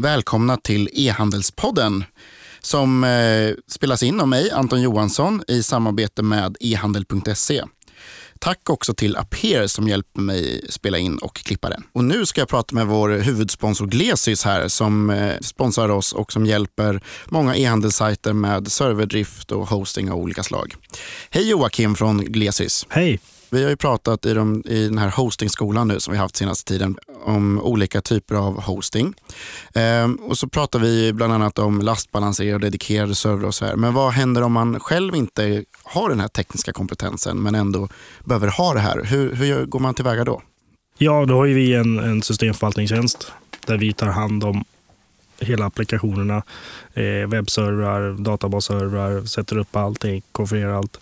Välkomna till E-handelspodden som eh, spelas in av mig, Anton Johansson, i samarbete med ehandel.se. Tack också till Aper som hjälper mig spela in och klippa den. Och nu ska jag prata med vår huvudsponsor Glesys här som eh, sponsrar oss och som hjälper många e-handelssajter med serverdrift och hosting av olika slag. Hej Joakim från Glesys. Hej. Vi har ju pratat i, de, i den här hostingskolan nu som vi haft senaste tiden om olika typer av hosting. Ehm, och så pratar vi bland annat om lastbalanserade och dedikerade servrar och så här. Men vad händer om man själv inte har den här tekniska kompetensen men ändå behöver ha det här? Hur, hur går man tillväga då? Ja, då har ju vi en, en systemförvaltningstjänst där vi tar hand om hela applikationerna, eh, webbservrar, databasservrar, sätter upp allting, konfigurerar allt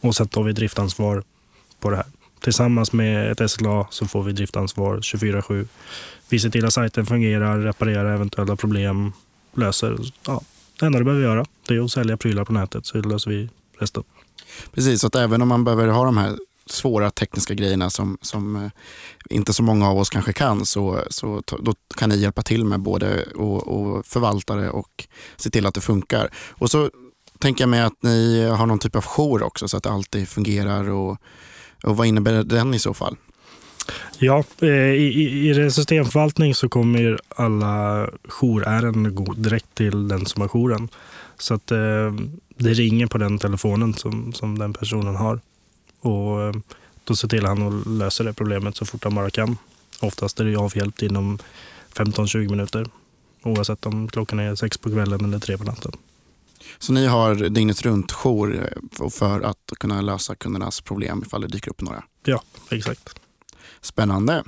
och sen tar vi driftansvar på det här. Tillsammans med ett SLA så får vi driftansvar 24-7. Vi ser till att sajten fungerar, reparerar eventuella problem, löser. Ja, det enda du behöver göra det är att sälja prylar på nätet så löser vi resten. Precis, så att även om man behöver ha de här svåra tekniska grejerna som, som eh, inte så många av oss kanske kan så, så då kan ni hjälpa till med både att förvalta det och se till att det funkar. Och så tänker jag mig att ni har någon typ av jour också så att det alltid fungerar och och vad innebär den i så fall? Ja, eh, i, i systemförvaltning så kommer alla jourärenden gå direkt till den som har jouren. Så att eh, det ringer på den telefonen som, som den personen har. Och eh, då ser till han att lösa det problemet så fort han bara kan. Oftast är det avhjälpt inom 15-20 minuter. Oavsett om klockan är sex på kvällen eller tre på natten. Så ni har dygnet runt jour eh, för att kunna lösa kundernas problem ifall det dyker upp några? Ja, exakt. Spännande.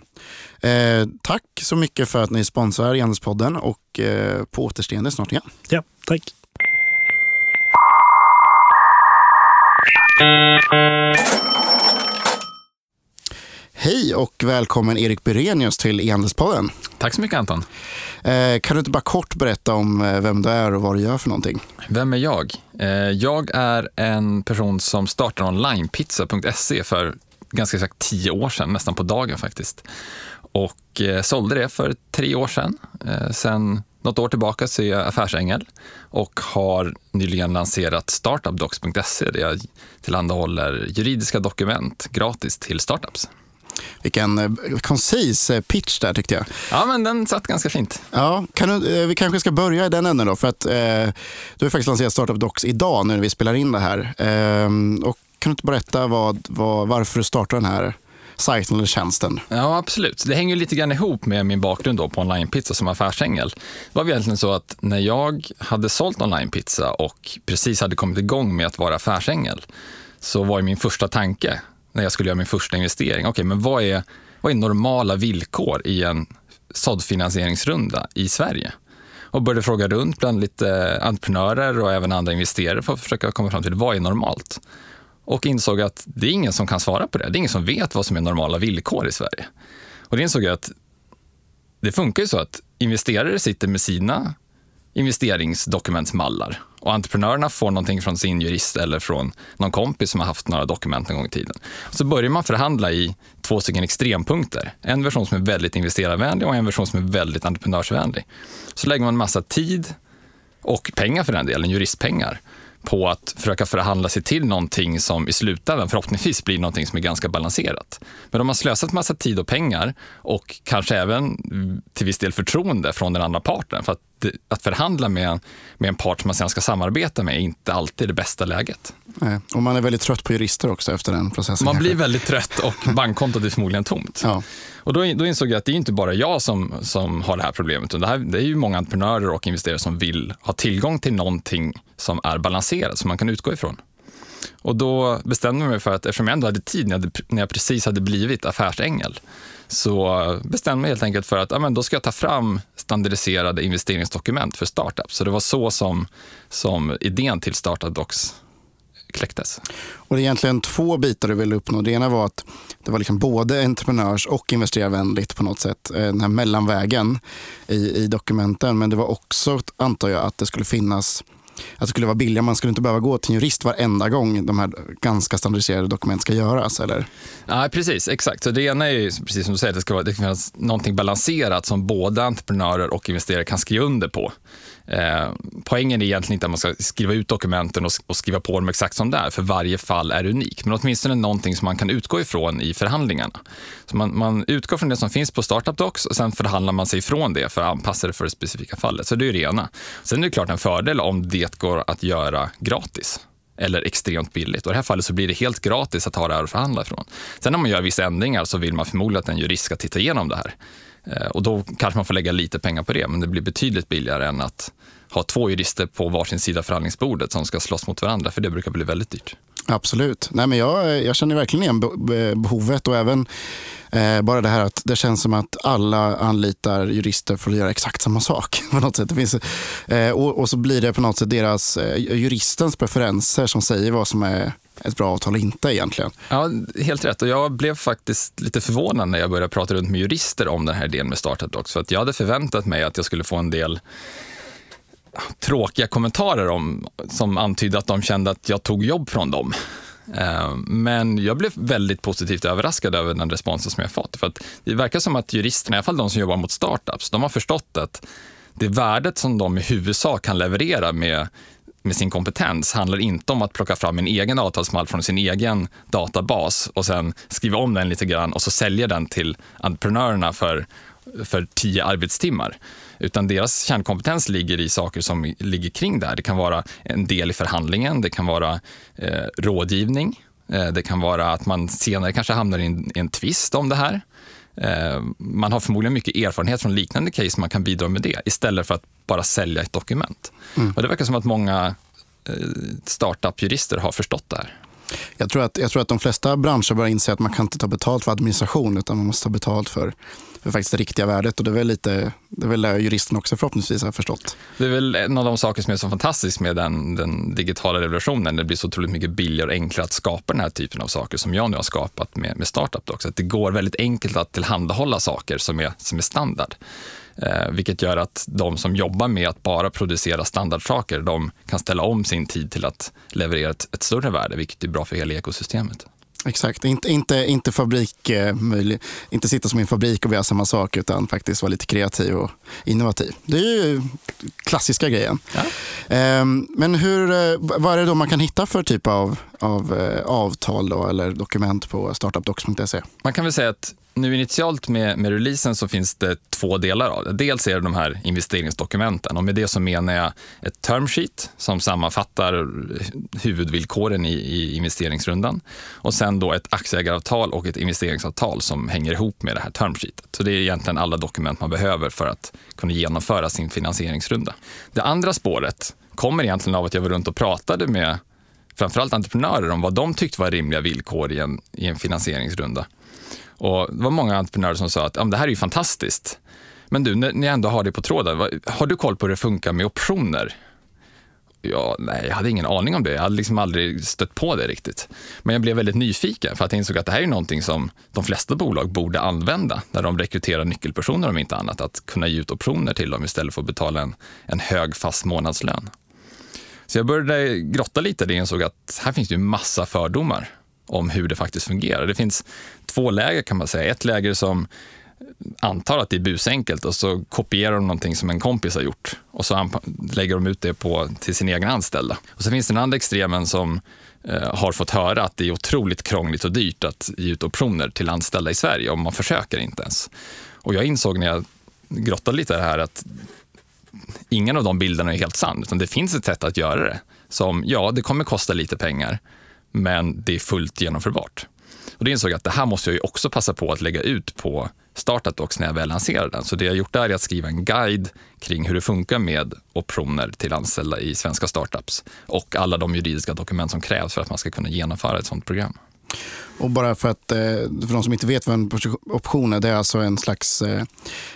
Eh, tack så mycket för att ni sponsrar Janspodden och eh, på återseende snart igen. Ja, tack. Hej och välkommen Erik Byrenius till E-handelspodden. Tack så mycket Anton. Eh, kan du inte bara kort berätta om eh, vem du är och vad du gör för någonting? Vem är jag? Eh, jag är en person som startade onlinepizza.se för ganska exakt tio år sedan, nästan på dagen faktiskt. Och sålde det för tre år sedan. Sen något år tillbaka så är jag affärsängel och har nyligen lanserat startupdocs.se där jag tillhandahåller juridiska dokument gratis till startups. Vilken eh, koncis eh, pitch där tyckte jag. Ja, men den satt ganska fint. Ja, kan du, eh, vi kanske ska börja i den änden då. För att, eh, du har faktiskt lanserat Startup Docs idag när vi spelar in det här. Eh, och kan du inte berätta vad, vad, varför du startade den här sajten eller tjänsten? Ja, absolut. Det hänger lite grann ihop med min bakgrund då på onlinepizza som affärsängel. Det var egentligen så att när jag hade sålt onlinepizza och precis hade kommit igång med att vara affärsängel så var min första tanke när jag skulle göra min första investering. Okej, okay, men vad är, vad är normala villkor i en såddfinansieringsrunda i Sverige? Och började fråga runt bland lite entreprenörer och även andra investerare för att försöka komma fram till vad är normalt? Och insåg att det är ingen som kan svara på det. Det är ingen som vet vad som är normala villkor i Sverige. Och det insåg jag att det funkar ju så att investerare sitter med sina investeringsdokumentsmallar och entreprenörerna får någonting från sin jurist eller från någon kompis som har haft några dokument en gång i tiden. Så börjar man förhandla i två stycken extrempunkter. En version som är väldigt investerarvänlig och en version som är väldigt entreprenörsvänlig. Så lägger man massa tid och pengar för den delen, juristpengar, på att försöka förhandla sig till någonting som i slutändan förhoppningsvis blir någonting som är ganska balanserat. Men om man slösat massa tid och pengar och kanske även till viss del förtroende från den andra parten för att att förhandla med, med en part som man sen ska samarbeta med är inte alltid det bästa läget. Nej. Och man är väldigt trött på jurister också efter den processen. Man blir väldigt trött och bankkontot är förmodligen tomt. Ja. Och då, då insåg jag att det är inte bara jag som, som har det här problemet. Det, här, det är ju många entreprenörer och investerare som vill ha tillgång till någonting som är balanserat, som man kan utgå ifrån. Och då bestämde jag mig för att eftersom jag ändå hade tid när jag, när jag precis hade blivit affärsängel så bestämde jag mig helt enkelt för att ja, men då ska jag ta fram standardiserade investeringsdokument för startups. Så det var så som, som idén till Startup Docs kläcktes. Och det är egentligen två bitar du ville uppnå. Det ena var att det var liksom både entreprenörs och investerarvänligt på något sätt. Eh, den här mellanvägen i, i dokumenten. Men det var också, antar jag, att det skulle finnas att det skulle vara billigare. Man skulle inte behöva gå till en jurist varenda gång de här ganska standardiserade dokument ska göras. Eller? Ja, precis, exakt. Så det ena är ju, precis som du säger, det ska, vara, det ska finnas någonting balanserat som både entreprenörer och investerare kan skriva under på. Eh, poängen är egentligen inte att man ska skriva ut dokumenten och, och, skriva på dem exakt som det är, för varje fall är unik. Men åtminstone någonting som man kan utgå ifrån i förhandlingarna. Så man, man utgår från det som finns på Startup Docs och sen förhandlar man sig ifrån det för att anpassa det för det specifika fallet. Så det är det ena. Sen är det klart en fördel om det går att göra gratis eller extremt billigt. Och I det här fallet så blir det helt gratis att ha det här att förhandla ifrån. Sen när man gör vissa ändringar så vill man förmodligen att en jurist ska titta igenom det här. Eh, och då kanske man får lägga lite pengar på det, men det blir betydligt billigare än att ha två jurister på varsin sida förhandlingsbordet som ska slåss mot varandra, för det brukar bli väldigt dyrt. Absolut. Nej, men jag, jag känner verkligen igen behovet och även eh, bara det här att det känns som att alla anlitar jurister för att göra exakt samma sak. på något sätt. Det finns, eh, och, och, så blir det på något sätt deras, eh, juristens preferenser som säger vad som är ett bra avtal och inte egentligen. Ja, helt rätt. Och jag blev faktiskt lite förvånad när jag började prata runt med jurister om den här idén med Startup Docs. För att jag hade förväntat mig att jag skulle få en del tråkiga kommentarer om, som antydde att de kände att jag tog jobb från dem. Eh, men jag blev väldigt positivt överraskad över den responsen som jag fått. För att det verkar som att juristerna, i alla fall de som jobbar mot startups, de har förstått att det värdet som de i huvudsak kan leverera med, med sin kompetens handlar inte om att plocka fram en egen avtalsmall från sin egen databas och sen skriva om den lite grann och så sälja den till entreprenörerna för, för tio arbetstimmar. Utan deras kärnkompetens ligger i saker som ligger kring det här. Det kan vara en del i förhandlingen, det kan vara eh, rådgivning, eh, det kan vara att man senare kanske hamnar i en, en tvist om det här. Eh, man har förmodligen mycket erfarenhet från liknande case, man kan bidra med det istället för att bara sälja ett dokument. Mm. Och det verkar som att många eh, startup-jurister har förstått det här. Jag tror, att, jag tror att de flesta branscher börjar inse att man kan inte ta betalt för administration utan man måste ta betalt för för faktiskt det riktiga värdet. Och det är väl lite, det är väl det juristen också förhoppningsvis har förstått. Det är väl en av de saker som är så fantastiskt med den, den digitala revolutionen. Det blir så otroligt mycket billigare och enklare att skapa den här typen av saker som jag nu har skapat med, med startup. Också. Att det går väldigt enkelt att tillhandahålla saker som är, som är standard. Eh, vilket gör att de som jobbar med att bara producera standardsaker, de kan ställa om sin tid till att leverera ett, ett större värde, vilket är bra för hela ekosystemet. Exakt, inte, inte, inte, fabrik, eh, möjlig, inte sitta som i en fabrik och göra samma sak utan faktiskt vara lite kreativ och innovativ. Det är ju klassiska grejen. Ja. Eh, men hur, eh, vad är det då man kan hitta för typ av, av eh, avtal då, eller dokument på startupdocs.se? Man kan väl säga att nu initialt med, med releasen så finns det två delar av det. Dels är det de här investeringsdokumenten och med det så menar jag ett term sheet som sammanfattar huvudvillkoren i, i investeringsrundan och sen då ett aktieägaravtal och ett investeringsavtal som hänger ihop med det här term sheetet. Så det är egentligen alla dokument man behöver för att kunna genomföra sin finansieringsrunda. Det andra spåret kommer egentligen av att jag var runt och pratade med framförallt entreprenörer om vad de tyckte var rimliga villkor i en, i en finansieringsrunda. Och det var många entreprenörer som sa att ja, det här är ju fantastiskt. Men du, när ni ändå har det på tråden, har du koll på hur det funkar med optioner? Ja, nej, jag hade ingen aning om det. Jag hade liksom aldrig stött på det riktigt. Men jag blev väldigt nyfiken för att jag insåg att det här är någonting som de flesta bolag borde använda när de rekryterar nyckelpersoner om inte annat. Att kunna ge ut optioner till dem istället för att betala en, en hög fast månadslön. Så jag började grotta lite i det och insåg att här finns det ju massa fördomar om hur det faktiskt fungerar. Det finns två läger kan man säga. Ett läger som antar att det är busenkelt och så kopierar de någonting som en kompis har gjort och så lägger de ut det på, till sina egna anställda. Och så finns det den andra extremen som eh, har fått höra att det är otroligt krångligt och dyrt att ge ut optioner till anställda i Sverige och man försöker inte ens. Och jag insåg när jag grottade lite i det här att ingen av de bilderna är helt sann, utan det finns ett sätt att göra det. Som, ja, det kommer kosta lite pengar, men det är fullt genomförbart. Och det insåg jag att det här måste jag ju också passa på att lägga ut på Startup när jag väl lanserar den. Så det jag gjort där är att skriva en guide kring hur det funkar med optioner till anställda i svenska startups och alla de juridiska dokument som krävs för att man ska kunna genomföra ett sådant program. Och bara för att, eh, för de som inte vet vad en option är, det är alltså en slags eh,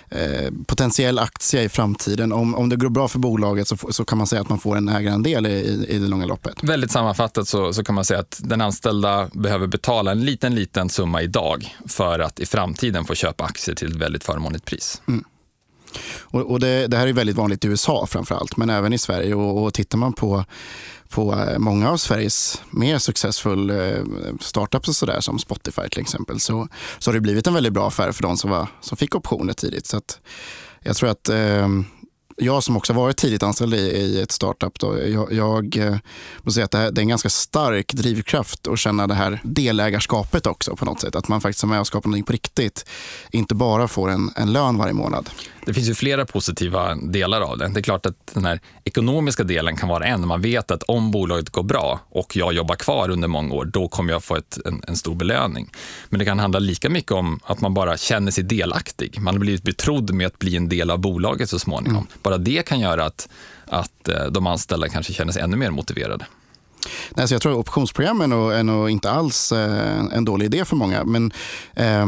eh, potentiell aktie i framtiden. Om, om det går bra för bolaget så, så kan man säga att man får en ägarandel i, i det långa loppet. Väldigt sammanfattat så, så kan man säga att den anställda behöver betala en liten, liten summa idag för att i framtiden få köpa aktier till ett väldigt förmånligt pris. Mm. Och, och det, det, här är väldigt vanligt i USA framför allt, men även i Sverige. Och, och tittar man på, på eh, många av Sveriges mer successfull eh, startups och sådär, som Spotify till exempel, så, så har det blivit en väldigt bra affär för de som, var, som fick optioner tidigt. Så att jag tror att eh, jag som också varit tidigt anställd i, i ett startup, då, jag, jag eh, måste säga att det, här, det, är en ganska stark drivkraft att känna det här delägarskapet också på något sätt. Att man faktiskt är med och skapar någonting på riktigt. Inte bara får en, en lön varje månad. Det finns ju flera positiva delar av det. Det är klart att den här ekonomiska delen kan vara en. Man vet att om bolaget går bra och jag jobbar kvar under många år, då kommer jag få ett, en, en, stor belöning. Men det kan handla lika mycket om att man bara känner sig delaktig. Man har blivit betrodd med att bli en del av bolaget så småningom. Mm. Bara det kan göra att, att eh, de anställda kanske känner sig ännu mer motiverade. Nej, så jag tror optionsprogram är nog, är nog inte alls eh, en dålig idé för många. Men, eh,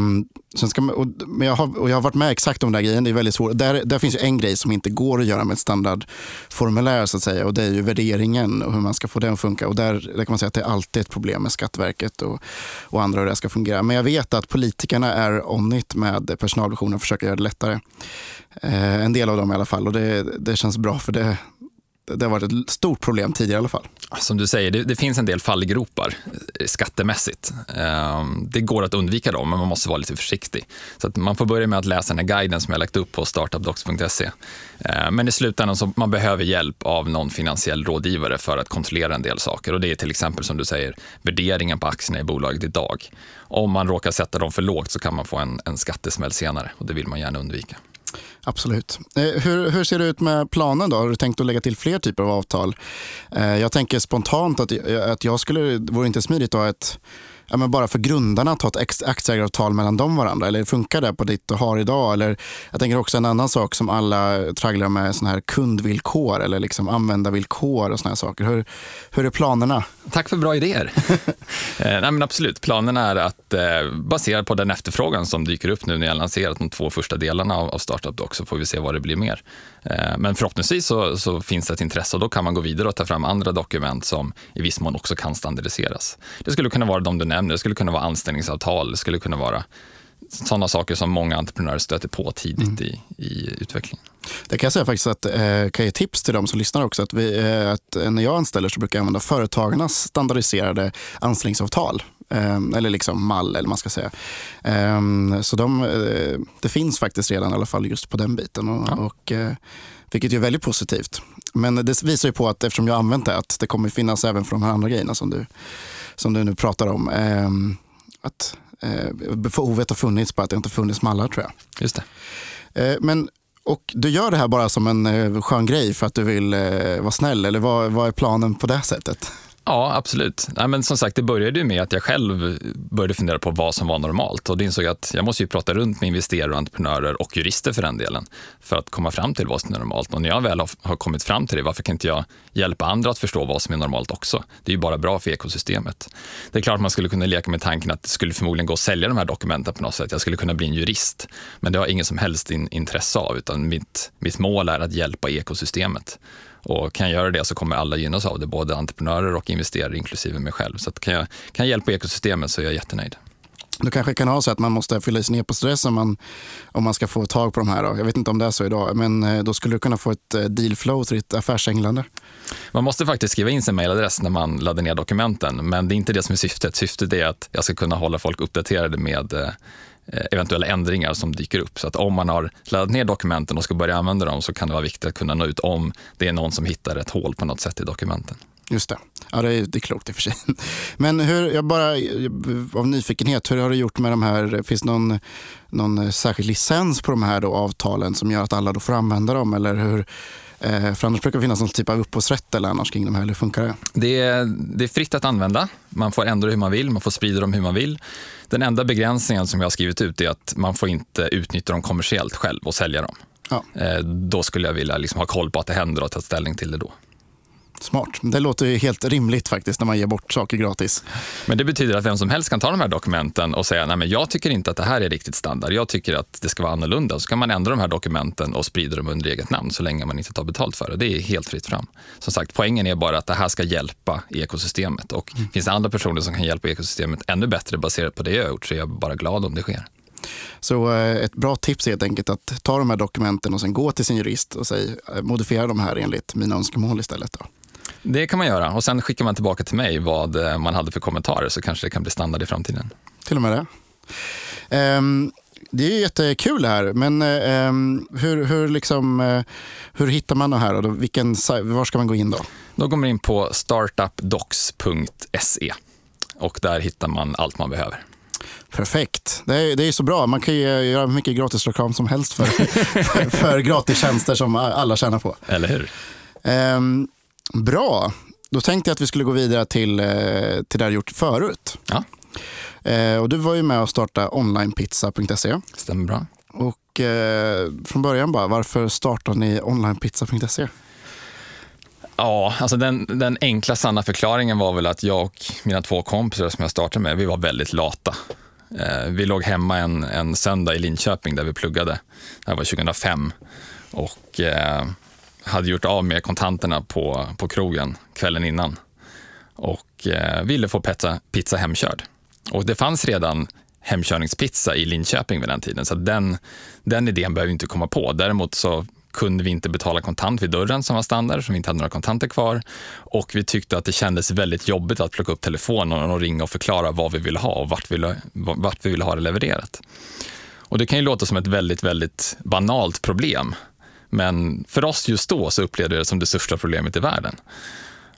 sen ska man, och, men jag, har, och jag har varit med exakt om den där grejen. Det är väldigt svårt. Där, där finns ju en grej som inte går att göra med ett standardformulär så att säga. Och det är ju värderingen och hur man ska få den att funka. Och där, där kan man säga att det är alltid ett problem med Skatteverket och, och andra hur det ska fungera. Men jag vet att politikerna är on it med personalvisionen och försöker göra det lättare. Eh, en del av dem i alla fall. Och det, det känns bra för det, det har varit ett stort problem tidigare i alla fall. Som du säger, det, det finns en del fallgropar eh, skattemässigt. Ehm, det går att undvika dem, men man måste vara lite försiktig. Så att man får börja med att läsa den här guiden som jag lagt upp på startupdocs.se. Ehm, men i slutändan så man behöver hjälp av någon finansiell rådgivare för att kontrollera en del saker. Och det är till exempel som du säger, värderingen på aktierna i bolaget idag. Om man råkar sätta dem för lågt så kan man få en, en skattesmäll senare och det vill man gärna undvika. Absolut. Eh, hur, hur, ser det ut med planen då? Har du tänkt att lägga till fler typer av avtal? Eh, jag tänker spontant att, att jag skulle, vore inte smidigt att ha ett ja, men bara för grundarna att ha ett aktieägaravtal mellan dem varandra? Eller funkar det på ditt och har idag? Eller, jag tänker också en annan sak som alla tragglar med, sån här kundvillkor eller liksom användarvillkor och såna saker. Hur, hur är planerna? Tack för bra idéer. eh, nej, men absolut, planen är att eh, baserat på den efterfrågan som dyker upp nu när jag lanserat de två första delarna av, av Startup Doc så får vi se vad det blir mer. Eh, men förhoppningsvis så, så, finns det ett intresse och då kan man gå vidare och ta fram andra dokument som i viss mån också kan standardiseras. Det skulle kunna vara de du nämner, det skulle kunna vara anställningsavtal, det skulle kunna vara sådana saker som många entreprenörer stöter på tidigt mm. i, i utvecklingen. Det kan jag säga faktiskt att eh, kan ge tips till de som lyssnar också. Att, vi, eh, att när jag anställer så brukar jag använda företagarnas standardiserade anställningsavtal. Eh, eller liksom mall, eller man ska säga. Eh, så de, eh, det finns faktiskt redan i alla fall just på den biten. Och, ja. och eh, vilket är väldigt positivt. Men det visar ju på att eftersom jag har använt det, att det kommer finnas även för de här andra grejerna som du, som du nu pratar om. Ehm, att behovet har funnits, bara att det inte funnits mallar tror jag. Just det. Men och du gör det här bara som en eh, skön grej för att du vill eh, vara snäll eller vad, vad är planen på det sättet? Ja, absolut. Nej, men som sagt, det började ju med att jag själv började fundera på vad som var normalt. Och det insåg jag att jag måste ju prata runt med investerare, och entreprenörer och jurister för den delen för att komma fram till vad som är normalt. Och när jag väl har kommit fram till det, varför kan inte jag hjälpa andra att förstå vad som är normalt också? Det är ju bara bra för ekosystemet. Det är klart man skulle kunna leka med tanken att det skulle förmodligen gå att sälja de här dokumenten på något sätt. Jag skulle kunna bli en jurist, men det har jag ingen som helst in intresse av, utan mitt, mitt mål är att hjälpa ekosystemet. Och kan jag göra det så kommer alla gynnas av det, både entreprenörer och investerare, inklusive mig själv. Så kan, jag, kan jag hjälpa ekosystemet så är jag jättenöjd. Du kanske kan ha så att man måste fylla i sin e-postadress om man, om man ska få tag på de här. Då. Jag vet inte om det är så idag, men eh, då skulle du kunna få ett eh, dealflow till ditt affärsenglande. Man måste faktiskt skriva in sin mailadress när man laddar ner dokumenten, men det är inte det som är syftet. Syftet är att jag ska kunna hålla folk uppdaterade med Eh, Eh, eventuella ändringar som dyker upp. Så att om man har laddat ner dokumenten och ska börja använda dem så kan det vara viktigt att kunna nå ut om det är någon som hittar ett hål på något sätt i dokumenten. Just det. Ja, det är, det är klokt i och för sig. Men hur, jag bara av nyfikenhet, hur har du gjort med de här, finns det någon, någon särskild licens på de här då, avtalen som gör att alla då får använda dem? Eller hur, för annars brukar det finnas någon typ av upphovsrätt eller annars kring de här, eller funkar det? Det är, det är fritt att använda. Man får ändra hur man vill, man får sprida dem hur man vill. Den enda begränsningen som jag har skrivit ut är att man får inte utnyttja dem kommersiellt själv och sälja dem. Ja. Eh, då skulle jag vilja liksom ha koll på att det händer och ta ställning till det då. Smart. Det låter ju helt rimligt faktiskt när man ger bort saker gratis. Men det betyder att vem som helst kan ta de här dokumenten och säga, nej men jag tycker inte att det här är riktigt standard. Jag tycker att det ska vara annorlunda. Så kan man ändra de här dokumenten och sprida dem under eget namn så länge man inte tar betalt för det. Det är helt fritt fram. Som sagt, poängen är bara att det här ska hjälpa ekosystemet. Och mm. finns det andra personer som kan hjälpa ekosystemet ännu bättre baserat på det jag har gjort så är jag bara glad om det sker. Så eh, ett bra tips är helt enkelt att ta de här dokumenten och sen gå till sin jurist och säga eh, modifiera de här enligt mina önskemål istället. Då. Det kan man göra och sen skickar man tillbaka till mig vad eh, man hade för kommentarer så kanske det kan bli standard i framtiden. Till och med det. Um, det är jättekul det här, men um, hur, hur, liksom, uh, hur hittar man det här? Då? Vilken, var ska man gå in då? Då går man in på startupdocs.se och där hittar man allt man behöver. Perfekt. Det är, det är så bra. Man kan ju göra mycket gratis reklam som helst för, för, för gratis tjänster som alla tjänar på. Eller hur? Um, bra. Då tänkte jag att vi skulle gå vidare till, eh, till det du gjort förut. Ja. Eh, och du var ju med och startade onlinepizza.se. Stämmer bra. Och eh, från början bara, varför startade ni onlinepizza.se? Ja, alltså den, den enkla sanna förklaringen var väl att jag och mina två kompisar som jag startade med, vi var väldigt lata. Eh, vi låg hemma en, en söndag i Linköping där vi pluggade. Det här var 2005. Och hade gjort av med kontanterna på, på krogen kvällen innan. Och eh, ville få pizza, pizza hemkörd. Och det fanns redan hemkörningspizza i Linköping vid den tiden, så den, den idén behöver vi inte komma på. Däremot så kunde vi inte betala kontant vid dörren som var standard, så vi inte hade några kontanter kvar. Och vi tyckte att det kändes väldigt jobbigt att plocka upp telefonen och ringa och förklara vad vi ville ha och vart vi ville, vart vi ville ha det levererat. Och det kan ju låta som ett väldigt, väldigt banalt problem. Men för oss just då så upplevde vi det som det största problemet i världen.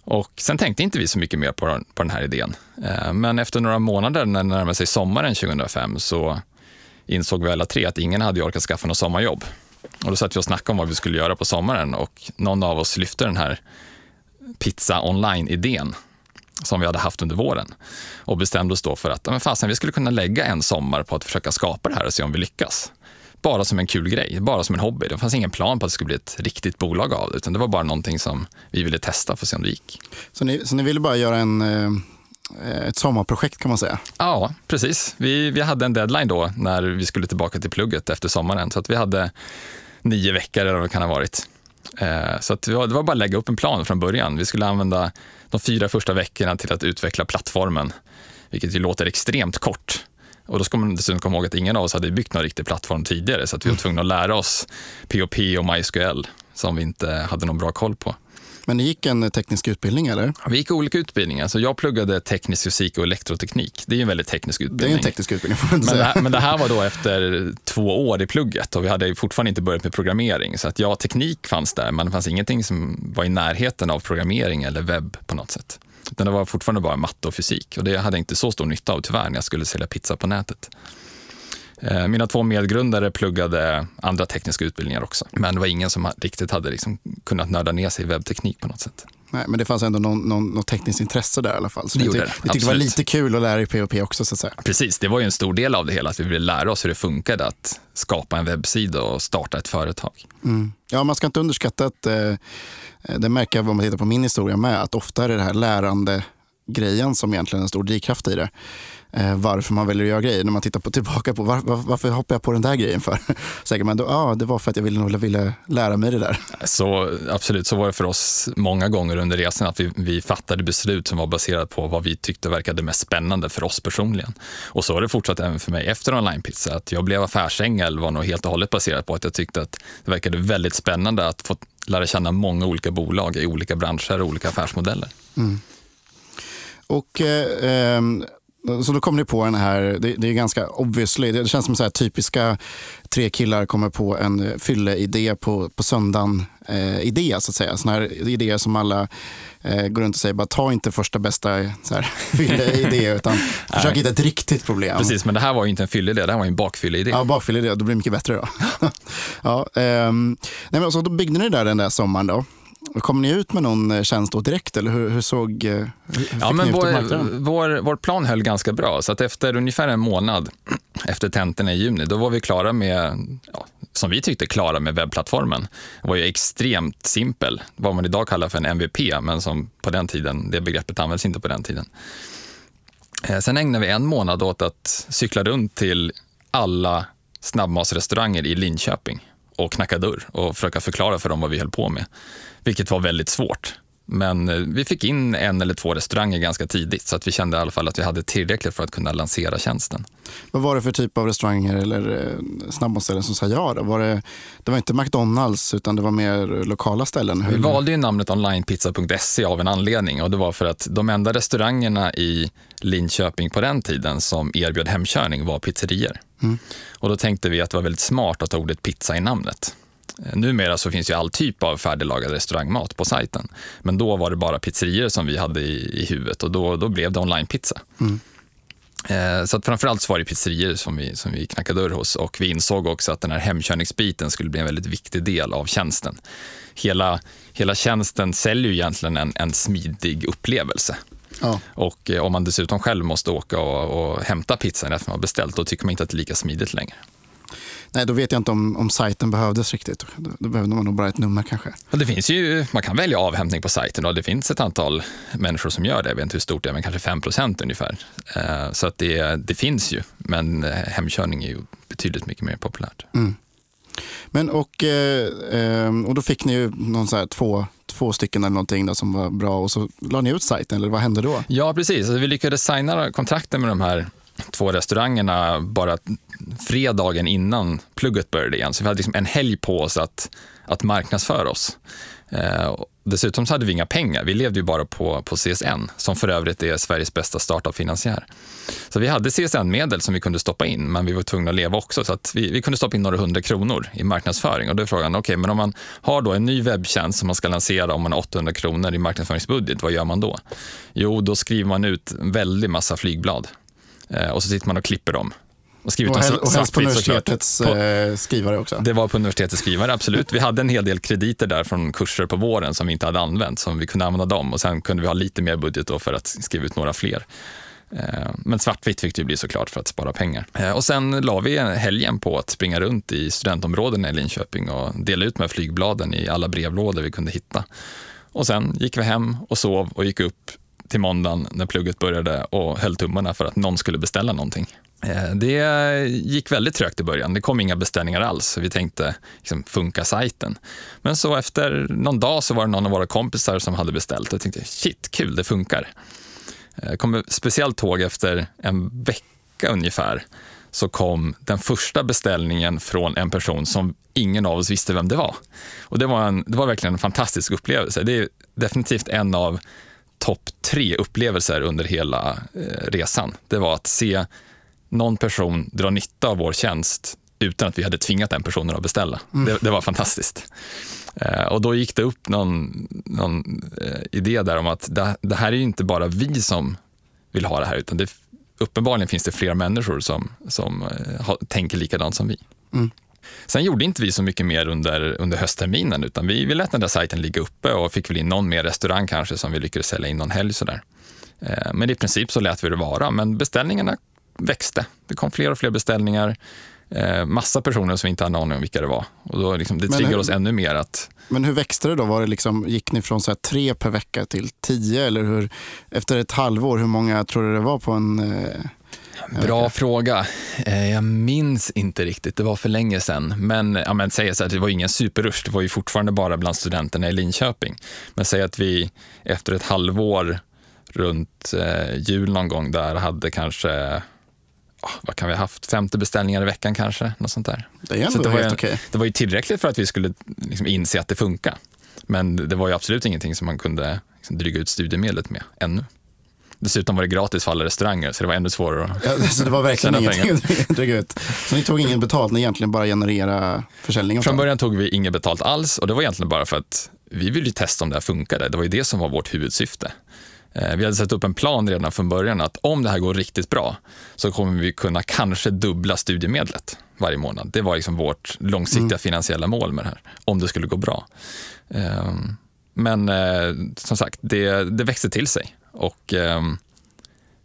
Och sen tänkte inte vi så mycket mer på, på den här idén. Eh, men efter några månader när det närmade sig sommaren 2005 så insåg vi alla tre att ingen hade orkat skaffa något sommarjobb. Och då satt vi och snackade om vad vi skulle göra på sommaren och någon av oss lyfte den här pizza online-idén som vi hade haft under våren och bestämde oss då för att men fasen, vi skulle kunna lägga en sommar på att försöka skapa det här och se om vi lyckas. Bara som en kul grej, bara som en hobby. Det fanns ingen plan på att det skulle bli ett riktigt bolag av det, utan det var bara någonting som vi ville testa för att se om det gick. Så ni, så ni ville bara göra en, eh, ett sommarprojekt kan man säga? Ja, precis. Vi, vi hade en deadline då när vi skulle tillbaka till plugget efter sommaren, så att vi hade nio veckor eller vad det kan ha varit. Eh, så att det var bara att lägga upp en plan från början. Vi skulle använda de fyra första veckorna till att utveckla plattformen, vilket ju låter extremt kort. Och då ska man dessutom komma ihåg att ingen av oss hade byggt någon riktig plattform tidigare, så att vi var tvungna att lära oss POP och MySQL som vi inte hade någon bra koll på. Men ni gick en teknisk utbildning eller? Vi gick olika utbildningar. Så jag pluggade teknisk fysik och elektroteknik. Det är en väldigt teknisk utbildning. Det är en teknisk utbildning får men. Det här, men det här var då efter två år i plugget och vi hade fortfarande inte börjat med programmering. Så att ja, teknik fanns där, men det fanns ingenting som var i närheten av programmering eller webb på något sätt. Utan det var fortfarande bara matte och fysik och det hade jag inte så stor nytta av tyvärr när jag skulle sälja pizza på nätet. Eh, mina två medgrundare pluggade andra tekniska utbildningar också, men det var ingen som riktigt hade liksom kunnat nörda ner sig i webbteknik på något sätt. Nej, men det fanns ändå någon, någon, något tekniskt intresse där i alla fall. Så det gjorde det. Ni tyckte det var lite kul att lära er POP också så att säga. Precis, det var ju en stor del av det hela, att vi ville lära oss hur det funkade att skapa en webbsida och starta ett företag. Mm. Ja, man ska inte underskatta att, eh, Eh, det märker jag om man tittar på min historia med, att ofta är det här lärande grejen som egentligen är en stor drivkraft i det. Eh, varför man väljer att göra grejer. När man tittar på, tillbaka på var, var, varför hoppar jag på den där grejen för? Säger man då, ja det var för att jag ville, ville lära mig det där. Så absolut, så var det för oss många gånger under resan att vi, vi fattade beslut som var baserat på vad vi tyckte verkade mest spännande för oss personligen. Och så har det fortsatt även för mig efter onlinepizza. Att jag blev affärsängel var nog helt och hållet baserat på att jag tyckte att det verkade väldigt spännande att få lära känna många olika bolag i olika branscher och olika affärsmodeller. Mm. Och eh, ehm, så då kom ni på den här, det, det är ganska obviously, det känns som så här typiska tre killar kommer på en fylleidé på, på söndagen eh, idé så att säga. Sådana här idéer som alla eh, går runt och säger, bara ta inte första bästa fylleidé utan försök hitta ett riktigt problem. Precis, men det här var ju inte en fylleidé, det här var en bakfylleidé. Ja, bakfylleidé, då blir det mycket bättre då. ja, eh, nej, men så då byggde ni där den där sommaren då. Kom ni ut med någon eh, tjänst då direkt eller hur, hur såg eh, hur ja, men vår, vår, vår, plan höll ganska bra, så att efter ungefär en månad efter tentorna i juni, då var vi klara med, ja, som vi tyckte, klara med webbplattformen. Det var ju extremt simpel, vad man idag kallar för en MVP, men som på den tiden, det begreppet används inte på den tiden. Eh, sen ägnade vi en månad åt att cykla runt till alla snabbmatsrestauranger i Linköping och knacka dörr och försöka förklara för dem vad vi höll på med. Vilket var väldigt svårt. Men eh, vi fick in en eller två restauranger ganska tidigt så att vi kände i alla fall att vi hade tillräckligt för att kunna lansera tjänsten. Vad var det för typ av restauranger eller eh, snabbmatsställen som sa ja? Då? Var det, det var inte McDonalds utan det var mer lokala ställen? Vi valde ju namnet onlinepizza.se av en anledning och det var för att de enda restaurangerna i Linköping på den tiden som erbjöd hemkörning var pizzerier. Mm. Och då tänkte vi att det var väldigt smart att ha ordet pizza i namnet. Eh, numera så finns ju all typ av färdiglagad restaurangmat på sajten. Men då var det bara pizzerior som vi hade i, i huvudet och då, då blev det onlinepizza. Mm. Eh, så att framförallt så var det pizzerior som vi, som vi knackade dörr hos och vi insåg också att den här hemkörningsbiten skulle bli en väldigt viktig del av tjänsten. Hela, hela tjänsten säljer ju egentligen en, en smidig upplevelse. Ja. Och eh, om man dessutom själv måste åka och, och hämta pizzan efter man har beställt, då tycker man inte att det är lika smidigt längre. Nej, då vet jag inte om, om sajten behövdes riktigt. Då, då behövde man nog bara ett nummer kanske. det finns ju, man kan välja avhämtning på sajten och det finns ett antal människor som gör det. Jag vet inte hur stort det är, men kanske 5% ungefär. Eh, så att det, det finns ju, men eh, hemkörning är ju betydligt mycket mer populärt. Mm. Men och, eh, och då fick ni ju någon så två, två stycken eller någonting då som var bra och så la ni ut sajten, eller vad hände då? Ja, precis. Alltså, vi lyckades signa kontrakten med de här två restaurangerna bara fredagen innan plugget började igen. Så vi hade liksom en helg på oss att, att marknadsföra oss. Eh, dessutom så hade vi inga pengar. Vi levde ju bara på, på CSN, som för övrigt är Sveriges bästa startup-finansiär. Så vi hade CSN-medel som vi kunde stoppa in, men vi var tvungna att leva också. Så att vi, vi kunde stoppa in några hundra kronor i marknadsföring. Och då är frågan, okej, okay, men om man har då en ny webbtjänst som man ska lansera om man har 800 kronor i marknadsföringsbudget, vad gör man då? Jo, då skriver man ut en väldig massa flygblad och så sitter man och klipper dem. Och, skrivit och, hel, och helst på universitetets på, eh, skrivare också? Det var på universitetets skrivare, absolut. Vi hade en hel del krediter där från kurser på våren som vi inte hade använt, som vi kunde använda dem och sen kunde vi ha lite mer budget för att skriva ut några fler. Eh, men svartvitt fick det bli såklart för att spara pengar. Och sen la vi helgen på att springa runt i studentområdena i Linköping och dela ut med flygbladen i alla brevlådor vi kunde hitta. Och sen gick vi hem och sov och gick upp till måndagen när plugget började och höll tummarna för att någon skulle beställa någonting. Eh, det gick väldigt trögt i början. Det kom inga beställningar alls. Vi tänkte, liksom, funka sajten? Men så efter någon dag så var det någon av våra kompisar som hade beställt. Jag tänkte, shit, kul, det funkar. Eh, Jag kommer speciellt ihåg efter en vecka ungefär så kom den första beställningen från en person som ingen av oss visste vem det var. Och det var, en, det var verkligen en fantastisk upplevelse. Det är definitivt en av topp tre upplevelser under hela eh, resan. Det var att se någon person dra nytta av vår tjänst utan att vi hade tvingat den personen att beställa. Mm. Det, det, var fantastiskt. Eh, och då gick det upp någon, någon eh, idé där om att det, det, här är inte bara vi som vill ha det här, utan det, uppenbarligen finns det fler människor som, som tänker likadant som vi. Mm. Sen gjorde inte vi så mycket mer under, under höstterminen utan vi, vi lät den där sajten ligga uppe och fick väl in någon mer restaurang kanske som vi lyckades sälja in någon helg sådär. Eh, men i princip så lät vi det vara, men beställningarna växte. Det kom fler och fler beställningar. Eh, massa personer som inte hade aning om vilka det var. Och då liksom, det triggar oss ännu mer att... Men hur växte det då? Var det liksom, gick ni från så tre per vecka till tio? Eller hur, efter ett halvår, hur många tror du det var på en Bra fråga. Eh, jag minns inte riktigt, det var för länge sedan. Men, ja, men säg så att det var ingen superrush, det var ju fortfarande bara bland studenterna i Linköping. Men säg att vi efter ett halvår runt eh, jul någon gång där hade kanske oh, vad kan vi ha haft, 50 beställningar i veckan kanske. Något sånt där. Det är ändå det helt okej. Okay. Det var ju tillräckligt för att vi skulle liksom inse att det funkar. Men det var ju absolut ingenting som man kunde liksom dryga ut studiemedlet med ännu. Dessutom var det gratis för alla restauranger så det var ännu svårare att ja, så Det var verkligen ingenting dryga ut. Så ni tog ingen betalt, ni egentligen bara generera försäljning? Från början tog vi inget betalt alls och det var egentligen bara för att vi ville testa om det här funkade. Det var ju det som var vårt huvudsyfte. Eh, vi hade satt upp en plan redan från början att om det här går riktigt bra så kommer vi kunna kanske dubbla studiemedlet varje månad. Det var liksom vårt långsiktiga mm. finansiella mål med det här, om det skulle gå bra. Ehm, men eh, som sagt, det, det växte till sig och eh,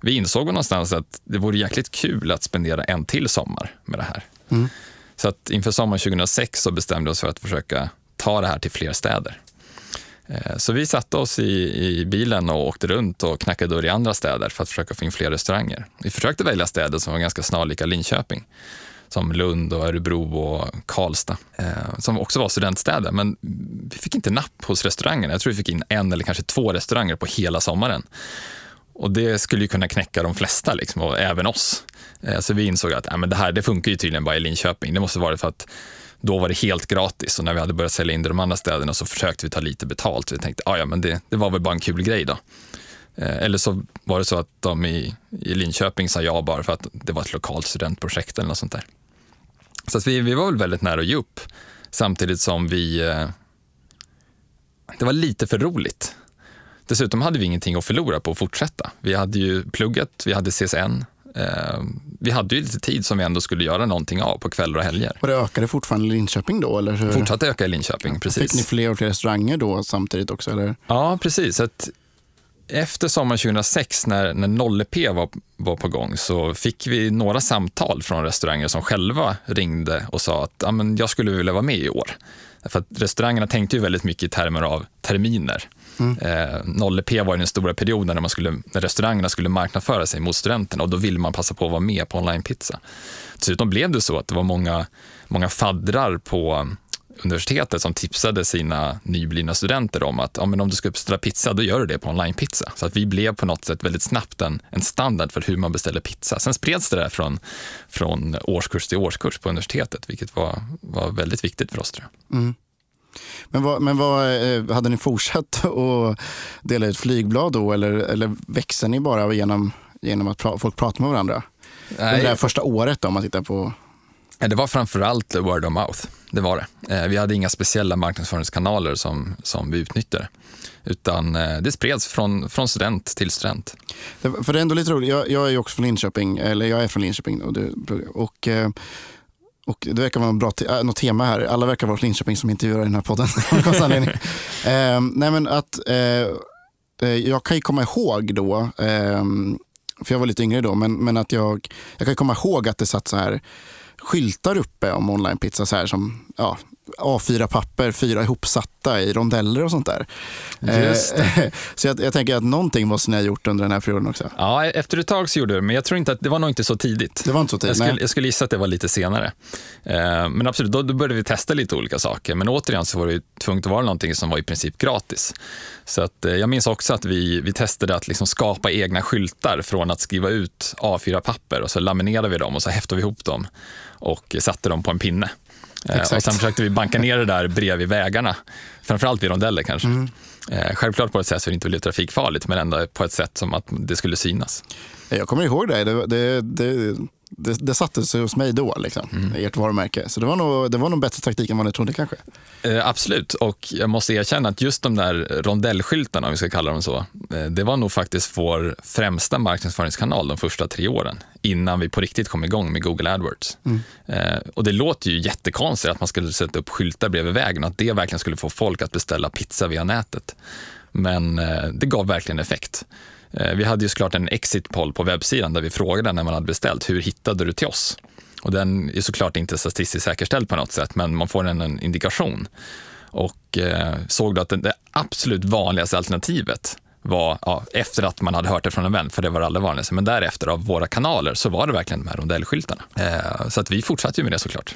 vi insåg någonstans att det vore jäkligt kul att spendera en till sommar med det här. Mm. Så att inför sommaren 2006 så bestämde vi oss för att försöka ta det här till fler städer. Eh, så vi satte oss i, i, bilen och åkte runt och knackade dörr i andra städer för att försöka få in fler restauranger. Vi försökte välja städer som var ganska snarlika Linköping som Lund, och Örebro och Karlstad, eh, som också var studentstäder. Men vi fick inte napp hos restaurangerna. Jag tror vi fick in en eller kanske två restauranger på hela sommaren. Och det skulle ju kunna knäcka de flesta, liksom, och även oss. Eh, så vi insåg att äh, men det här det funkar ju tydligen bara i Linköping. Det måste vara för att då var det helt gratis och när vi hade börjat sälja in det i de andra städerna så försökte vi ta lite betalt. Vi tänkte, ah, ja men det, det var väl bara en kul grej då. Eh, eller så var det så att de i, i Linköping sa ja bara för att det var ett lokalt studentprojekt eller något sånt där. Så vi, vi var väl väldigt nära att ge upp samtidigt som vi... Eh, det var lite för roligt. Dessutom hade vi ingenting att förlora på att fortsätta. Vi hade ju plugget, vi hade CSN, eh, vi hade ju lite tid som vi ändå skulle göra någonting av på kvällar och helger. Och det ökade fortfarande i Linköping då? Eller hur? Fortsatte öka i Linköping, precis. Fick ni fler och fler restauranger då samtidigt också? Eller? Ja, precis. Att efter sommaren 2006 när, när 0P var, var på gång så fick vi några samtal från restauranger som själva ringde och sa att men jag skulle vilja vara med i år. För att restaurangerna tänkte ju väldigt mycket i termer av terminer. Mm. Eh, 0P var den stora perioden när, man skulle, när restaurangerna skulle marknadsföra sig mot studenterna och då ville man passa på att vara med på onlinepizza. Dessutom blev det så att det var många, många faddrar på universitetet som tipsade sina nyblivna studenter om att ja, men om du ska beställa pizza, då gör du det på onlinepizza. Så att vi blev på något sätt väldigt snabbt en, en standard för hur man beställer pizza. Sen spreds det där från, från årskurs till årskurs på universitetet, vilket var, var väldigt viktigt för oss. Tror jag. Mm. Men, vad, men vad, eh, hade ni fortsatt att dela ut flygblad då eller, eller växer ni bara genom, genom att pra, folk pratar med varandra? Nej. Det här första året då, om man tittar på det var framförallt word of mouth. Det var det. Eh, vi hade inga speciella marknadsföringskanaler som, som vi utnyttjade. Utan eh, det spreds från, från student till student. Det, För det är ändå lite roligt. Jag, jag är också från Linköping, eller jag är från Linköping. Och, du, och, eh, och det verkar vara bra te äh, något tema här. Alla verkar vara från Linköping som intervjuar i den här podden. eh, nej men att, eh, jag kan ju komma ihåg då, eh, för jag var lite yngre då, men, men att jag, jag kan komma ihåg att det satt så här skyltar uppe om onlinepizza så här som ja, A4-papper, fyra ihopsatta i rondeller och sånt där. Just eh, så jag, jag, tänker att någonting måste ni ha gjort under den här perioden också. Ja, efter ett tag så gjorde vi men jag tror inte att det var nog inte så tidigt. Det var inte så tidigt, jag, skulle, jag skulle gissa att det var lite senare. Eh, men absolut, då, då, började vi testa lite olika saker. Men återigen så var det tvunget att vara någonting som var i princip gratis. Så att, eh, jag minns också att vi, vi testade att liksom skapa egna skyltar från att skriva ut A4-papper och så laminerade vi dem och så häftade vi ihop dem och satte dem på en pinne. Eh, Exakt. Och sen försökte vi banka ner det där bredvid vägarna, framförallt vid rondeller kanske. Mm. Eh, självklart på ett sätt så det inte blev trafikfarligt, men ändå på ett sätt som att det skulle synas. Jag kommer ihåg det. Det, det, det, det, det satte sig hos mig då, liksom, mm. ert varumärke. Så det var, nog, det var nog bättre taktik än vad ni trodde kanske. Eh, absolut, och jag måste erkänna att just de där rondellskyltarna, om vi ska kalla dem så, eh, det var nog faktiskt vår främsta marknadsföringskanal de första tre åren, innan vi på riktigt kom igång med Google AdWords. Mm. Eh, och det låter ju jättekonstigt att man skulle sätta upp skyltar bredvid vägen och att det verkligen skulle få folk att beställa pizza via nätet. Men eh, det gav verkligen effekt. Eh, vi hade ju såklart en exit poll på webbsidan där vi frågade när man hade beställt, hur hittade du till oss? Och den är såklart inte statistiskt säkerställd på något sätt, men man får en, en indikation. Och eh, såg då att det absolut vanligaste alternativet var, ja, efter att man hade hört det från en vän, för det var det allra vanligaste, men därefter av våra kanaler så var det verkligen de här rondellskyltarna. Eh, så att vi fortsatte ju med det såklart.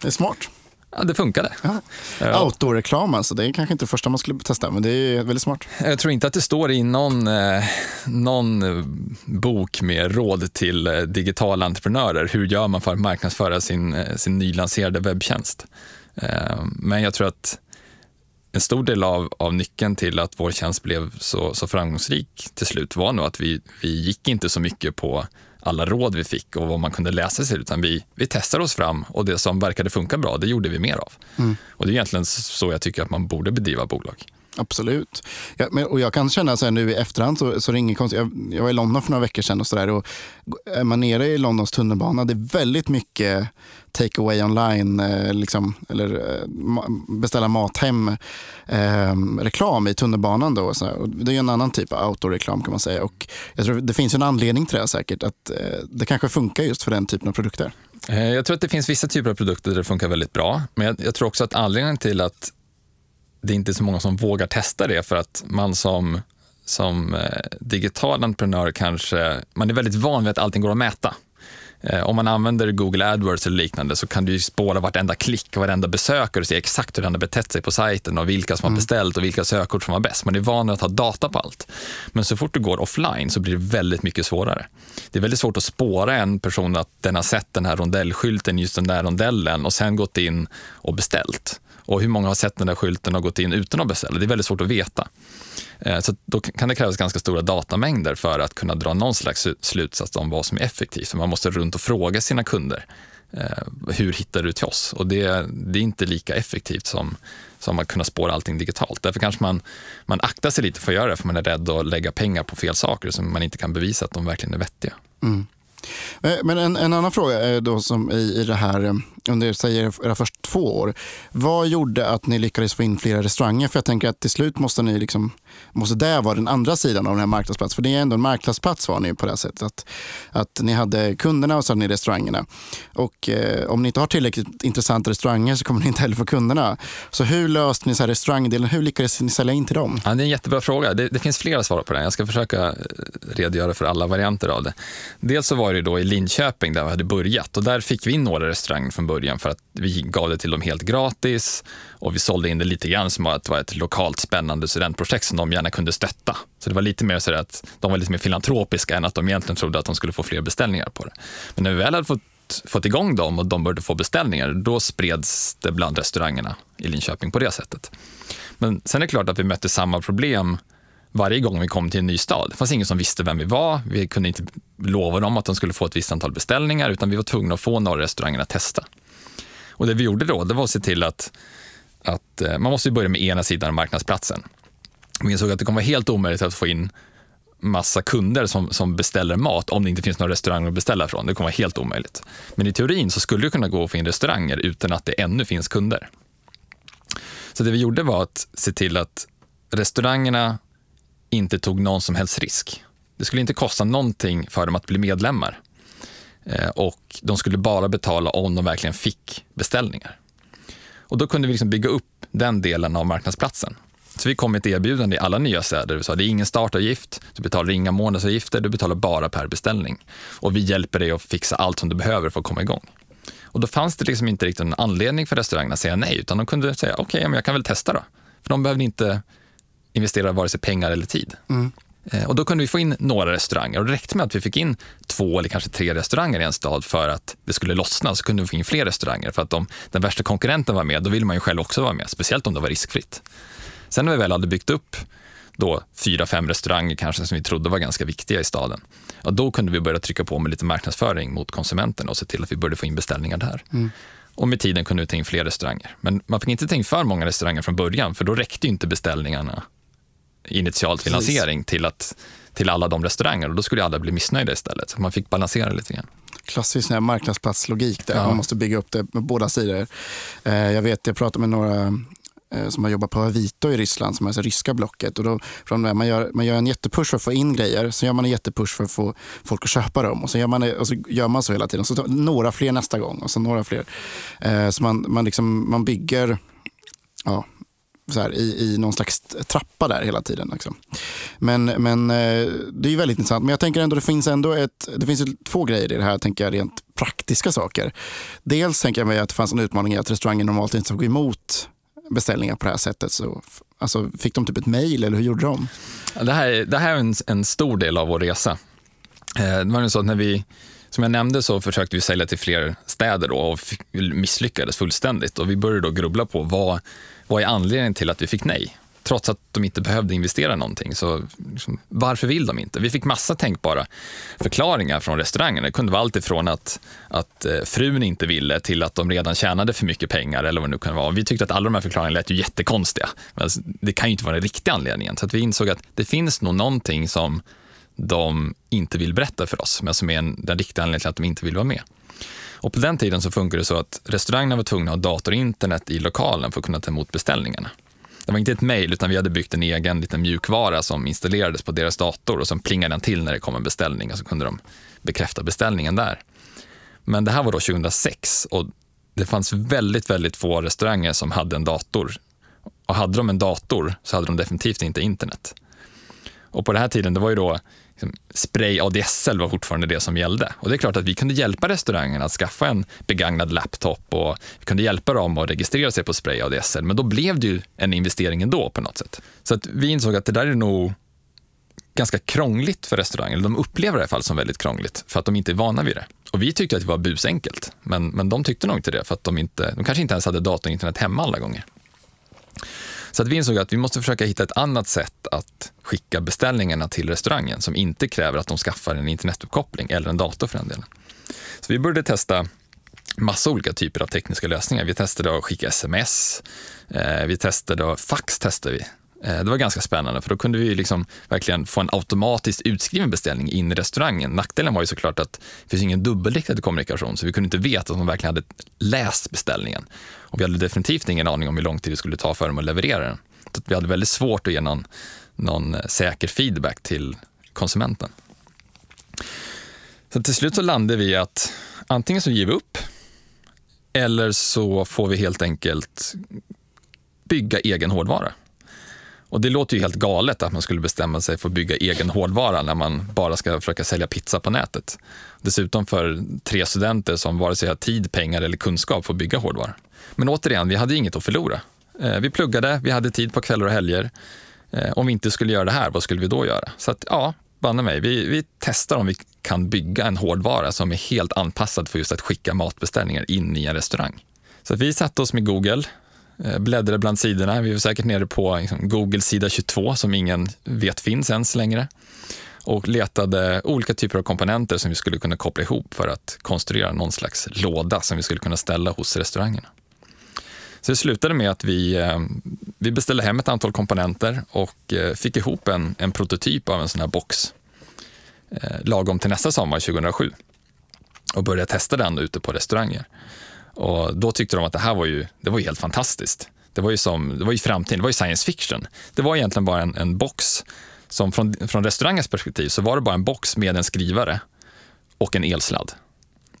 Det är smart. Ja, det funkade. Ja. Outdoor-reklam alltså, det är kanske inte första man skulle testa, men det är väldigt smart. Jag tror inte att det står i någon, eh, någon eh, bok med råd till eh, digitala entreprenörer. Hur gör man för att marknadsföra sin, sin nylanserade webbtjänst? Men jag tror att en stor del av, av nyckeln till att vår tjänst blev så, så framgångsrik till slut var nog att vi, vi gick inte så mycket på alla råd vi fick och vad man kunde läsa sig utan vi, vi testade oss fram och det som verkade funka bra, det gjorde vi mer av. Mm. Och det är egentligen så jag tycker att man borde bedriva bolag. Absolut. Ja, men, och jag kan känna så här, nu i efterhand så, så konstigt. Jag, jag var i London för några veckor sedan och så där, och är man nere i Londons tunnelbana, det är väldigt mycket take away online, eh, liksom, eller eh, beställa mat hem eh, reklam i tunnelbanan. Då, så och det är en annan typ av outdoor-reklam kan man säga. Och jag tror det finns en anledning till det säkert, att eh, det kanske funkar just för den typen av produkter. Jag tror att det finns vissa typer av produkter där det funkar väldigt bra, men jag, jag tror också att anledningen till att det är inte så många som vågar testa det för att man som, som digital entreprenör kanske, man är väldigt van vid att allting går att mäta. Eh, om man använder Google AdWords eller liknande så kan du ju spåra vartenda klick och varenda besökare och se exakt hur den har betett sig på sajten och vilka som har beställt och vilka sökord som var bäst. Man är van att ha data på allt. Men så fort du går offline så blir det väldigt mycket svårare. Det är väldigt svårt att spåra en person att den har sett den här rondellskylten, just den där rondellen och sen gått in och beställt. Och hur många har sett den där skylten och gått in utan att beställa? Det är väldigt svårt att veta. Eh, så då kan det krävas ganska stora datamängder för att kunna dra någon slags slutsats om vad som är effektivt. För man måste runt och fråga sina kunder. Eh, hur hittar du till oss? Och det, det är inte lika effektivt som, som att kunna spåra allting digitalt. Därför kanske man, man aktar sig lite för att göra det, för man är rädd att lägga pengar på fel saker som man inte kan bevisa att de verkligen är vettiga. Mm. Eh, men en, en, annan fråga är då som i, i det här, eh, under säger era första två år. Vad gjorde att ni lyckades få in flera restauranger? För jag tänker att till slut måste ni liksom, måste det vara den andra sidan av den här marknadsplatsen. För det är ändå en marknadsplats var ni på det sättet. Att, att ni hade kunderna och så hade ni restaurangerna. Och eh, om ni inte har tillräckligt intressanta restauranger så kommer ni inte heller få kunderna. Så hur löste ni så här restaurangdelen? Hur lyckades ni sälja in till dem? Ja, det är en jättebra fråga. Det, det finns flera svar på den. Jag ska försöka eh, redogöra för alla varianter av det. Dels så var det då i Linköping där vi hade börjat och där fick vi in några restauranger från början för att vi gav det till dem helt gratis och vi sålde in det lite grann som att det var ett lokalt spännande studentprojekt som de gärna kunde stötta. Så det var lite mer så att de var lite mer filantropiska än att de egentligen trodde att de skulle få fler beställningar på det. Men när vi väl hade fått, fått igång dem och de började få beställningar, då spreds det bland restaurangerna i Linköping på det sättet. Men sen är det klart att vi mötte samma problem varje gång vi kom till en ny stad. Det fanns ingen som visste vem vi var. Vi kunde inte lova dem att de skulle få ett visst antal beställningar, utan vi var tvungna att få några restauranger att testa. Och det vi gjorde då, det var att se till att, att eh, man måste börja med ena sidan av marknadsplatsen. Vi insåg att det kommer vara helt omöjligt att få in massa kunder som, som beställer mat om det inte finns några restauranger att beställa från. Det kommer vara helt omöjligt. Men i teorin så skulle det kunna gå att få in restauranger utan att det ännu finns kunder. Så det vi gjorde var att se till att restaurangerna inte tog någon som helst risk. Det skulle inte kosta någonting för dem att bli medlemmar. Eh, och de skulle bara betala om de verkligen fick beställningar. Och då kunde vi liksom bygga upp den delen av marknadsplatsen. Så vi kom med ett erbjudande i alla nya städer. Vi sa det är ingen startavgift, du betalar inga månadsavgifter, du betalar bara per beställning. Och vi hjälper dig att fixa allt som du behöver för att komma igång. Och då fanns det liksom inte riktigt en anledning för restaurangerna att säga nej, utan de kunde säga okej, okay, jag kan väl testa då. För de behövde inte investera vare sig pengar eller tid. Mm. Eh, och då kunde vi få in några restauranger och det räckte med att vi fick in två eller kanske tre restauranger i en stad för att det skulle lossna. Så kunde vi få in fler restauranger för att om den värsta konkurrenten var med, då ville man ju själv också vara med, speciellt om det var riskfritt. Sen när vi väl hade byggt upp då fyra, fem restauranger kanske som vi trodde var ganska viktiga i staden, ja, då kunde vi börja trycka på med lite marknadsföring mot konsumenterna och se till att vi började få in beställningar där. Mm. Och med tiden kunde vi ta in fler restauranger. Men man fick inte ta in för många restauranger från början, för då räckte inte beställningarna initialt finansiering till, att, till alla de restauranger och då skulle alla bli missnöjda istället. Så man fick balansera lite grann. Klassisk marknadsplatslogik där ja. man måste bygga upp det med båda sidor. Eh, jag vet, jag pratade med några Eh, som har jobbat på Avito i Ryssland, som är det ryska blocket. Och då, man, gör, man gör en jättepush för att få in grejer, så gör man en jättepush för att få folk att köpa dem. Och så gör man, eh, och så, gör man så hela tiden. Så tar några fler nästa gång och så några fler. Eh, så man, man, liksom, man bygger ja, så här, i, i någon slags trappa där hela tiden. Liksom. Men, men eh, det är väldigt intressant. Men jag tänker ändå det finns ändå ett, det finns två grejer i det här, tänker jag, rent praktiska saker. Dels tänker jag mig att det fanns en utmaning i att restauranger normalt inte tog emot beställningar på det här sättet. Så, alltså, fick de typ ett mejl eller hur gjorde de? Det här, det här är en, en stor del av vår resa. Eh, det var så att när vi som jag nämnde så försökte vi sälja till fler städer då och misslyckades fullständigt. Och vi började då grubbla på vad, vad är anledningen till att vi fick nej? Trots att de inte behövde investera någonting. Så liksom, varför vill de inte? Vi fick massa tänkbara förklaringar från restaurangerna. Det kunde vara allt ifrån att, att eh, frun inte ville till att de redan tjänade för mycket pengar eller vad det nu kan vara. Vi tyckte att alla de här förklaringarna lät ju jättekonstiga. Men alltså, det kan ju inte vara den riktiga anledningen. Så att vi insåg att det finns nog någonting som de inte vill berätta för oss, men som är en, den riktiga anledningen till att de inte vill vara med. Och på den tiden så funkade det så att restaurangerna var tvungna att ha dator och internet i lokalen för att kunna ta emot beställningarna. Det var inte ett mejl, utan vi hade byggt en egen liten mjukvara som installerades på deras dator och sen plingade den till när det kom en beställning och så kunde de bekräfta beställningen där. Men det här var då 2006 och det fanns väldigt, väldigt få restauranger som hade en dator. Och hade de en dator så hade de definitivt inte internet. Och på den här tiden, det var ju då liksom, spray ADSL var fortfarande det som gällde. Och det är klart att vi kunde hjälpa restaurangen att skaffa en begagnad laptop och vi kunde hjälpa dem att registrera sig på spray ADSL. Men då blev det ju en investering ändå på något sätt. Så att vi insåg att det där är nog ganska krångligt för restaurangen. De upplever det i alla fall som väldigt krångligt för att de inte är vana vid det. Och vi tyckte att det var busenkelt, men, men de tyckte nog inte det för att de, inte, de kanske inte ens hade datorn och internet hemma alla gånger. Så att vi insåg att vi måste försöka hitta ett annat sätt att skicka beställningarna till restaurangen som inte kräver att de skaffar en internetuppkoppling eller en dator för den delen. Så vi började testa massa olika typer av tekniska lösningar. Vi testade att skicka sms, eh, vi testade att, fax testade vi. Eh, det var ganska spännande för då kunde vi liksom verkligen få en automatiskt utskriven beställning in i restaurangen. Nackdelen var ju såklart att det finns ingen dubbelriktad kommunikation så vi kunde inte veta att de verkligen hade läst beställningen. Och vi hade definitivt ingen aning om hur lång tid det skulle ta för dem att leverera den. Så vi hade väldigt svårt att ge någon, någon eh, säker feedback till konsumenten. Så till slut så landade vi att antingen så ger vi upp eller så får vi helt enkelt bygga egen hårdvara. Och det låter ju helt galet att man skulle bestämma sig för att bygga egen hårdvara när man bara ska försöka sälja pizza på nätet. Dessutom för tre studenter som vare sig har tid, pengar eller kunskap för att bygga hårdvara. Men återigen, vi hade inget att förlora. Eh, vi pluggade, vi hade tid på kvällar och helger. Eh, om vi inte skulle göra det här, vad skulle vi då göra? Så att, ja, banne mig, vi, vi testar om vi kan bygga en hårdvara som är helt anpassad för just att skicka matbeställningar in i en restaurang. Så vi satte oss med Google, Eh, Bläddrade bland sidorna. Vi var säkert nere på liksom, Google sida 22 som ingen vet finns ens längre och letade olika typer av komponenter som vi skulle kunna koppla ihop för att konstruera någon slags låda som vi skulle kunna ställa hos restaurangerna. Så det slutade med att vi, eh, vi beställde hem ett antal komponenter och eh, fick ihop en, en prototyp av en sån här box lagom till nästa sommar, 2007 och började testa den ute på restauranger. Och då tyckte de att det här var ju, det var ju helt fantastiskt. Det var ju, som, det var ju framtiden, det var ju science fiction. Det var egentligen bara en, en box som från, från restaurangens perspektiv så var det bara en box med en skrivare och en elsladd.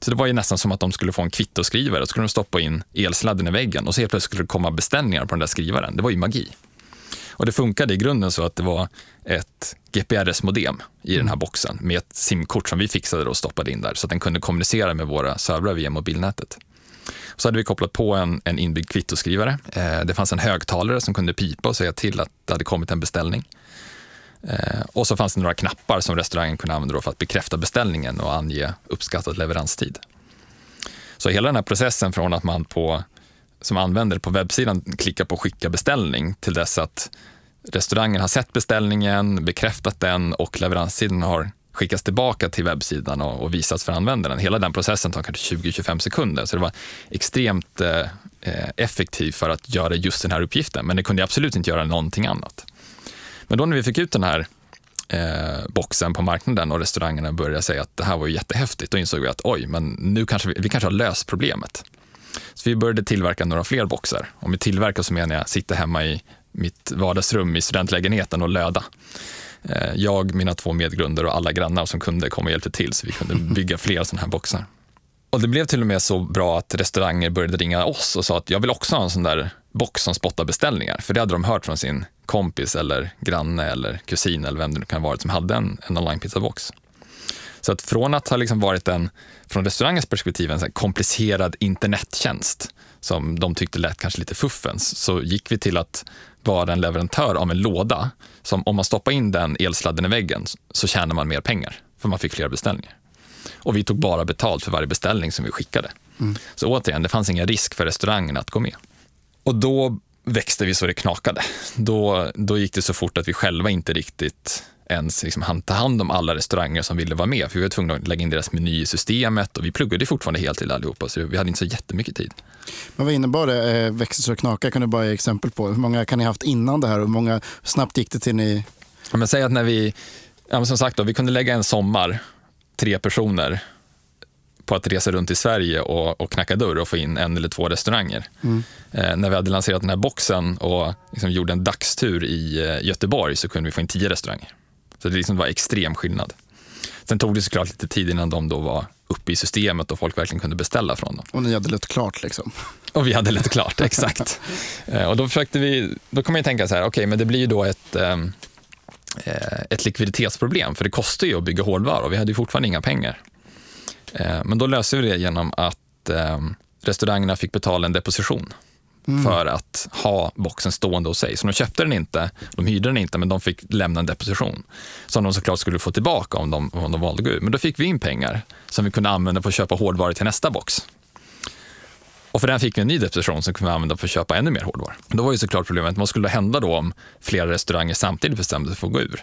Så det var ju nästan som att de skulle få en kvittoskrivare och skulle de stoppa in elsladden i väggen och så helt plötsligt skulle det komma beställningar på den där skrivaren. Det var ju magi. Och det funkade i grunden så att det var ett GPRS-modem i den här mm. boxen med ett simkort som vi fixade och stoppade in där så att den kunde kommunicera med våra servrar via mobilnätet. Så hade vi kopplat på en, en inbyggd kvittoskrivare. Eh, det fanns en högtalare som kunde pipa och säga till att det hade kommit en beställning. Eh, och så fanns det några knappar som restaurangen kunde använda för att bekräfta beställningen och ange uppskattad leveranstid. Så hela den här processen från att man på, som användare på webbsidan klickar på skicka beställning till dess att restaurangen har sett beställningen, bekräftat den och leveranstiden har skickas tillbaka till webbsidan och, och visas för användaren. Hela den processen tar kanske 20-25 sekunder, så det var extremt eh, eh, effektivt för att göra just den här uppgiften, men det kunde absolut inte göra någonting annat. Men då när vi fick ut den här eh, boxen på marknaden och restaurangerna började säga att det här var jättehäftigt, då insåg vi att oj, men nu kanske vi, vi kanske har löst problemet. Så vi började tillverka några fler boxar. Och med tillverka så menar jag sitta hemma i mitt vardagsrum i studentlägenheten och löda. Eh, jag, mina två medgrundare och alla grannar som kunde kom och hjälpte till så vi kunde bygga fler sådana här boxar. Och det blev till och med så bra att restauranger började ringa oss och sa att jag vill också ha en sån där box som spottar beställningar. För det hade de hört från sin kompis eller granne eller kusin eller vem det nu kan ha varit som hade en, en online-pizzabox. Så att från att ha liksom varit en, från restaurangens perspektiv, en komplicerad internettjänst som de tyckte lät kanske lite fuffens, så gick vi till att vara en leverantör av en låda som om man stoppar in den elsladden i väggen så tjänar man mer pengar för man fick fler beställningar. Och vi tog bara betalt för varje beställning som vi skickade. Mm. Så återigen, det fanns ingen risk för restaurangen att gå med. Och då växte vi så det knakade. Då, då gick det så fort att vi själva inte riktigt ens liksom ta hand om alla restauranger som ville vara med. För vi var tvungna att lägga in deras meny i systemet och vi pluggade fortfarande heltid allihopa, så vi hade inte så jättemycket tid. Men vad innebar det, eh, växte så knaka? Kan du bara ge exempel på? Hur många kan ni ha haft innan det här och hur många snabbt gick det till ni? Ja, men säg att när vi, ja, som sagt, då, vi kunde lägga en sommar, tre personer, på att resa runt i Sverige och, och knacka dörr och få in en eller två restauranger. Mm. Eh, när vi hade lanserat den här boxen och liksom gjorde en dagstur i eh, Göteborg så kunde vi få in tio restauranger. Så det liksom var extrem skillnad. Sen tog det såklart lite tid innan de då var uppe i systemet och folk verkligen kunde beställa från dem. Och ni hade lite klart liksom? Och vi hade lite klart, exakt. Eh, och då försökte vi, då kom jag tänka så här, okej, okay, men det blir ju då ett, ehm, eh, ett likviditetsproblem, för det kostar ju att bygga hårdvara och vi hade ju fortfarande inga pengar. Eh, men då löste vi det genom att eh, restaurangerna fick betala en deposition Mm. för att ha boxen stående hos sig. Så de köpte den inte, de hyrde den inte, men de fick lämna en deposition som de såklart skulle få tillbaka om de, om de valde att gå ur. Men då fick vi in pengar som vi kunde använda för att köpa hårdvaror till nästa box. Och för den fick vi en ny deposition som kunde använda för att köpa ännu mer hårdvaror. Då var ju såklart problemet, vad skulle hända då om flera restauranger samtidigt bestämde sig för att gå ur?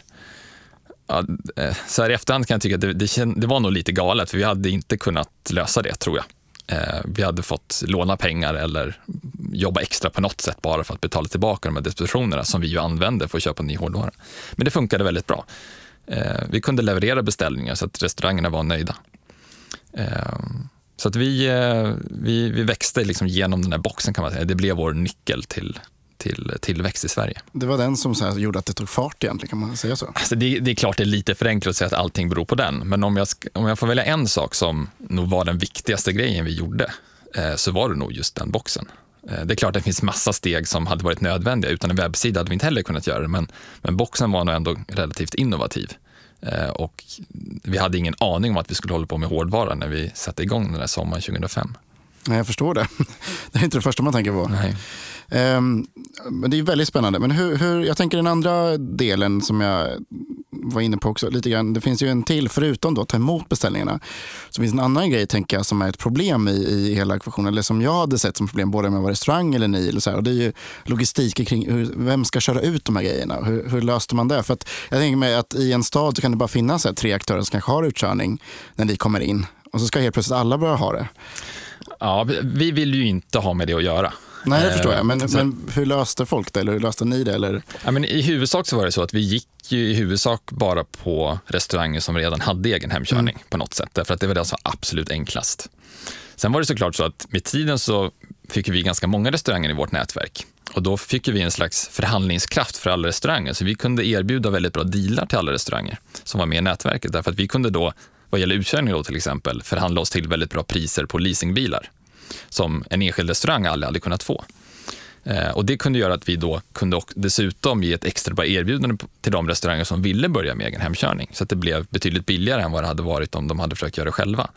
Ja, eh, så här i efterhand kan jag tycka att det, det, det var nog lite galet, för vi hade inte kunnat lösa det, tror jag. Eh, vi hade fått låna pengar eller jobba extra på något sätt bara för att betala tillbaka de här depositionerna som vi ju använde för att köpa ny hårdvara. Men det funkade väldigt bra. Eh, vi kunde leverera beställningar så att restaurangerna var nöjda. Eh, så att vi, vi, vi växte liksom genom den här boxen kan man säga. Det blev vår nyckel till, till tillväxt i Sverige. Det var den som så gjorde att det tog fart egentligen, kan man säga så? Alltså det, det, är klart det är lite för enkelt att säga att allting beror på den, men om jag, om jag får välja en sak som nog var den viktigaste grejen vi gjorde, eh, så var det nog just den boxen. Eh, det är klart det finns massa steg som hade varit nödvändiga. Utan en webbsida hade vi inte heller kunnat göra det, men, men boxen var nog ändå relativt innovativ. Eh, och vi hade ingen aning om att vi skulle hålla på med hårdvara när vi satte igång den där sommaren 2005. Nej, jag förstår det. Det är inte det första man tänker på. Nej. Um, men det är väldigt spännande. Men hur, hur, jag tänker den andra delen som jag var inne på också lite grann. Det finns ju en till, förutom då att ta emot beställningarna, så finns en annan grej tänker jag som är ett problem i, i hela ekvationen, eller som jag hade sett som problem både med att restaurang eller ni. Eller så här, och det är ju logistik kring hur, vem ska köra ut de här grejerna. Hur, hur löste man det? För att jag tänker mig att i en stad så kan det bara finnas här, tre aktörer som kanske har utkörning när ni kommer in. Och så ska helt plötsligt alla börja ha det. Ja, vi vill ju inte ha med det att göra. Nej, det förstår jag. Men, så, men hur löste folk det? Eller hur löste ni det? Eller? Ja, men I huvudsak så var det så att vi gick i huvudsak bara på restauranger som redan hade egen hemkörning mm. på något sätt. Därför att det var det som var absolut enklast. Sen var det såklart så att med tiden så fick vi ganska många restauranger i vårt nätverk. Och då fick vi en slags förhandlingskraft för alla restauranger. Så vi kunde erbjuda väldigt bra dealar till alla restauranger som var med i nätverket. Därför att vi kunde då, vad gäller utkörning då till exempel, förhandla oss till väldigt bra priser på leasingbilar som en enskild restaurang aldrig hade kunnat få. Eh, och Det kunde göra att vi då kunde dessutom ge ett extra bra erbjudande till de restauranger som ville börja med egen hemkörning. Så att det blev betydligt billigare än vad det hade varit om de hade försökt göra det själva.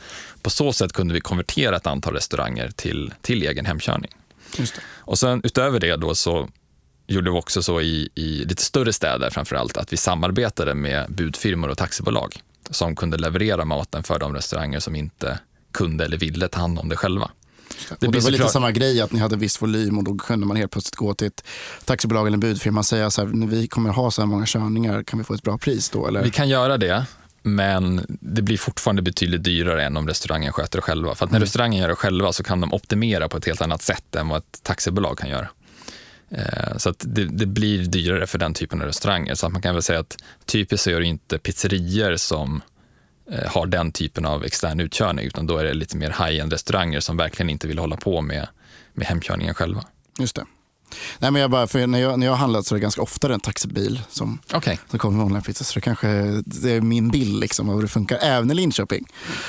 På så sätt kunde vi konvertera ett antal restauranger till, till egen hemkörning. Och sen utöver det då så gjorde vi också så i, i lite större städer framför allt att vi samarbetade med budfirmor och taxibolag som kunde leverera maten för de restauranger som inte kunde eller ville ta hand om det själva. Det, och det var lite klart. samma grej, att ni hade viss volym och då kunde man helt plötsligt gå till ett taxibolag eller en budfirma och säga så här, vi kommer ha så här många körningar, kan vi få ett bra pris då? Eller? Vi kan göra det, men det blir fortfarande betydligt dyrare än om restaurangen sköter det själva. För att när mm. restaurangen gör det själva så kan de optimera på ett helt annat sätt än vad ett taxibolag kan göra. Eh, så det, det, blir dyrare för den typen av restauranger. Så att man kan väl säga att typiskt så är det inte pizzerior som har den typen av extern utkörning, utan då är det lite mer high-end restauranger som verkligen inte vill hålla på med, med hemkörningen själva. Just det. Nej, men jag bara, för när, jag, när jag har handlat så är det ganska ofta en taxibil som, okay. som kommer med online-pizza. Så det kanske det är min bild liksom, av hur det funkar, även i Linköping.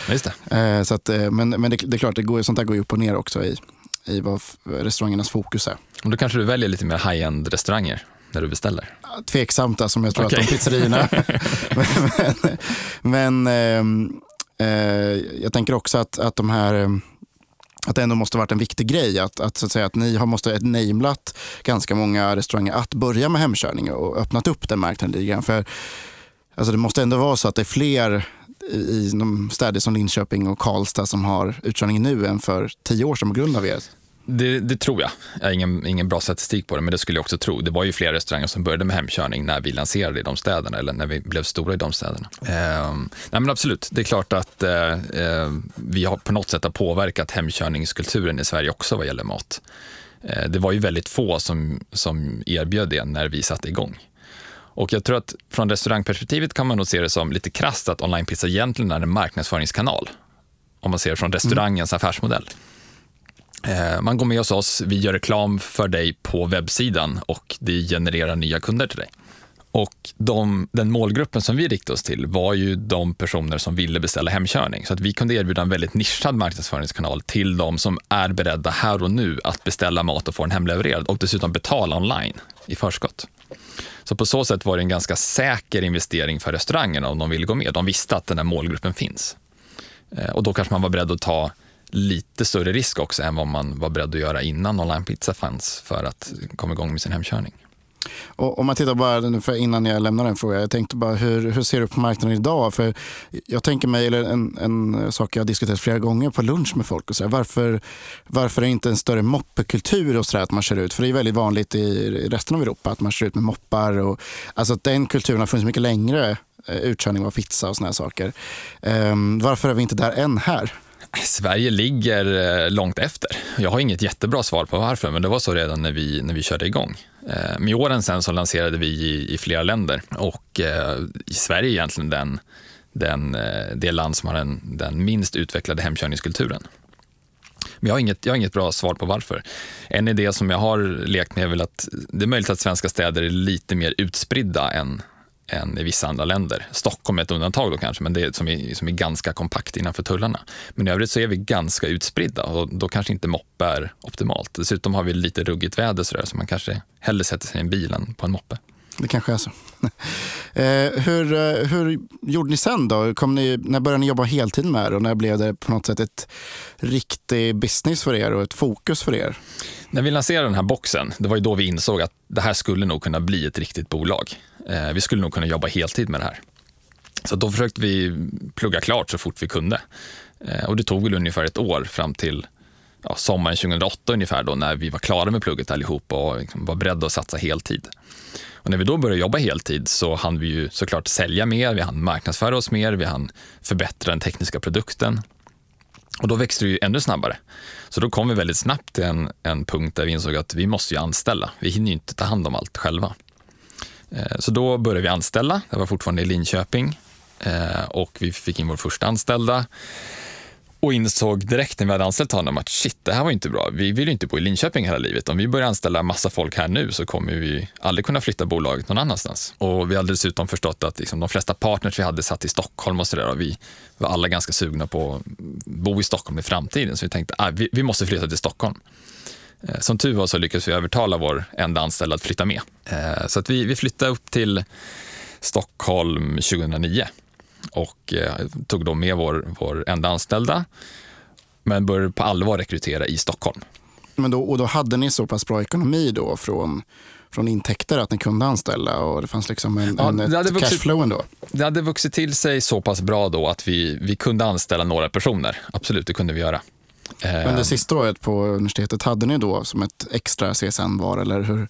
Just det. Eh, så att, eh, men men det, det, är klart, det går, sånt där går ju upp och ner också i, i vad restaurangernas fokus är. Och då kanske du väljer lite mer high-end restauranger? När du beställer? Tveksamt, alltså, som jag tror okay. att de pizzerierna. men, men eh, eh, jag tänker också att, att de här ehm, att det ändå måste varit en viktig grej att, att, så att, säga, att ni har måste namlat ganska många restauranger att börja med hemkörning och öppnat upp den marknaden lite grann. För alltså, det måste ändå vara så att det är fler i de städer som Linköping och Karlstad som har utkörning nu än för tio år sedan på grund av er det, det, tror jag. Jag har ingen, ingen bra statistik på det, men det skulle jag också tro. Det var ju flera restauranger som började med hemkörning när vi lanserade i de städerna, eller när vi blev stora i de städerna. Eh, nej men absolut, det är klart att eh, eh, vi har på något sätt har påverkat hemkörningskulturen i Sverige också vad gäller mat. Eh, det var ju väldigt få som, som erbjöd det när vi satte igång. Och jag tror att från restaurangperspektivet kan man nog se det som lite krasst att onlinepizza egentligen är en marknadsföringskanal. Om man ser det från restaurangens mm. affärsmodell. Eh, man går med hos oss, vi gör reklam för dig på webbsidan och det genererar nya kunder till dig. Och de, den målgruppen som vi riktade oss till var ju de personer som ville beställa hemkörning. Så att vi kunde erbjuda en väldigt nischad marknadsföringskanal till de som är beredda här och nu att beställa mat och få den hemlevererad och dessutom betala online i förskott. Så på så sätt var det en ganska säker investering för restaurangerna om de ville gå med. De visste att den här målgruppen finns. Eh, och då kanske man var beredd att ta lite större risk också än vad man var beredd att göra innan online pizza fanns för att komma igång med sin hemkörning. Och om man tittar bara för innan jag lämnar den frågan. Jag tänkte bara hur, hur ser du på marknaden idag? För jag tänker mig, eller en, en sak jag har diskuterat flera gånger på lunch med folk. Och så här, varför, varför är det inte en större moppekultur och så där, att man kör ut? För det är väldigt vanligt i resten av Europa att man kör ut med moppar. Och, alltså att den kulturen har funnits mycket längre. Eh, utkörning av pizza och såna här saker. Um, varför är vi inte där än här? Sverige ligger eh, långt efter. Jag har inget jättebra svar på varför, men det var så redan när vi, när vi körde igång. Eh, med åren sen så lanserade vi i, i flera länder och eh, i Sverige är egentligen den, den, det land som har den, den minst utvecklade hemkörningskulturen. Men jag har, inget, jag har inget bra svar på varför. En idé som jag har lekt med är väl att det är möjligt att svenska städer är lite mer utspridda än, än i vissa andra länder. Stockholm är ett undantag då kanske, men det är, som, är, som är ganska kompakt innanför tullarna. Men i övrigt så är vi ganska utspridda och då kanske inte moppe är optimalt. Dessutom har vi lite ruggigt väder så, där, så man kanske hellre sätter sig i en bil än på en moppe. Det kanske är så. eh, hur, eh, hur gjorde ni sen då? Kom ni, när började ni jobba heltid med det och när blev det på något sätt ett riktig business för er och ett fokus för er? När vi lanserade den här boxen, det var ju då vi insåg att det här skulle nog kunna bli ett riktigt bolag. Eh, vi skulle nog kunna jobba heltid med det här. Så då försökte vi plugga klart så fort vi kunde. Eh, och det tog väl ungefär ett år fram till ja, sommaren 2008 ungefär då när vi var klara med plugget allihop och liksom var beredda att satsa heltid. Och när vi då började jobba heltid så hann vi ju såklart sälja mer, vi hann marknadsföra oss mer, vi hann förbättra den tekniska produkten. Och då växte det ju ännu snabbare. Så då kom vi väldigt snabbt till en, en punkt där vi insåg att vi måste ju anställa. Vi hinner ju inte ta hand om allt själva. Eh, så då började vi anställa, det var fortfarande i Linköping eh, och vi fick in vår första anställda och insåg direkt när vi hade anställt honom att shit, det här var inte bra. Vi vill ju inte bo i Linköping hela livet. Om vi börjar anställa massa folk här nu så kommer vi aldrig kunna flytta bolaget någon annanstans. Och vi hade dessutom förstått att liksom, de flesta partners vi hade satt i Stockholm och sådär och vi var alla ganska sugna på att bo i Stockholm i framtiden. Så vi tänkte att ah, vi, vi måste flytta till Stockholm. Eh, som tur var så lyckades vi övertala vår enda anställda att flytta med. Eh, så att vi, vi flyttade upp till Stockholm 2009 och eh, tog då med vår, vår enda anställda, men började på allvar rekrytera i Stockholm. Men då, och då hade ni så pass bra ekonomi då från, från intäkter att ni kunde anställa och det fanns liksom en, ja, en ett cashflow ändå? Det hade vuxit till sig så pass bra då att vi, vi kunde anställa några personer. Absolut, det kunde vi göra. Under eh, sista året på universitetet, hade ni då som ett extra CSN-var eller hur?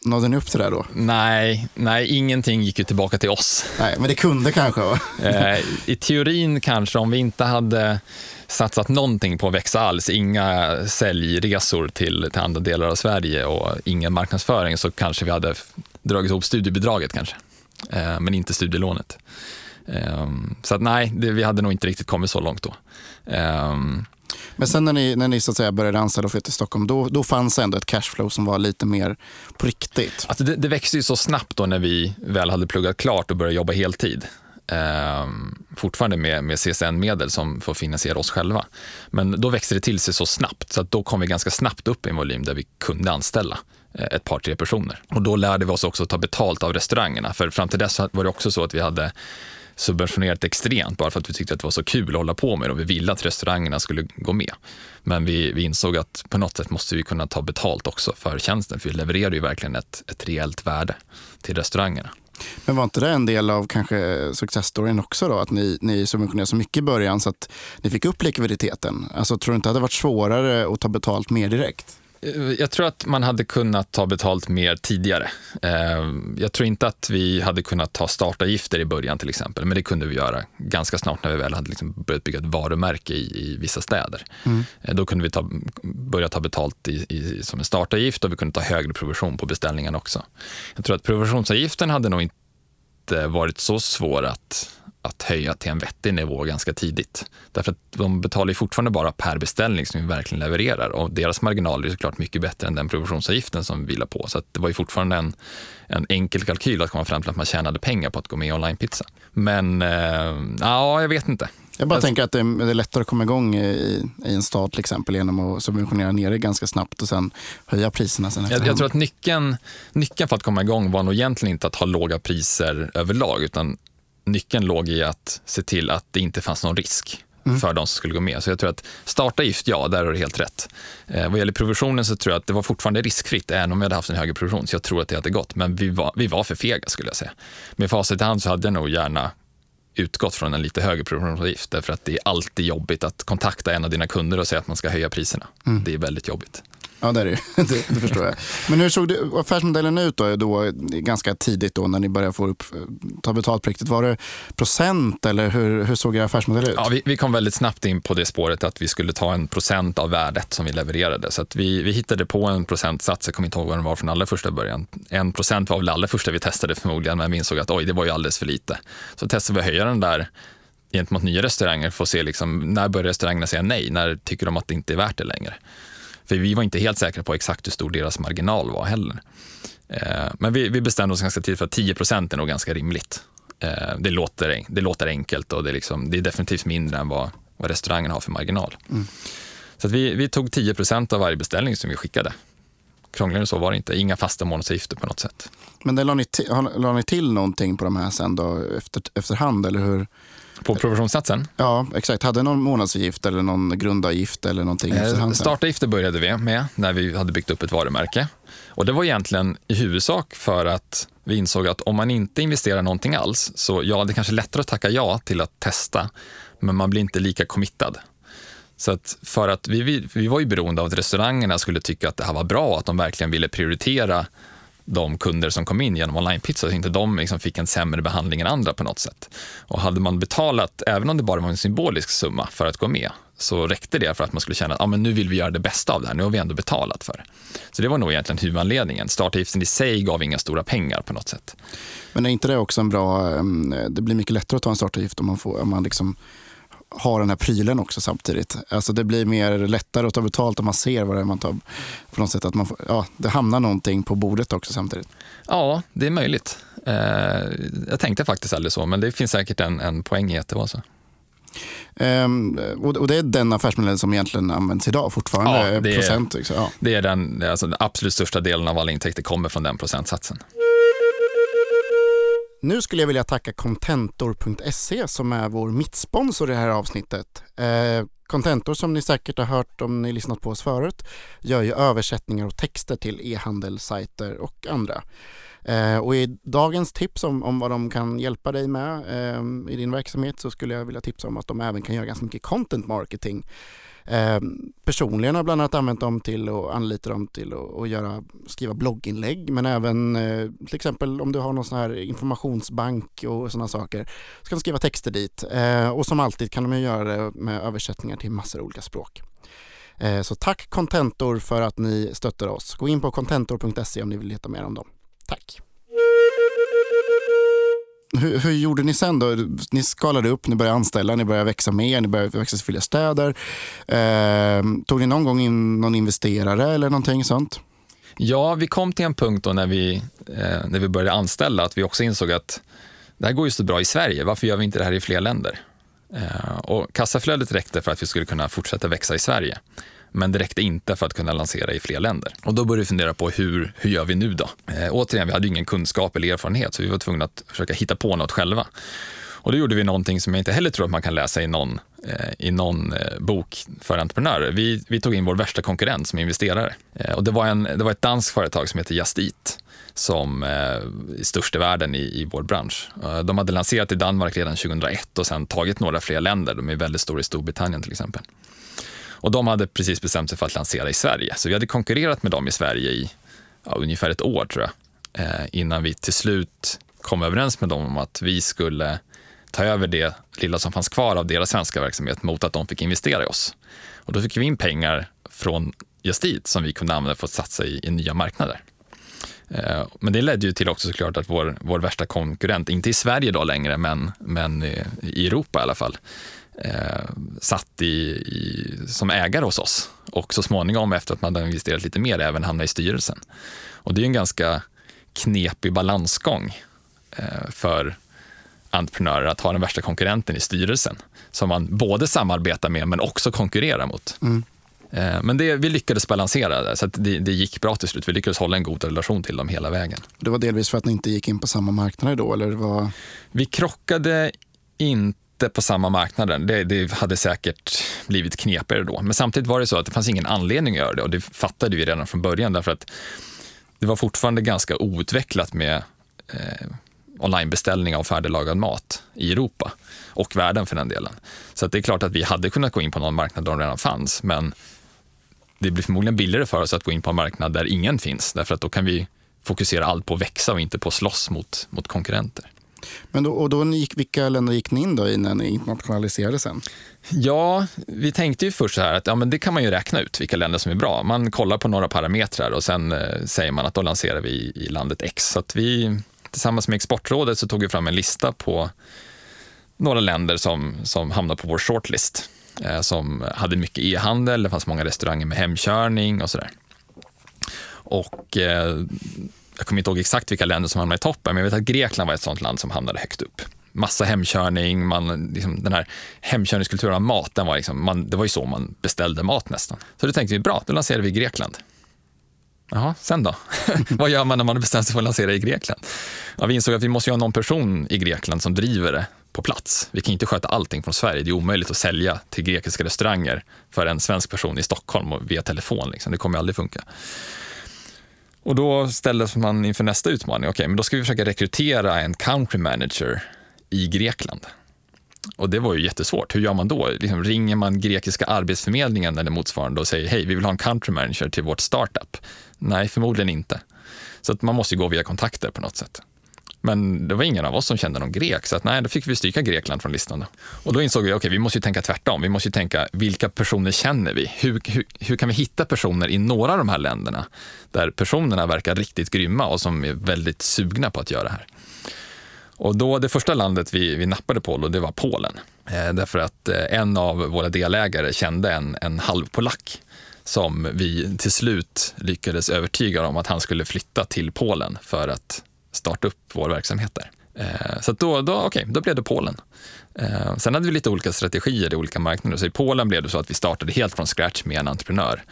Nådde ni upp till det då? Nej, nej, ingenting gick ju tillbaka till oss. Nej, men det kunde kanske? Va? Eh, I teorin kanske, om vi inte hade satsat någonting på att växa alls, inga säljresor till, till andra delar av Sverige och ingen marknadsföring, så kanske vi hade dragit ihop studiebidraget kanske, eh, men inte studielånet. Så att nej, det, vi hade nog inte riktigt kommit så långt då. Men sen när ni, när ni så att säga började anställa och flyttade till Stockholm, då, då fanns ändå ett cashflow som var lite mer på riktigt? Alltså det, det växte ju så snabbt då när vi väl hade pluggat klart och började jobba heltid. Ehm, fortfarande med, med CSN-medel som får finansiera oss själva. Men då växte det till sig så snabbt så att då kom vi ganska snabbt upp i en volym där vi kunde anställa eh, ett par, tre personer. Och då lärde vi oss också att ta betalt av restaurangerna. För fram till dess var det också så att vi hade subventionerat extremt bara för att vi tyckte att det var så kul att hålla på med det och vi ville att restaurangerna skulle gå med. Men vi, vi insåg att på något sätt måste vi kunna ta betalt också för tjänsten för vi levererar ju verkligen ett, ett reellt värde till restaurangerna. Men var inte det en del av kanske successstoryn också då? Att ni, ni subventionerade så mycket i början så att ni fick upp likviditeten. Alltså tror du inte att det hade varit svårare att ta betalt mer direkt? Jag tror att man hade kunnat ta betalt mer tidigare. Eh, jag tror inte att vi hade kunnat ta startavgifter i början till exempel, men det kunde vi göra ganska snart när vi väl hade liksom börjat bygga ett varumärke i, i vissa städer. Mm. Eh, då kunde vi ta, börja ta betalt i, i, som en startavgift och vi kunde ta högre provision på beställningen också. Jag tror att provisionsavgiften hade nog inte varit så svår att att höja till en vettig nivå ganska tidigt. Därför att de betalar ju fortfarande bara per beställning som vi verkligen levererar och deras marginaler är såklart mycket bättre än den provisionsavgiften som vi la på. Så det var ju fortfarande en, en enkel kalkyl att komma fram till att man tjänade pengar på att gå med i onlinepizza. Men eh, ja, jag vet inte. Jag bara alltså, tänker att det är, lättare att komma igång i, i, en stad till exempel genom att subventionera ner det ganska snabbt och sen höja priserna sen jag, jag tror att nyckeln, nyckeln för att komma igång var nog egentligen inte att ha låga priser överlag utan nyckeln låg i att se till att det inte fanns någon risk mm. för de som skulle gå med. Så jag tror att starta gift, ja, där har du helt rätt. Eh, vad gäller provisionen så tror jag att det var fortfarande riskfritt, även om vi hade haft en högre provision. Så jag tror att det hade gått, men vi var, vi var för fega skulle jag säga. Med facit i hand så hade jag nog gärna utgått från en lite högre provisionsavgift därför att det är alltid jobbigt att kontakta en av dina kunder och säga att man ska höja priserna. Mm. Det är väldigt jobbigt. Ja, det är det. det, det förstår jag. Men hur såg det, affärsmodellen ut då, då, ganska tidigt då när ni började få upp, ta betalt på riktigt? Var det procent eller hur, hur såg er affärsmodell ut? Ja, vi, vi, kom väldigt snabbt in på det spåret att vi skulle ta en procent av värdet som vi levererade. Så att vi, vi hittade på en procentsats, jag kommer inte ihåg vad den var från allra första början. En procent var väl det allra första vi testade förmodligen, men vi insåg att oj, det var ju alldeles för lite. Så testade vi att höja den där gentemot nya restauranger för att se liksom, när börjar restaurangerna säga nej? När tycker de att det inte är värt det längre? För vi var inte helt säkra på exakt hur stor deras marginal var heller. Eh, men vi, vi bestämde oss ganska tidigt för att 10 är nog ganska rimligt. Eh, det, låter, det låter enkelt och det är, liksom, det är definitivt mindre än vad, vad restaurangen har för marginal. Mm. Så vi, vi tog 10% av varje beställning som vi skickade. Krångligare än så var det inte. Inga fasta månadsavgifter på något sätt. Men det la, ni till, la ni till någonting på de här sen då, efter, efterhand? Eller hur? På provisionssatsen? Ja, exakt. Hade någon månadsavgift eller någon grundavgift eller någonting? Eh, startavgifter började vi med när vi hade byggt upp ett varumärke. Och det var egentligen i huvudsak för att vi insåg att om man inte investerar någonting alls, så ja, det är kanske lättare att tacka ja till att testa, men man blir inte lika committad. Så att för att vi, vi, vi var ju beroende av att restaurangerna skulle tycka att det här var bra, att de verkligen ville prioritera de kunder som kom in genom onlinepizza så inte de liksom fick en sämre behandling än andra på något sätt. Och hade man betalat, även om det bara var en symbolisk summa för att gå med, så räckte det för att man skulle känna att ah, men nu vill vi göra det bästa av det här, nu har vi ändå betalat för det. Så det var nog egentligen huvudanledningen. Startavgiften i sig gav inga stora pengar på något sätt. Men är inte det också en bra, ehm, det blir mycket lättare att ta en startavgift om man, får, om man liksom ha den här prylen också samtidigt. Alltså det blir mer lättare att ta betalt om man ser vad det är man tar. På något sätt att man får, ja, det hamnar någonting på bordet också samtidigt. Ja, det är möjligt. Eh, jag tänkte faktiskt aldrig så, men det finns säkert en, en poäng i att det var så. Um, och, det är den affärsmodellen som egentligen används idag fortfarande? Ja, det är, procent, liksom. ja. det är den, alltså den absolut största delen av alla intäkter kommer från den procentsatsen. Nu skulle jag vilja tacka Contentor.se som är vår mittsponsor i det här avsnittet. Eh, Contentor som ni säkert har hört om ni lyssnat på oss förut gör ju översättningar och texter till e-handelssajter och andra. Eh, och i dagens tips om, om vad de kan hjälpa dig med eh, i din verksamhet så skulle jag vilja tipsa om att de även kan göra ganska mycket content marketing Eh, personligen har jag bland annat använt dem till och anlita dem till att göra, skriva blogginlägg men även eh, till exempel om du har någon sån här informationsbank och sådana saker så kan du skriva texter dit eh, och som alltid kan de göra det med översättningar till massor av olika språk. Eh, så tack Contentor för att ni stöttar oss. Gå in på contentor.se om ni vill veta mer om dem. Tack! Hur, hur, gjorde ni sen då? Ni skalade upp, ni började anställa, ni började växa mer, ni började växa till fler städer. Eh, tog ni någon gång in någon investerare eller någonting sånt? Ja, vi kom till en punkt då när vi, eh, när vi började anställa att vi också insåg att det här går ju så bra i Sverige, varför gör vi inte det här i fler länder? Eh, och kassaflödet räckte för att vi skulle kunna fortsätta växa i Sverige. Men det räckte inte för att kunna lansera i fler länder. Och då började vi fundera på hur, hur gör vi nu då? Eh, återigen, vi hade ingen kunskap eller erfarenhet så vi var tvungna att försöka hitta på något själva. Och då gjorde vi någonting som jag inte heller tror att man kan läsa i någon, eh, i någon eh, bok för entreprenörer. Vi, vi tog in vår värsta konkurrent som investerare. Eh, och det, var en, det var ett danskt företag som heter Just Eat som är störst i världen i, i vår bransch. Eh, de hade lanserat i Danmark redan 2001 och sen tagit några fler länder. De är väldigt stora i Storbritannien till exempel. Och de hade precis bestämt sig för att lansera i Sverige. Så vi hade konkurrerat med dem i Sverige i ja, ungefär ett år tror jag. Eh, innan vi till slut kom överens med dem om att vi skulle ta över det lilla som fanns kvar av deras svenska verksamhet mot att de fick investera i oss. Och då fick vi in pengar från Just Eat som vi kunde använda för att satsa i, i nya marknader. Eh, men det ledde ju till också såklart att vår, vår värsta konkurrent, inte i Sverige då längre, men, men i Europa i alla fall, eh, satt i, i, som ägare hos oss och så småningom efter att man hade investerat lite mer även hamnade i styrelsen. Och det är en ganska knepig balansgång eh, för entreprenörer att ha den värsta konkurrenten i styrelsen som man både samarbetar med men också konkurrerar mot. Mm. Eh, men det, vi lyckades balansera det, så det, det, gick bra till slut. Vi lyckades hålla en god relation till dem hela vägen. Det var delvis för att ni inte gick in på samma marknader då? Eller var... Vi krockade inte på samma marknaden. Det, det, hade säkert blivit knepigare då. Men samtidigt var det så att det fanns ingen anledning att göra det och det fattade vi redan från början därför att det var fortfarande ganska outvecklat med eh, onlinebeställning av färdiglagad mat i Europa och världen för den delen. Så det är klart att vi hade kunnat gå in på någon marknad där de redan fanns, men det blir förmodligen billigare för oss att gå in på en marknad där ingen finns, därför att då kan vi fokusera allt på att växa och inte på att slåss mot, mot konkurrenter. Men då, och då gick, vilka länder gick ni in då i när ni internationaliserade sen? Ja, vi tänkte ju först så här att ja, men det kan man ju räkna ut vilka länder som är bra. Man kollar på några parametrar och sen eh, säger man att då lanserar vi i, i landet X. Så att vi tillsammans med Exportrådet så tog vi fram en lista på några länder som, som hamnade på vår shortlist. Eh, som hade mycket e-handel, det fanns många restauranger med hemkörning och sådär. Och eh, jag kommer inte ihåg exakt vilka länder som hamnade i toppen, men jag vet att Grekland var ett sånt land som hamnade högt upp. Massa hemkörning, man, liksom, den här hemkörningskulturen av mat, den var liksom, man, det var ju så man beställde mat nästan. Så då tänkte vi, bra, då lanserar vi i Grekland. Jaha, sen då? Vad gör man när man bestämt sig för att lansera i Grekland? Ja, vi insåg att vi måste ha någon person i Grekland som driver det på plats. Vi kan inte sköta allting från Sverige. Det är omöjligt att sälja till grekiska restauranger för en svensk person i Stockholm via telefon. Liksom. Det kommer aldrig funka. Och då ställdes man inför nästa utmaning. Okej, okay, men då ska vi försöka rekrytera en country manager i Grekland. Och det var ju jättesvårt. Hur gör man då? Liksom, ringer man grekiska arbetsförmedlingen eller motsvarande och säger hej, vi vill ha en country manager till vårt startup? Nej, förmodligen inte. Så att man måste gå via kontakter på något sätt. Men det var ingen av oss som kände någon grek, så att, nej, då fick vi stryka Grekland från listan. Då. Och då insåg vi, okej, okay, vi måste ju tänka tvärtom. Vi måste ju tänka, vilka personer känner vi? Hur, hur, hur, kan vi hitta personer i några av de här länderna, där personerna verkar riktigt grymma och som är väldigt sugna på att göra det här? Och då, det första landet vi, vi nappade på då, det var Polen. Eh, därför att eh, en av våra delägare kände en, en halvpolack som vi till slut lyckades övertyga om att han skulle flytta till Polen för att starta upp vår verksamhet där. Eh, så då, då, okay, då blev det Polen. Eh, sen hade vi lite olika strategier i olika marknader. Så i Polen blev det så att vi startade helt från scratch med en entreprenör.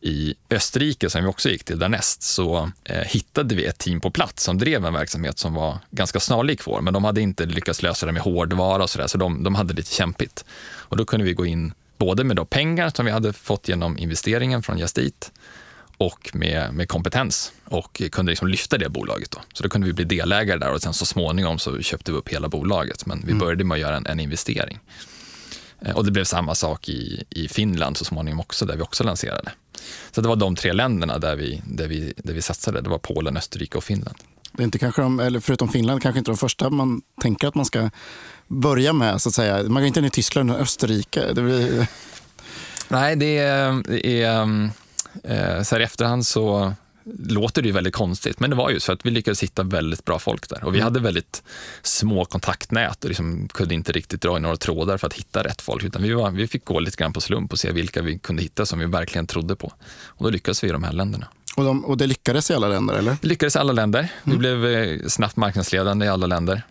I Österrike, som vi också gick till därnäst, så eh, hittade vi ett team på plats som drev en verksamhet som var ganska snarlik vår, men de hade inte lyckats lösa det med hårdvara och sådär, så de, de hade lite kämpigt. Och då kunde vi gå in både med då pengar som vi hade fått genom investeringen från Just Eat och med, med kompetens och kunde liksom lyfta det bolaget. Då. Så då kunde vi bli delägare där och sen så småningom så köpte vi upp hela bolaget. Men vi mm. började med att göra en, en investering. Eh, och det blev samma sak i, i Finland så småningom också, där vi också lanserade. Så det var de tre länderna där vi, där vi, där vi satsade. Det var Polen, Österrike och Finland. Det är inte kanske de, eller förutom Finland, kanske inte de första man tänker att man ska börja med. så att säga. Man går inte in i Tyskland och Österrike. Det blir... Nej, det är, det är Eh, så här i efterhand så låter det ju väldigt konstigt, men det var ju så att vi lyckades hitta väldigt bra folk där. Och vi mm. hade väldigt små kontaktnät och liksom kunde inte riktigt dra i några trådar för att hitta rätt folk, utan vi, var, vi fick gå lite grann på slump och se vilka vi kunde hitta som vi verkligen trodde på. Och då lyckades vi i de här länderna. Och, de, och det lyckades i alla länder, eller? Det lyckades i alla länder. Mm. Vi blev eh, snabbt marknadsledande i alla länder.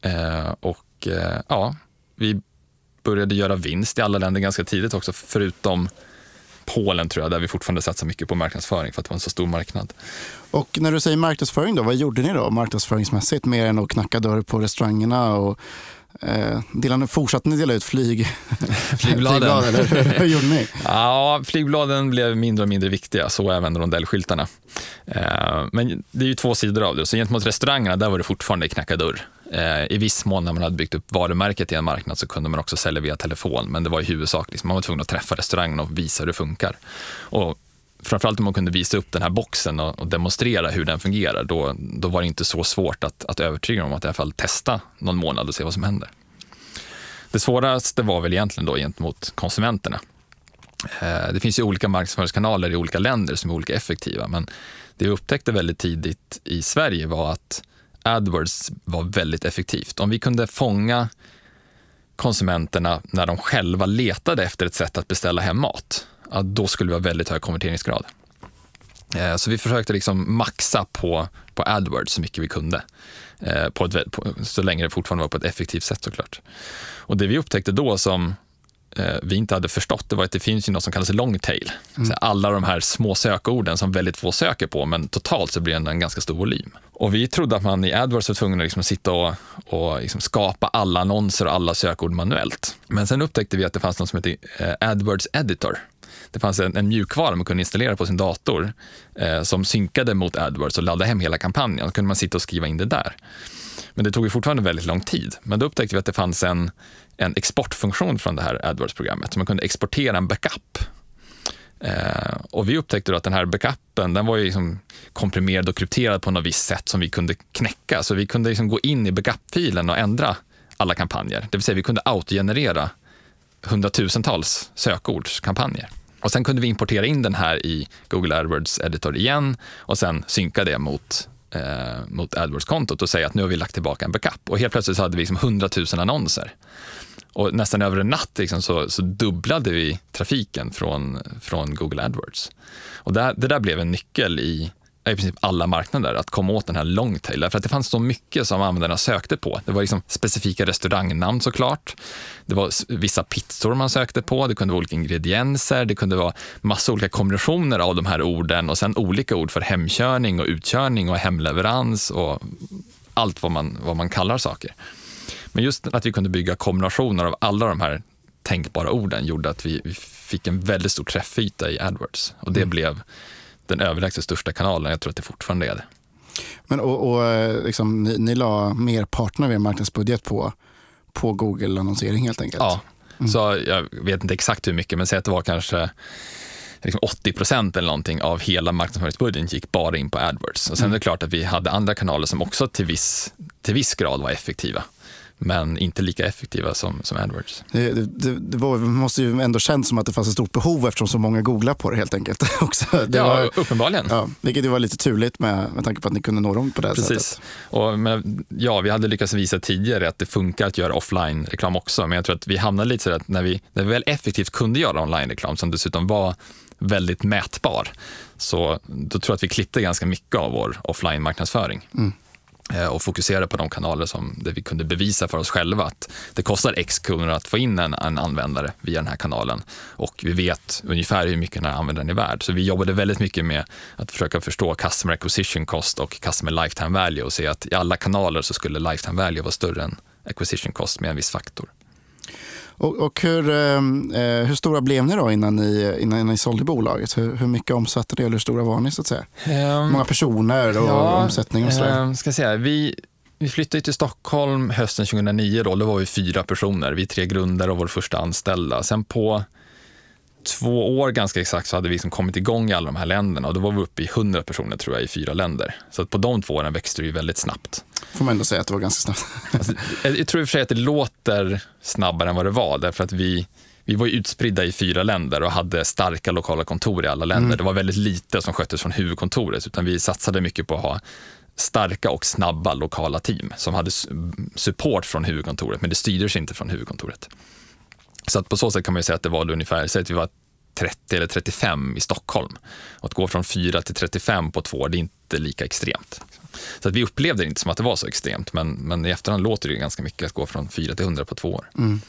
Eh, och eh, ja, vi började göra vinst i alla länder ganska tidigt också, förutom Polen tror jag, där vi fortfarande satsar mycket på marknadsföring för att det var en så stor marknad. Och när du säger marknadsföring, då, vad gjorde ni då marknadsföringsmässigt mer än att knacka dörr på restaurangerna och Eh, delade, fortsatte ni dela ut flyg, flygbladen? Flygblad, eller hur gjorde ni? ja, flygbladen blev mindre och mindre viktiga, så även rondellskyltarna. Eh, men det är ju två sidor av det. Så gentemot restaurangerna, där var det fortfarande knacka dörr. Eh, I viss mån när man hade byggt upp varumärket i en marknad så kunde man också sälja via telefon, men det var i huvudsak, liksom, man var tvungen att träffa restaurangen och visa hur det funkar. Och framförallt om man kunde visa upp den här boxen och, och, demonstrera hur den fungerar, då, då var det inte så svårt att, att övertyga dem att i alla fall testa någon månad och se vad som händer. Det svåraste var väl egentligen då gentemot konsumenterna. Eh, det finns ju olika marknadsföringskanaler i olika länder som är olika effektiva, men det vi upptäckte väldigt tidigt i Sverige var att AdWords var väldigt effektivt. Om vi kunde fånga konsumenterna när de själva letade efter ett sätt att beställa hem mat, ja, då skulle vi ha väldigt hög konverteringsgrad. Eh, så vi försökte liksom maxa på, på AdWords så mycket vi kunde. Eh, på ett, på, så länge det fortfarande var på ett effektivt sätt såklart. Och det vi upptäckte då som eh, vi inte hade förstått det var att det finns ju något som kallas long tail. Mm. alla de här små sökorden som väldigt få söker på, men totalt så blir det en ganska stor volym. Och vi trodde att man i AdWords var tvungen att liksom sitta och, och liksom skapa alla annonser och alla sökord manuellt. Men sen upptäckte vi att det fanns något som heter eh, AdWords Editor. Det fanns en, en mjukvara man kunde installera på sin dator eh, som synkade mot AdWords och laddade hem hela kampanjen. Då kunde man sitta och skriva in det där. Men det tog ju fortfarande väldigt lång tid. Men då upptäckte vi att det fanns en, en exportfunktion från det här AdWords-programmet. Så man kunde exportera en backup. Eh, och vi upptäckte då att den här backupen den var ju liksom komprimerad och krypterad på något visst sätt som vi kunde knäcka. Så vi kunde liksom gå in i backup-filen och ändra alla kampanjer. Det vill säga vi kunde autogenerera hundratusentals sökordskampanjer. Och sen kunde vi importera in den här i Google AdWords Editor igen och sen synka det mot eh, mot AdWords-kontot och säga att nu har vi lagt tillbaka en backup. Och helt plötsligt så hade vi liksom 100 000 annonser. Och nästan över en natt liksom så, så dubblade vi trafiken från, från Google AdWords. Och det, det där blev en nyckel i i princip alla marknader att komma åt den här longtail. Därför att det fanns så mycket som användarna sökte på. Det var liksom specifika restaurangnamn såklart. Det var vissa pizzor man sökte på, det kunde vara olika ingredienser, det kunde vara massa olika kombinationer av de här orden och sen olika ord för hemkörning och utkörning och hemleverans och allt vad man, vad man kallar saker. Men just att vi kunde bygga kombinationer av alla de här tänkbara orden gjorde att vi, vi fick en väldigt stor träffyta i AdWords och det mm. blev den överlägset största kanalen. Jag tror att det fortfarande är det. Men och, och eh, liksom, ni, ni la merparten av er marknadsbudget på, på Google-annonsering helt enkelt? Ja, mm. så jag vet inte exakt hur mycket, men säg att det var kanske liksom 80 procent eller någonting av hela marknadsföringsbudgeten gick bara in på AdWords. Och sen mm. är det klart att vi hade andra kanaler som också till viss, till viss grad var effektiva men inte lika effektiva som, som AdWords. Det, det, det var, måste ju ändå känns som att det fanns ett stort behov eftersom så många googlar på det helt enkelt. också. Det ja, var, uppenbarligen. Ja, vilket ju var lite turligt med, med tanke på att ni kunde nå dem på det Precis. sättet. Och, men, ja, vi hade lyckats visa tidigare att det funkar att göra offline-reklam också, men jag tror att vi hamnade lite så att när vi, när vi väl effektivt kunde göra online-reklam, som dessutom var väldigt mätbar, så då tror jag att vi klippte ganska mycket av vår offline-marknadsföring. Mm. Eh, och fokuserade på de kanaler som, där vi kunde bevisa för oss själva att det kostar x kronor att få in en, en användare via den här kanalen och vi vet ungefär hur mycket den här användaren är värd. Så vi jobbade väldigt mycket med att försöka förstå customer acquisition cost och customer lifetime value och se att i alla kanaler så skulle lifetime value vara större än acquisition cost med en viss faktor. Och, och hur, ehm, eh, hur stora blev ni då innan ni, innan ni sålde bolaget? Hur, hur mycket omsatte det eller hur stora var ni? så att säga? Um, många personer och ja, omsättning och sådär? Um, ska säga, vi, vi flyttade till Stockholm hösten 2009. Då, då var vi fyra personer. Vi tre grundare och vår första anställda. Sen på två år ganska exakt så hade vi liksom kommit igång i alla de här länderna och då var vi uppe i 100 personer tror jag i fyra länder. Så att på de två åren växte det väldigt snabbt. Får man ändå säga att det var ganska snabbt. alltså, jag tror i och för sig att det låter snabbare än vad det var därför att vi, vi var utspridda i fyra länder och hade starka lokala kontor i alla länder. Mm. Det var väldigt lite som sköttes från huvudkontoret utan vi satsade mycket på att ha starka och snabba lokala team som hade support från huvudkontoret men det styrdes inte från huvudkontoret. Så att på så sätt kan man säga att det var ungefär, säg att vi var 30 eller 35 i Stockholm. Och att gå från 4 till 35 på två år, det är inte lika extremt. Så att vi upplevde det inte som att det var så extremt, men, men i efterhand låter det ganska mycket att gå från 4 till 100 på två år. Mm.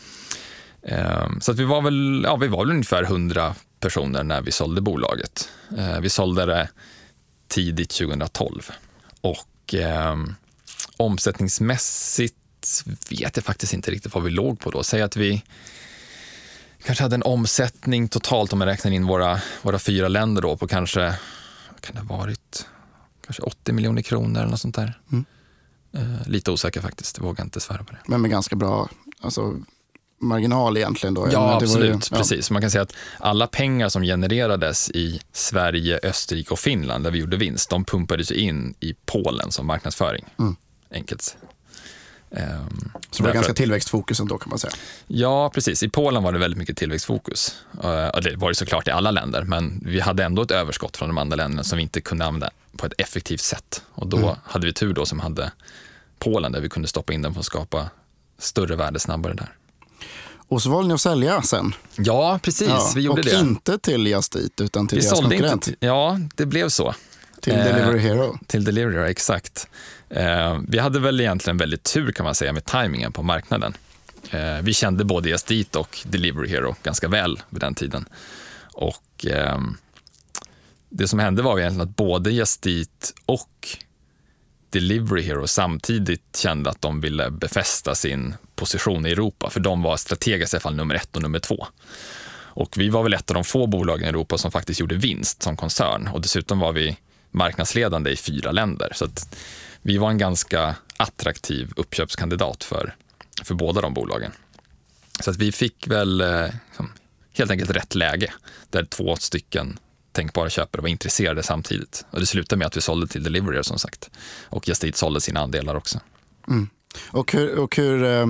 Um, så att vi var väl, ja, vi var väl ungefär 100 personer när vi sålde bolaget. Uh, vi sålde det tidigt 2012. Och um, omsättningsmässigt vet jag faktiskt inte riktigt vad vi låg på då. Säg att vi kanske hade en omsättning totalt om man räknar in våra, våra fyra länder då på kanske, kan det ha varit, kanske 80 miljoner kronor eller något sånt där. Mm. Eh, lite osäker faktiskt, vågar inte svära på det. Men med ganska bra alltså, marginal egentligen då? Ja, absolut. Ju, ja. Precis. Man kan säga att alla pengar som genererades i Sverige, Österrike och Finland där vi gjorde vinst, de pumpades in i Polen som marknadsföring. Mm. Enkelt Ehm, Så det var ganska tillväxtfokus ändå kan man säga. Ja, precis. I Polen var det väldigt mycket tillväxtfokus. Eh, Och det var det såklart i alla länder, men vi hade ändå ett överskott från de andra länderna som vi inte kunde använda på ett effektivt sätt. Och då hade vi tur då som hade Polen där vi kunde stoppa in den för att skapa större värde snabbare där. Och så valde ni att sälja sen. Ja, precis. Ja, vi gjorde och det. inte till Just Eat utan till vi deras konkurrent. inte. Ja, det blev så. Till Eh, Delivery Hero. Till Delivery, ja, exakt. Eh, vi hade väl egentligen väldigt tur kan man säga med tajmingen på marknaden. Eh, vi kände både Just Eat och Delivery Hero ganska väl vid den tiden. Och ehm, det som hände var egentligen att både Just Eat och Delivery Hero samtidigt kände att de ville befästa sin position i Europa, för de var strategiskt i alla fall nummer ett och nummer två. Och vi var väl ett av de få bolagen i Europa som faktiskt gjorde vinst som koncern och dessutom var vi marknadsledande i fyra länder. Så att vi var en ganska attraktiv uppköpskandidat för, för båda de bolagen. Så att vi fick väl liksom, helt enkelt rätt läge där två stycken tänkbara köpare var intresserade samtidigt. Och det slutade med att vi sålde till Deliverer som sagt. Och Just Eat sålde sina andelar också. Mm. Och hur, och hur, eh,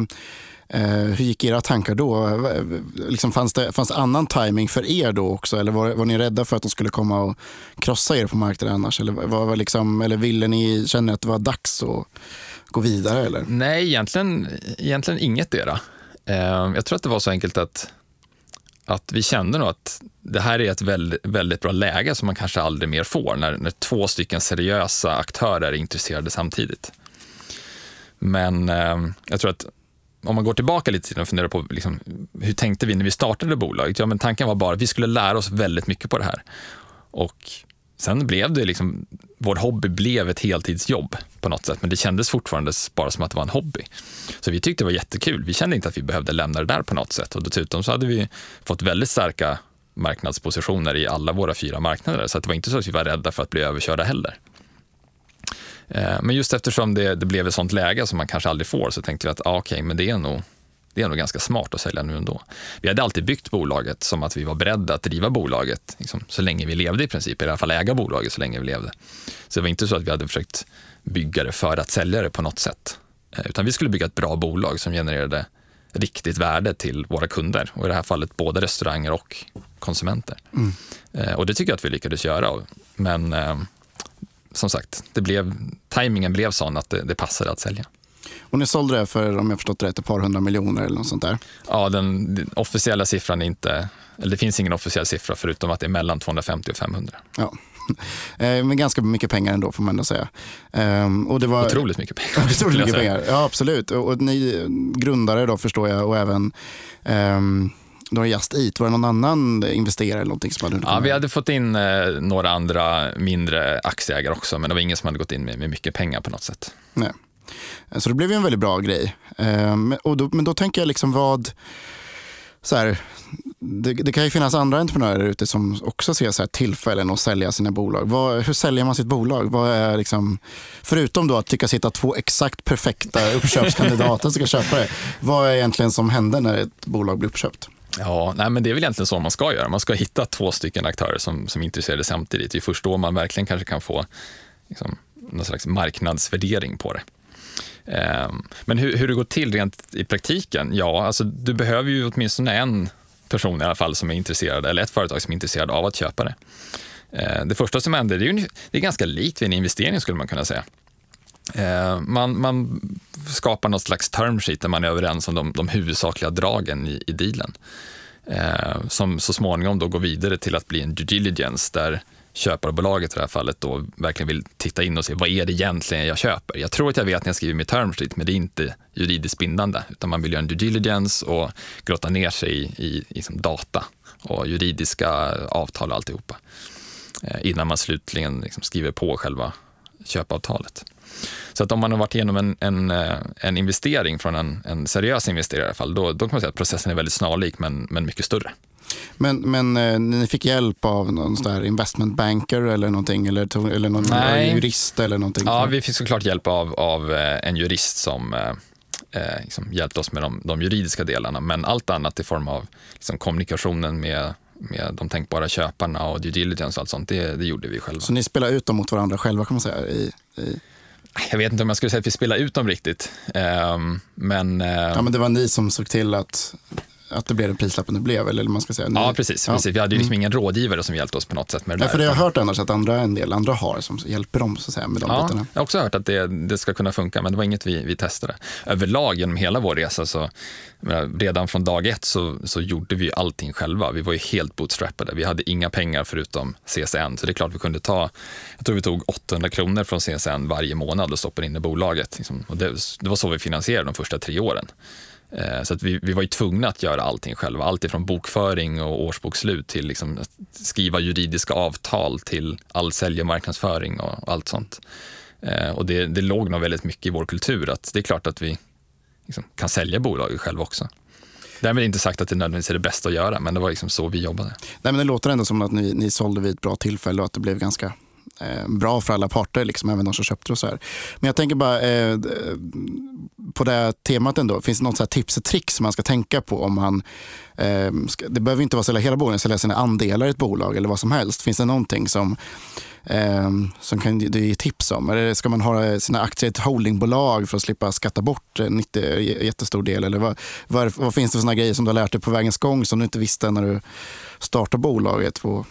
Eh, hur gick era tankar då? Eh, liksom fanns, det, fanns det annan timing för er då också? Eller var, var ni rädda för att de skulle komma och krossa er på marknaden annars? Eller, var, var liksom, eller ville ni känna att det var dags att gå vidare? Eller? Nej, egentligen, egentligen inget era. Eh, Jag tror att det var så enkelt att, att vi kände nog att det här är ett väldigt, väldigt bra läge som man kanske aldrig mer får när, när två stycken seriösa aktörer är intresserade samtidigt. Men eh, jag tror att om man går tillbaka lite och funderar på liksom, hur tänkte vi när vi startade bolaget? Ja, men tanken var bara att vi skulle lära oss väldigt mycket på det här. Och sen blev det liksom, vår hobby blev ett heltidsjobb på något sätt, men det kändes fortfarande bara som att det var en hobby. Så vi tyckte det var jättekul. Vi kände inte att vi behövde lämna det där på något sätt och dessutom så hade vi fått väldigt starka marknadspositioner i alla våra fyra marknader, så att det var inte så att vi var rädda för att bli överkörda heller. Eh, Men just eftersom det, det blev ett sånt läge som man kanske aldrig får så tänkte vi att ah, okej, men det är, nog, det är nog ganska smart att sälja nu ändå. Vi hade alltid byggt bolaget som att vi var beredda att driva bolaget liksom, så länge vi levde i princip, i alla fall äga bolaget så länge vi levde. Så det var inte så att vi hade försökt bygga det för att sälja det på något sätt. Eh, Utan vi skulle bygga ett bra bolag som genererade riktigt värde till våra kunder och i det här fallet både restauranger och konsumenter. Eh, Och det tycker jag att vi lyckades göra. Men som sagt, det blev, tajmingen blev sån att det, det passade att sälja. Och ni sålde det för, om jag förstått rätt, ett par hundra miljoner eller något sånt där. Ja, den, den officiella siffran är inte, eller det finns ingen officiell siffra förutom att det är mellan 250 och 500. Ja. Eh, Men ganska mycket pengar ändå får man ändå säga. Ehm, Och det var, Otroligt mycket pengar. Otroligt mycket pengar. Ja, absolut. Och, och ni grundare då förstår jag och även um, då Just Eat. Var det någon annan investerare eller någonting som hade Ja, vi hade fått in eh, några andra mindre aktieägare också, men det var ingen som hade gått in med, med mycket pengar på något sätt. Nej. Så det blev ju en väldigt bra grej. Ehm, och då, men då tänker jag liksom vad... Så här, det, det kan ju finnas andra entreprenörer ute som också ser så här tillfällen att sälja sina bolag. Vad, hur säljer man sitt bolag? Vad är liksom, förutom då att lyckas hitta två exakt perfekta uppköpskandidater som ska köpa det. Vad är egentligen som händer när ett bolag blir uppköpt? Ja, nej, men det är väl egentligen så man ska göra. Man ska hitta två stycken aktörer som, som är intresserade samtidigt. Det är först då man verkligen kanske kan få liksom, någon slags marknadsvärdering på det. Ehm, men hur, hur det går till rent i praktiken? Ja, alltså, du behöver ju åtminstone en person i alla fall som är intresserad, eller ett företag som är intresserad av att köpa det. Ehm, det första som händer, det är, ju, det är ganska likt vid en investering skulle man kunna säga. Ehm, man, man skapar något slags term sheet där man är överens om de, de huvudsakliga dragen i, i dealen. Eh, som så småningom då går vidare till att bli en due diligence där köparbolaget i det här fallet då verkligen vill titta in och se vad är det egentligen jag köper. Jag tror att jag vet när jag skriver mitt term sheet, men det är inte juridiskt bindande, utan man vill göra en due diligence och grotta ner sig i, i, i data och juridiska avtal och alltihopa eh, innan man slutligen liksom skriver på själva köpavtalet. Så att om man har varit igenom en, en, eh, en investering från en, en seriös investerare i alla fall, då, då kan man säga att processen är väldigt snarlik men, men mycket större. Men, men eh, ni fick hjälp av någon sån där investment banker eller någonting? Eller, eller någon Nej. jurist eller någonting? Ja, vi fick såklart hjälp av, av eh, en jurist som eh, liksom hjälpte oss med de, de juridiska delarna, men allt annat i form av liksom, kommunikationen med, med de tänkbara köparna och due diligence och allt sånt, det, det gjorde vi själva. Så ni spelar ut dem mot varandra själva kan man säga? I, i... Jag vet inte om jag skulle säga att vi spelar ut dem riktigt. Um, men, uh... ja, men det var ni som såg till att att det blev den prislappen det blev. Eller man ska säga. Ja, precis. Ja. precis. Vi hade ju liksom mm. ingen rådgivare som hjälpte oss på något sätt med det ja, För det har jag hört annars att andra, en del andra har som hjälper dem så att säga, med de ja, bitarna. Jag har också hört att det, det ska kunna funka, men det var inget vi, vi testade. Överlag genom hela vår resa, så, redan från dag ett så, så gjorde vi allting själva. Vi var ju helt bootstrappade. Vi hade inga pengar förutom CSN, så det är klart vi kunde ta, jag tror vi tog 800 kronor från CSN varje månad och stoppade in i bolaget. Liksom. Och det, det var så vi finansierade de första tre åren. Eh, så att vi, vi var ju tvungna att göra allting själva. Allt ifrån bokföring och årsbokslut till liksom skriva juridiska avtal till all sälj och marknadsföring och allt sånt. Eh, och det, det låg nog väldigt mycket i vår kultur att det är klart att vi liksom kan sälja bolaget själva också. Därmed inte sagt att det nödvändigtvis är det bästa att göra, men det var liksom så vi jobbade. Nej, men det låter ändå som att ni, ni sålde vid ett bra tillfälle och att det blev ganska eh, bra för alla parter, liksom, även de som köpte och så här. Men jag tänker bara eh, på det temat ändå, finns det något så tips och tricks man ska tänka på om man, eh, ska, det behöver inte vara sälja hela bolaget, sälja sina andelar i ett bolag eller vad som helst. Finns det någonting som eh, som kan du ge tips om? Eller ska man ha sina aktier i ett holdingbolag för att slippa skatta bort en jättestor del? Eller vad, vad, vad finns det för såna grejer som du har lärt dig på vägens gång som du inte visste när du startade bolaget? På,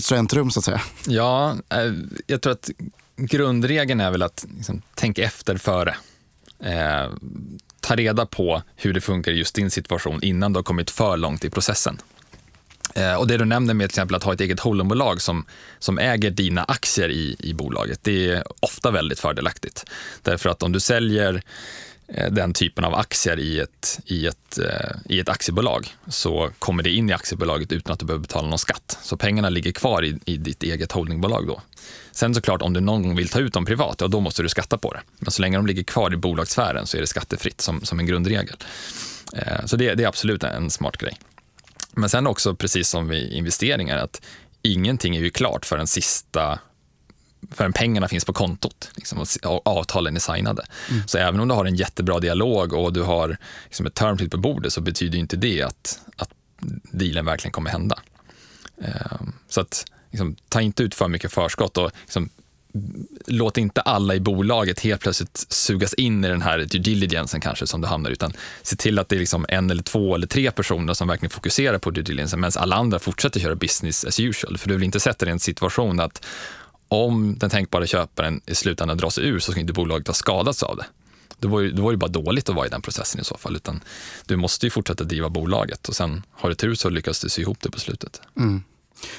studentrum så att säga? Ja, eh, jag tror att grundregeln är väl att liksom, tänka efter före. Eh, ta reda på hur det funkar i just din situation innan du har kommit för långt i processen. Eh, och det du nämner med till exempel att ha ett eget holdingbolag som, som äger dina aktier i, i bolaget, det är ofta väldigt fördelaktigt. Därför att om du säljer Eh, den typen av aktier i ett, i, ett, eh, i ett aktiebolag så kommer det in i aktiebolaget utan att du behöver betala någon skatt. Så pengarna ligger kvar i, i ditt eget holdingbolag då. Sen såklart om du någon gång vill ta ut dem privat, ja, då måste du skatta på det. Men så länge de ligger kvar i bolagssfären så är det skattefritt som, som en grundregel. Eh, så det, det är absolut en smart grej. Men sen också, precis som vid investeringar, att ingenting är ju klart för den sista förrän pengarna finns på kontot liksom, och avtalen är signade. Mm. Så även om du har en jättebra dialog och du har liksom, ett term på bordet så betyder inte det att, att dealen verkligen kommer hända. Um, så att liksom, ta inte ut för mycket förskott och liksom, låt inte alla i bolaget helt plötsligt sugas in i den här due diligencen kanske som du hamnar utan se till att det är liksom en eller två eller tre personer som verkligen fokuserar på due diligence medan alla andra fortsätter köra business as usual. För du vill inte sätta dig i en situation att om den tänkbara köparen i slutändan drar sig ur så ska inte bolaget ha skadats av det. Då var, ju, då var det bara dåligt att vara i den processen i så fall. Utan du måste ju fortsätta driva bolaget och sen har du tur så lyckas du sy ihop det på slutet. Mm.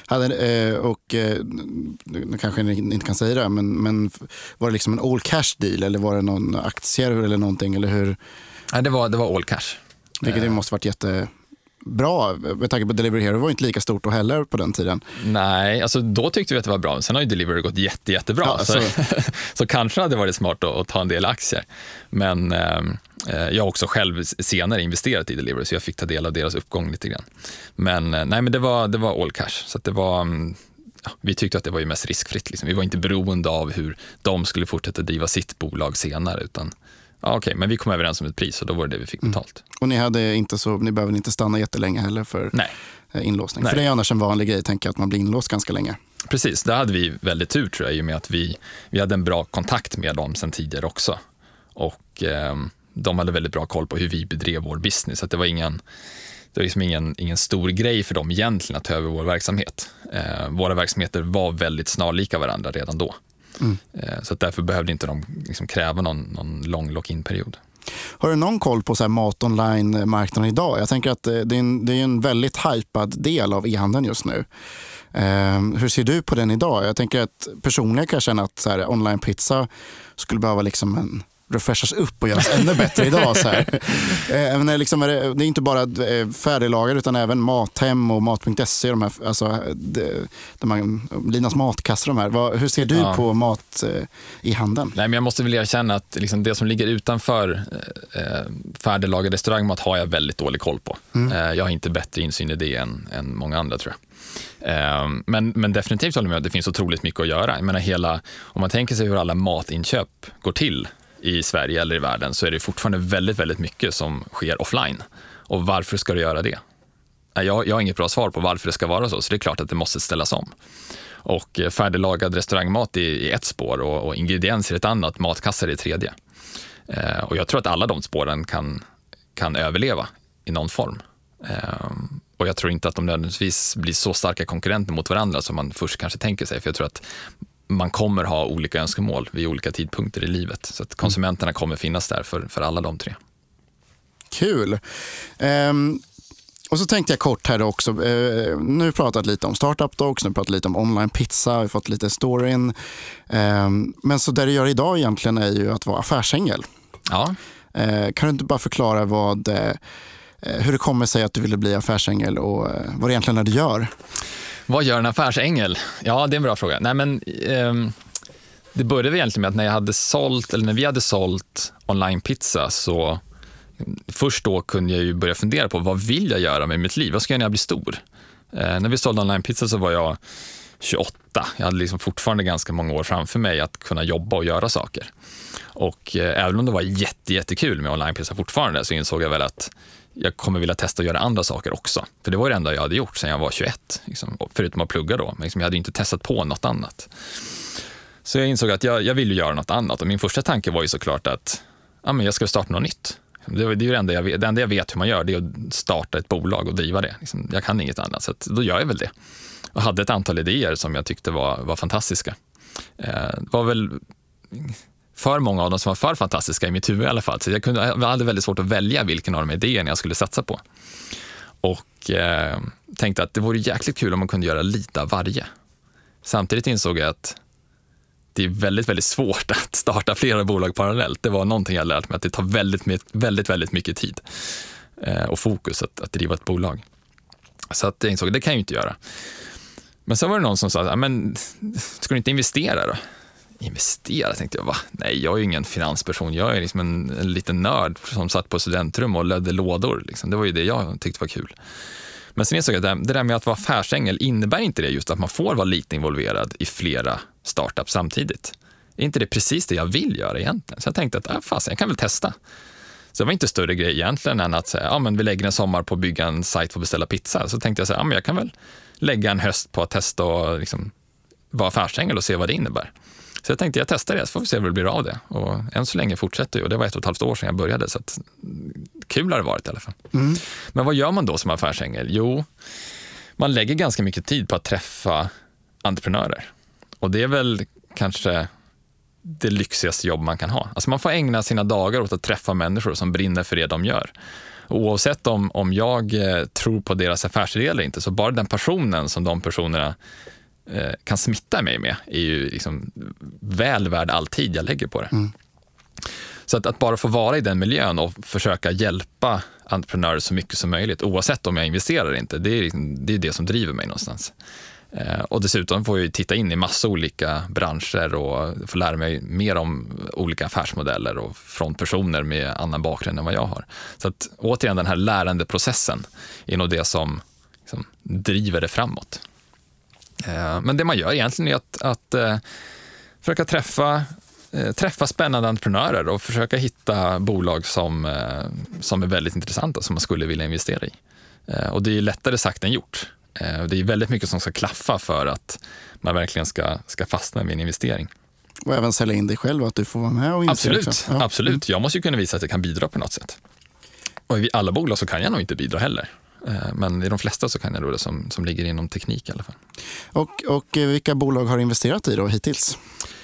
Hade, eh, och, eh, kanske ni inte kan säga det, men, men var det liksom en all cash deal eller var det någon aktier eller någonting? Eller hur? Nej, det var, det var all cash. Vilket det eh. måste varit jätte bra med tanke på Delivery Hero var inte lika stort då heller på den tiden. Nej, alltså då tyckte vi att det var bra. Sen har ju Delivery gått jätte, jättebra. Ja, så, så, så kanske hade det varit smart att, att, ta en del aktier. Men ehm, eh, jag har också själv senare investerat i Delivery så jag fick ta del av deras uppgång lite grann. Men eh, nej, men det var, det var all cash. Så det var, mm, ja, vi tyckte att det var ju mest riskfritt. Liksom. Vi var inte beroende av hur de skulle fortsätta driva sitt bolag senare. utan Ja, Okej, okay, men vi kom överens om ett pris och då var det det vi fick mm. betalt. Mm. Och ni, hade inte så, ni behöver inte stanna jättelänge heller för Nej. Eh, inlåsning? Nej. För det är annars en vanlig grej, tänker att man blir inlåst ganska länge. Precis, där hade vi väldigt tur tror jag, i och med att vi, vi hade en bra kontakt med dem sen tidigare också. Och eh, de hade väldigt bra koll på hur vi bedrev vår business. Så det var ingen, det var liksom ingen, ingen stor grej för dem egentligen att ta över vår verksamhet. Eh, våra verksamheter var väldigt snarlika varandra redan då. Mm. Så därför behövde inte de liksom kräva någon, någon lång lock-in-period. Har du någon koll på så här mat online-marknaden idag? Jag tänker att eh, det är en, det är en väldigt hypad del av e-handeln just nu. Eh, hur ser du på den idag? Jag tänker att personligen kan jag känna att så här, online-pizza skulle behöva liksom en refreshas upp och göras ännu bättre idag. Så här. Eh, men liksom är det, det, är inte bara eh, färdiglagad utan även Mathem och Mat.se. De här, alltså, de, de här, Linas matkassar. De här. Vad, hur ser du ja. på mat eh, i handeln? Nej, men jag måste väl erkänna att liksom det som ligger utanför eh, färdiglagad restaurangmat har jag väldigt dålig koll på. Mm. Eh, jag har inte bättre insyn i det än, än många andra tror jag. Men, men definitivt håller jag med det finns otroligt mycket att göra. Jag menar hela, om man tänker sig hur alla matinköp går till i Sverige eller i världen så är det fortfarande väldigt, väldigt mycket som sker offline. Och varför ska du göra det? jag, jag har inget bra svar på varför det ska vara så, så det är klart att det måste ställas om. Och eh, färdiglagad restaurangmat i, ett spår och, och ingredienser i ett annat, matkassar i ett tredje. Eh, och jag tror att alla de spåren kan, kan överleva i någon form. Eh, och jag tror inte att de nödvändigtvis blir så starka konkurrenter mot varandra som man först kanske tänker sig. För jag tror att man kommer ha olika önskemål vid olika tidpunkter i livet. Så att konsumenterna kommer finnas där för, för alla de tre. Kul. Um, och så tänkte jag kort här också. Uh, nu pratat lite om startup dogs, nu pratat lite om online pizza, vi fått lite storyn. Um, men så det du gör idag egentligen är ju att vara affärsängel. Ja. Uh, kan du inte bara förklara vad, uh, hur det kommer sig att du ville bli affärsängel och vad det egentligen är du gör? Vad gör en affärsängel? Ja, det är en bra fråga. Nej, men, eh, det började egentligen med att när, jag hade sålt, eller när vi hade sålt online-pizza så mm, först då kunde jag ju börja fundera på vad vill jag göra med mitt liv? Vad ska jag göra när jag blir stor? Eh, när vi sålde online-pizza så var jag 28. Jag hade liksom fortfarande ganska många år framför mig att kunna jobba och göra saker. Och eh, även om det var jätte, jättekul med online-pizza fortfarande så insåg jag väl att jag kommer vilja testa att göra andra saker också. För det var det enda jag hade gjort sedan jag var 21, liksom, förutom att plugga då. Men liksom, jag hade inte testat på något annat. Så jag insåg att jag, jag ville göra något annat och min första tanke var ju såklart att ja, men jag ska starta något nytt. Det, det är det enda, jag vet, det enda jag vet hur man gör, det är att starta ett bolag och driva det. Liksom, jag kan inget annat, så då gör jag väl det. Och hade ett antal idéer som jag tyckte var, var fantastiska. Eh, var väl för många av dem som var för fantastiska i mitt huvud i alla fall. Så jag, kunde, jag hade väldigt svårt att välja vilken av de idéerna jag skulle satsa på. Och eh, tänkte att det vore jäkligt kul om man kunde göra lite av varje. Samtidigt insåg jag att det är väldigt, väldigt svårt att starta flera bolag parallellt. Det var någonting jag lärt mig, att det tar väldigt, väldigt, väldigt mycket tid eh, och fokus att, att driva ett bolag. Så att jag insåg att det kan jag ju inte göra. Men så var det någon som sa, men ska du inte investera då? Investera, tänkte jag. Va? Nej, jag är ju ingen finansperson. Jag är liksom en, en liten nörd som satt på studentrum och lödde lådor. Liksom. Det var ju det jag tyckte var kul. Men sen insåg jag att det där med att vara affärsängel, innebär inte det just att man får vara lite involverad i flera startups samtidigt? Är inte det precis det jag vill göra egentligen? Så jag tänkte att, äh, fasen, jag kan väl testa. Så det var inte större grej egentligen än att säga, ja, men vi lägger en sommar på att bygga en sajt för att beställa pizza. Så tänkte jag, så här, ja, men jag kan väl lägga en höst på att testa och liksom vara affärsängel och se vad det innebär. Så jag tänkte jag testar det, så får vi se vad det blir av det. Och än så länge fortsätter och det var ett och ett halvt år sedan jag började. Så att, kul har det varit i alla fall. Mm. Men vad gör man då som affärsängel? Jo, man lägger ganska mycket tid på att träffa entreprenörer. Och det är väl kanske det lyxigaste jobb man kan ha. Alltså man får ägna sina dagar åt att träffa människor som brinner för det de gör. Oavsett om, om jag eh, tror på deras affärsidé eller inte, så bara den personen som de personerna kan smitta mig med är ju liksom väl värd all tid jag lägger på det. Mm. Så att, att, bara få vara i den miljön och försöka hjälpa entreprenörer så mycket som möjligt, oavsett om jag investerar eller inte, det är, liksom, det, är det som driver mig någonstans. Eh, och dessutom får jag titta in i massa olika branscher och få lära mig mer om olika affärsmodeller och från personer med annan bakgrund än vad jag har. Så att återigen, den här lärandeprocessen är nog det som liksom, driver det framåt. Eh, men det man gör egentligen är att, att eh, försöka träffa, eh, träffa spännande entreprenörer och försöka hitta bolag som, som är väldigt intressanta, som man skulle vilja investera i. Och det är lättare sagt än gjort. Det är väldigt mycket som ska klaffa för att man verkligen ska, ska fastna med en investering. Och även sälja in dig själv, att du får vara med och investera. Absolut, ja. absolut. Jag måste ju kunna visa att jag kan bidra på något sätt. Och i alla bolag så kan jag nog inte bidra heller. Eh, men i de flesta så kan jag då det som, som ligger inom teknik i alla fall. Och, och eh, vilka bolag har du investerat i då hittills?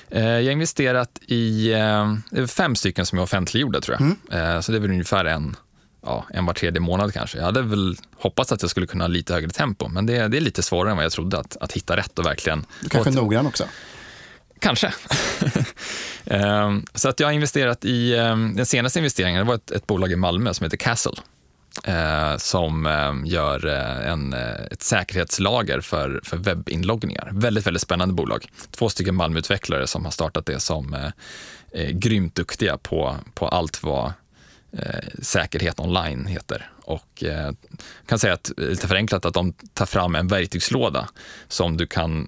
Eh, jag har investerat i fem stycken som är offentliggjorda tror jag. Mm. Så det är väl ungefär en, ja, en var tredje månad kanske. Jag hade väl hoppats att jag skulle kunna ha lite högre tempo, men det, det är lite svårare än vad jag trodde att, att hitta rätt och verkligen... Du kanske är noggrann också? Kanske. så att jag har investerat i, den senaste investeringen det var ett, ett bolag i Malmö som heter Castle eh, som eh, gör eh, en, eh, ett säkerhetslager för, för webbinloggningar. Väldigt, väldigt spännande bolag. Två stycken Malmöutvecklare som har startat det som eh, är grymt duktiga på, på allt vad eh, säkerhet online heter. Och eh, kan säga att, lite förenklat att de tar fram en verktygslåda som du kan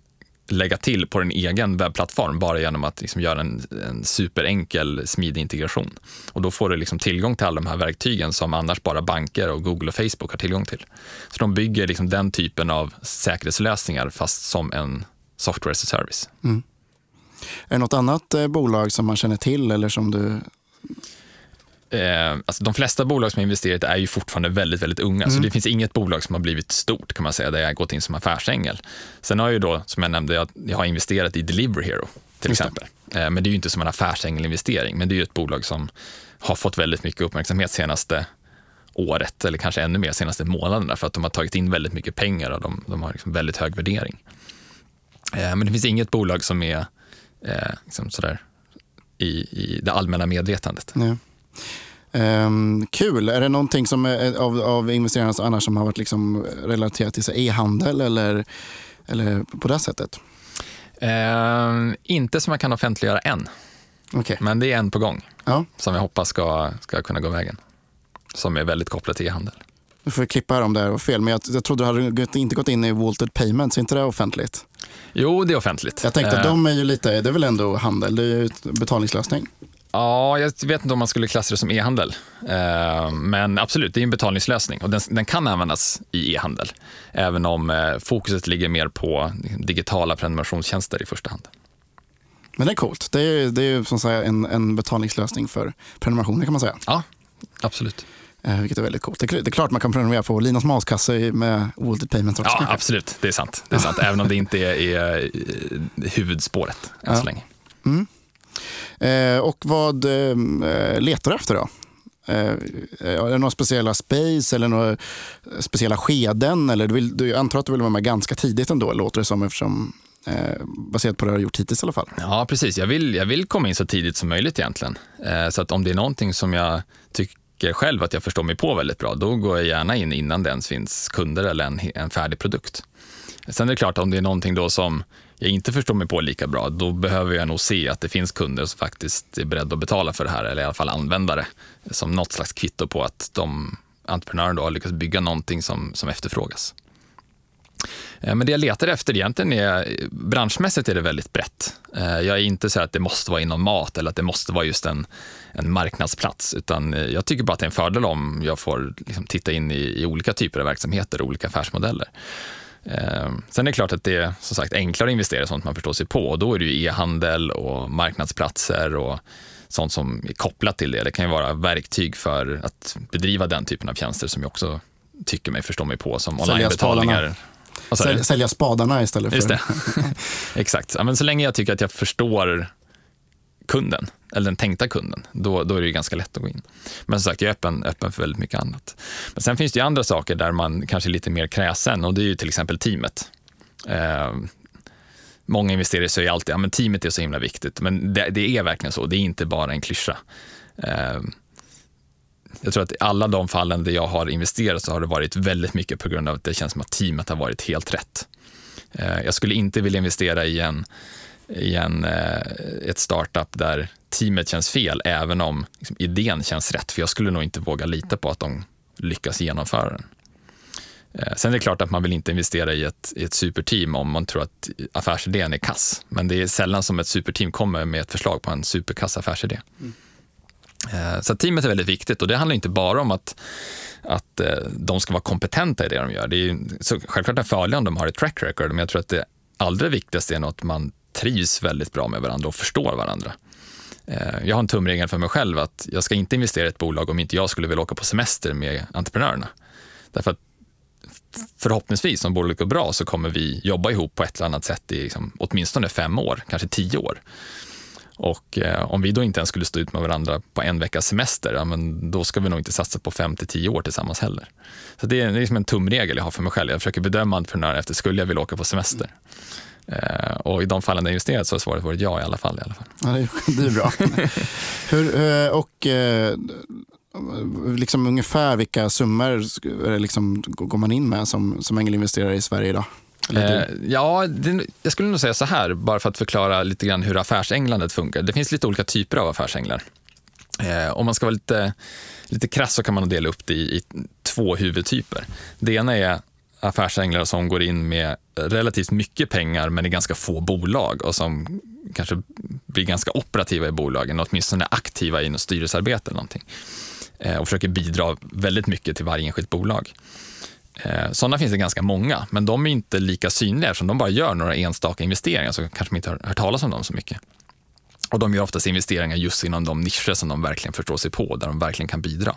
lägga till på en egen webbplattform bara genom att liksom göra en, en superenkel, smidig integration. Och då får du liksom tillgång till alla de här verktygen som annars bara banker och Google och Facebook har tillgång till. Så de bygger liksom den typen av säkerhetslösningar fast som en software as a service. Mm. Är det något annat eh, bolag som man känner till eller som du Eh, alltså de flesta bolag som har investerat är ju fortfarande väldigt, väldigt unga, mm. så det finns inget bolag som har blivit stort kan man säga, där jag har gått in som affärsängel. Sen har jag ju då, som jag nämnde, jag, jag har investerat i Delivery Hero till Just exempel. Eh, men det är ju inte som en affärsängelinvestering, men det är ju ett bolag som har fått väldigt mycket uppmärksamhet senaste året, eller kanske ännu mer senaste månaderna, för att de har tagit in väldigt mycket pengar och de, de har liksom väldigt hög värdering. Eh, men det finns inget bolag som är eh, liksom sådär i, i det allmänna medvetandet. Nej. Um, kul. Är det någonting som är, av, av investerarna annars som har varit liksom relaterat till e-handel eller, eller på det sättet? Uh, inte som jag kan offentliggöra än. Okay. Men det är en på gång ja. som jag hoppas ska, ska kunna gå vägen. Som är väldigt kopplat till e-handel. Nu får klippa om det var fel, men jag, jag trodde du hade inte gått in i Walted Payments, är inte det offentligt? Jo, det är offentligt. Jag tänkte att uh, de är ju lite, det är väl ändå handel, det är ju betalningslösning. Ja, jag vet inte om man skulle klassa det som e-handel. Eh, men absolut, det är en betalningslösning och den, den kan användas i e-handel. Även om eh, fokuset ligger mer på digitala prenumerationstjänster i första hand. Men det är coolt. Det är, det är som sagt en, en betalningslösning för prenumerationer kan man säga. Ja, absolut. Eh, vilket är väldigt coolt. Det är, klart man kan prenumerera på Linas maskasse med Walted Payments också. Ja, kanske. absolut. Det är sant. Det är sant. Även om det inte är, är huvudspåret än ja. så länge. Mm. Eh, och vad ehm, eh, letar du efter då? Eh, är det några speciella space eller några speciella skeden? Eller du, vill, du antar att du vill vara med ganska tidigt ändå, låter det som, eftersom, eh, baserat på det du har gjort hittills i alla fall. Ja, precis. Jag vill, jag vill komma in så tidigt som möjligt egentligen. Eh, så att om det är någonting som jag tycker själv att jag förstår mig på väldigt bra, då går jag gärna in innan det ens finns kunder eller en, en färdig produkt. Sen är det klart, om det är någonting då som jag inte förstår mig på lika bra, då behöver jag nog se att det finns kunder som faktiskt är beredda att betala för det här, eller i alla fall användare, som något slags kvitto på att de entreprenörerna har lyckats bygga någonting som, som efterfrågas. Eh, men det jag letar efter egentligen är, branschmässigt är det väldigt brett. Eh, jag är inte så att det måste vara inom mat eller att det måste vara just en, en marknadsplats, utan eh, jag tycker bara att det är en fördel om jag får liksom titta in i, i olika typer av verksamheter och olika affärsmodeller. Eh, sen är det klart att det är som sagt enklare att investera i sånt man förstår sig på då är det ju e-handel och marknadsplatser och sånt som är kopplat till det. Det kan ju vara verktyg för att bedriva den typen av tjänster som jag också tycker mig förstå mig på som onlinebetalningar. Sälja spadarna istället för... Just det. Exakt. Ja, men så länge jag tycker att jag förstår kunden, eller den tänkta kunden, då, då är det ganska lätt att gå in. Men som sagt, jag är öppen, öppen för väldigt mycket annat. Men sen finns det ju andra saker där man kanske är lite mer kräsen och det är ju till exempel teamet. Eh, många investerare säger alltid att ja, teamet är så himla viktigt, men det, det, är verkligen så. Det är inte bara en klyscha. Eh, jag tror att i alla de fallen där jag har investerat så har det varit väldigt mycket på grund av att det känns som att teamet har varit helt rätt. Eh, jag skulle inte vilja investera i en i en, eh, ett startup där teamet känns fel, även om liksom, idén känns rätt. För jag skulle nog inte våga lita på att de lyckas genomföra den. Eh, sen är det klart att man vill inte investera i ett, i ett superteam om man tror att affärsidén är kass. Men det är sällan som ett superteam kommer med ett förslag på en superkass affärsidé. Mm. Så teamet är väldigt viktigt och det handlar inte bara om att, att eh, de ska vara kompetenta i det de gör. Det är så självklart en fördel om de har ett track record, men jag tror att det allra viktigaste är nog att man trivs väldigt bra med varandra och förstår varandra. Eh, jag har en tumregel för mig själv att jag ska inte investera i ett bolag om inte jag skulle vilja åka på semester med entreprenörerna. Därför att förhoppningsvis, om bolaget går bra, så kommer vi jobba ihop på ett eller annat sätt i liksom, åtminstone fem år, kanske tio år. Och eh, om vi då inte ens skulle stå ut med varandra på en veckas semester, ja, men då ska vi nog inte satsa på fem till tio år tillsammans heller. Så det är, det är liksom en tumregel jag har för mig själv. Jag försöker bedöma entreprenörer efter, skulle jag vilja åka på semester? Mm och i de fallen där jag investerat så har svaret varit ja i alla fall. I alla fall. Ja, det, är, det är bra. Hur, eh, och eh, liksom ungefär vilka summor liksom, går man in med som, som ängelinvesterare i Sverige idag? Eh, ja, det, jag skulle nog säga så här, bara för att förklara lite grann hur affärsänglandet funkar. Det finns lite olika typer av affärsänglar. Eh, om man ska vara lite, lite krass så kan man dela upp det i, i två huvudtyper. Det ena är affärsänglar som går in med relativt mycket pengar men i ganska få bolag och som kanske blir ganska operativa i bolagen, åtminstone aktiva i något styrelsearbete eller någonting. Eh, och försöker bidra väldigt mycket till varje enskilt bolag. Eh, sådana finns det ganska många, men de är inte lika synliga eftersom de bara gör några enstaka investeringar så kanske man inte har hört talas om dem så mycket. Och de gör oftast investeringar just inom de nischer som de verkligen förstår sig på, där de verkligen kan bidra.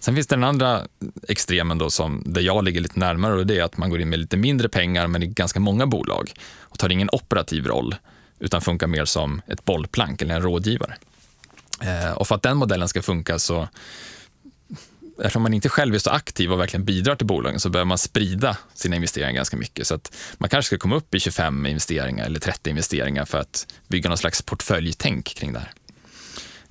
Sen finns det den andra extremen då som, där jag ligger lite närmare och det är att man går in med lite mindre pengar men i ganska många bolag och tar ingen operativ roll utan funkar mer som ett bollplank eller en rådgivare. Eh, och för att den modellen ska funka så eftersom man inte själv är så aktiv och verkligen bidrar till bolagen så behöver man sprida sina investeringar ganska mycket. Så att man kanske ska komma upp i 25 investeringar eller 30 investeringar för att bygga någon slags portföljtänk kring det här.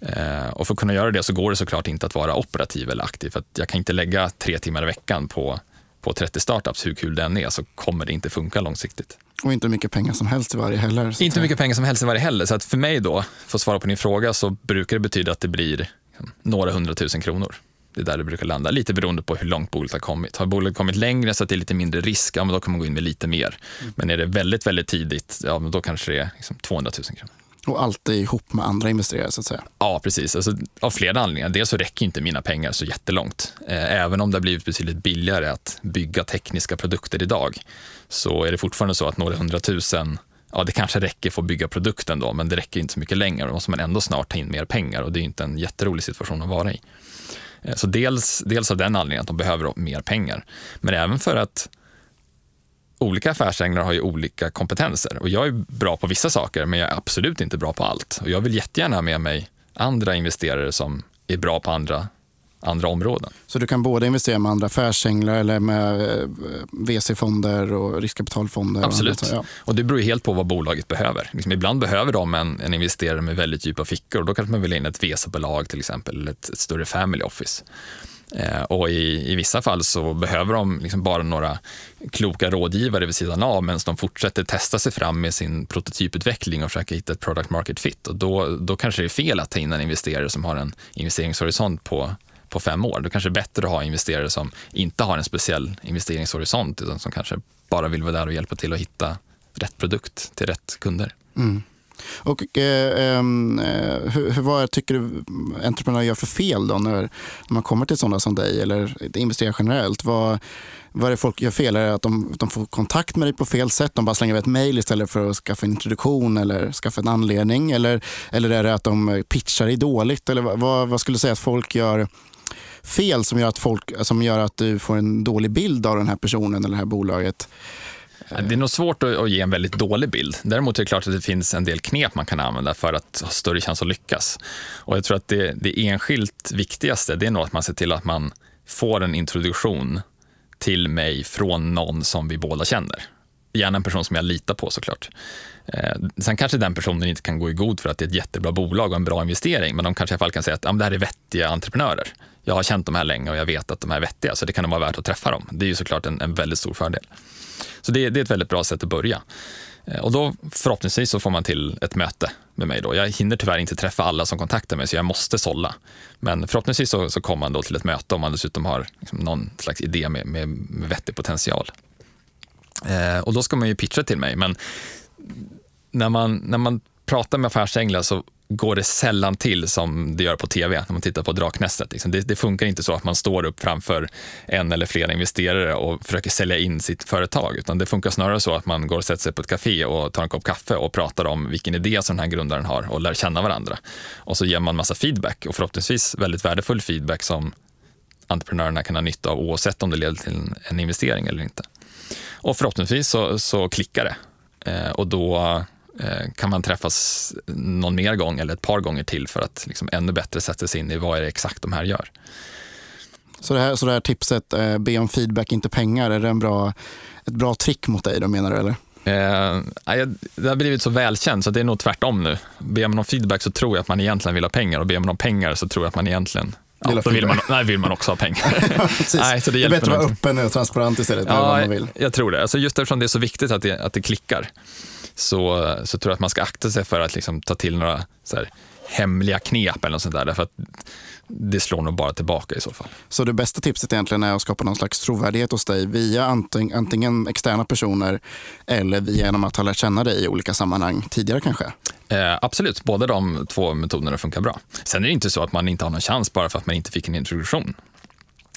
Eh, och för att kunna göra det så går det såklart inte att vara operativ eller aktiv. För jag kan inte lägga tre timmar i veckan på, på 30 startups, hur kul den är, så kommer det inte funka långsiktigt. Och inte mycket pengar som helst i varje heller. Inte mycket pengar som helst i varje heller. Så att för mig då, för att svara på din fråga, så brukar det betyda att det blir några hundratusen kronor. Det är där det brukar landa, lite beroende på hur långt bolaget har kommit. Har bolaget kommit längre så att det är lite mindre risk, ja, men då kan man gå in med lite mer. Mm. Men är det väldigt, väldigt tidigt, ja, men då kanske det är liksom 200 000 kronor. Och alltid ihop med andra investerare så att säga? Ja, precis. Alltså, av flera anledningar. Dels så räcker inte mina pengar så jättelångt. Eh, även om det har blivit betydligt billigare att bygga tekniska produkter idag, så är det fortfarande så att några hundratusen ja, det kanske räcker för att bygga produkten då, men det räcker inte så mycket längre. Då måste man ändå snart ta in mer pengar och det är inte en jätterolig situation att vara i. Eh, så dels, dels av den anledningen att de behöver mer pengar, men även för att olika affärsänglar har ju olika kompetenser och jag är bra på vissa saker, men jag är absolut inte bra på allt. Och jag vill jättegärna ha med mig andra investerare som är bra på andra andra områden. Så du kan både investera med andra affärsänglar eller med eh, VC-fonder och riskkapitalfonder? Absolut. Och, ja. och det beror helt på vad bolaget behöver. Liksom ibland behöver de en, en investerare med väldigt djupa fickor och då kanske man vill in ett VC-bolag till exempel, eller ett, ett större family office. Eh, och i, i vissa fall så behöver de liksom bara några kloka rådgivare vid sidan av medan de fortsätter testa sig fram med sin prototyputveckling och försöka hitta ett product market fit. Och då, då kanske det är fel att ta in en investerare som har en investeringshorisont på på fem år. Då kanske det är bättre att ha investerare som inte har en speciell investeringshorisont utan som kanske bara vill vara där och hjälpa till att hitta rätt produkt till rätt kunder. Mm. Och eh, ehm, eh, hur, vad tycker du entreprenörer gör för fel då när, när man kommer till sådana som dig eller investerar generellt? Vad, vad är det folk gör fel? Är det att de, de får kontakt med dig på fel sätt? De bara slänger ett mejl istället för att skaffa en introduktion eller skaffa en anledning? Eller, eller är det att de pitchar dig dåligt? Eller vad, vad skulle du säga att folk gör fel som gör, att folk, som gör att du får en dålig bild av den här personen eller det här bolaget? Det är nog svårt att ge en väldigt dålig bild. Däremot är det klart att det finns en del knep man kan använda för att ha större chans att lyckas. Och jag tror att det, det enskilt viktigaste det är nog att man ser till att man får en introduktion till mig från någon som vi båda känner. Gärna en person som jag litar på såklart. Eh, sen kanske den personen inte kan gå i god för att det är ett jättebra bolag och en bra investering, men de kanske i alla fall kan säga att ja, det här är vettiga entreprenörer. Jag har känt de här länge och jag vet att de är vettiga, så det kan vara värt att träffa dem. Det är ju såklart en, en väldigt stor fördel. Så det, det, är ett väldigt bra sätt att börja. Eh, och då förhoppningsvis så får man till ett möte med mig. Då. Jag hinner tyvärr inte träffa alla som kontaktar mig, så jag måste sålla. Men förhoppningsvis så, så kommer man då till ett möte om man dessutom har liksom någon slags idé med, med, med vettig potential. Eh, och då ska man ju pitcha till mig, men när man, när man pratar med affärsänglar så går det sällan till som det gör på tv när man tittar på Draknästet. Liksom. Det, det, funkar inte så att man står upp framför en eller flera investerare och försöker sälja in sitt företag, utan det funkar snarare så att man går och sätter sig på ett café och tar en kopp kaffe och pratar om vilken idé som den här grundaren har och lär känna varandra. Och så ger man massa feedback och förhoppningsvis väldigt värdefull feedback som entreprenörerna kan ha nytta av oavsett om det leder till en, en investering eller inte. Och förhoppningsvis så, så klickar det eh, och då kan man träffas någon mer gång eller ett par gånger till för att liksom ännu bättre sätta sig in i vad är det exakt de här gör. Så det här, så det här tipset, eh, be om feedback, inte pengar, är det en bra, ett bra trick mot dig då menar du? Eller? Eh, det har blivit så välkänt så det är nog tvärtom nu. Ber man om feedback så tror jag att man egentligen vill ha pengar och ber man om pengar så tror jag att man egentligen Ja, då vill man, nej, vill man också ha pengar. nej, så det, det är bättre att vara öppen och transparent istället. Ja, man vill. Jag tror det. Alltså just eftersom det är så viktigt att det, att det klickar så, så tror jag att man ska akta sig för att liksom ta till några här, hemliga knep eller något sånt där. Därför att det slår nog bara tillbaka i så fall. Så det bästa tipset egentligen är att skapa någon slags trovärdighet hos dig via antingen, antingen externa personer eller via genom att ha lärt känna dig i olika sammanhang tidigare kanske? Eh, absolut, båda de två metoderna funkar bra. Sen är det inte så att man inte har någon chans bara för att man inte fick en introduktion.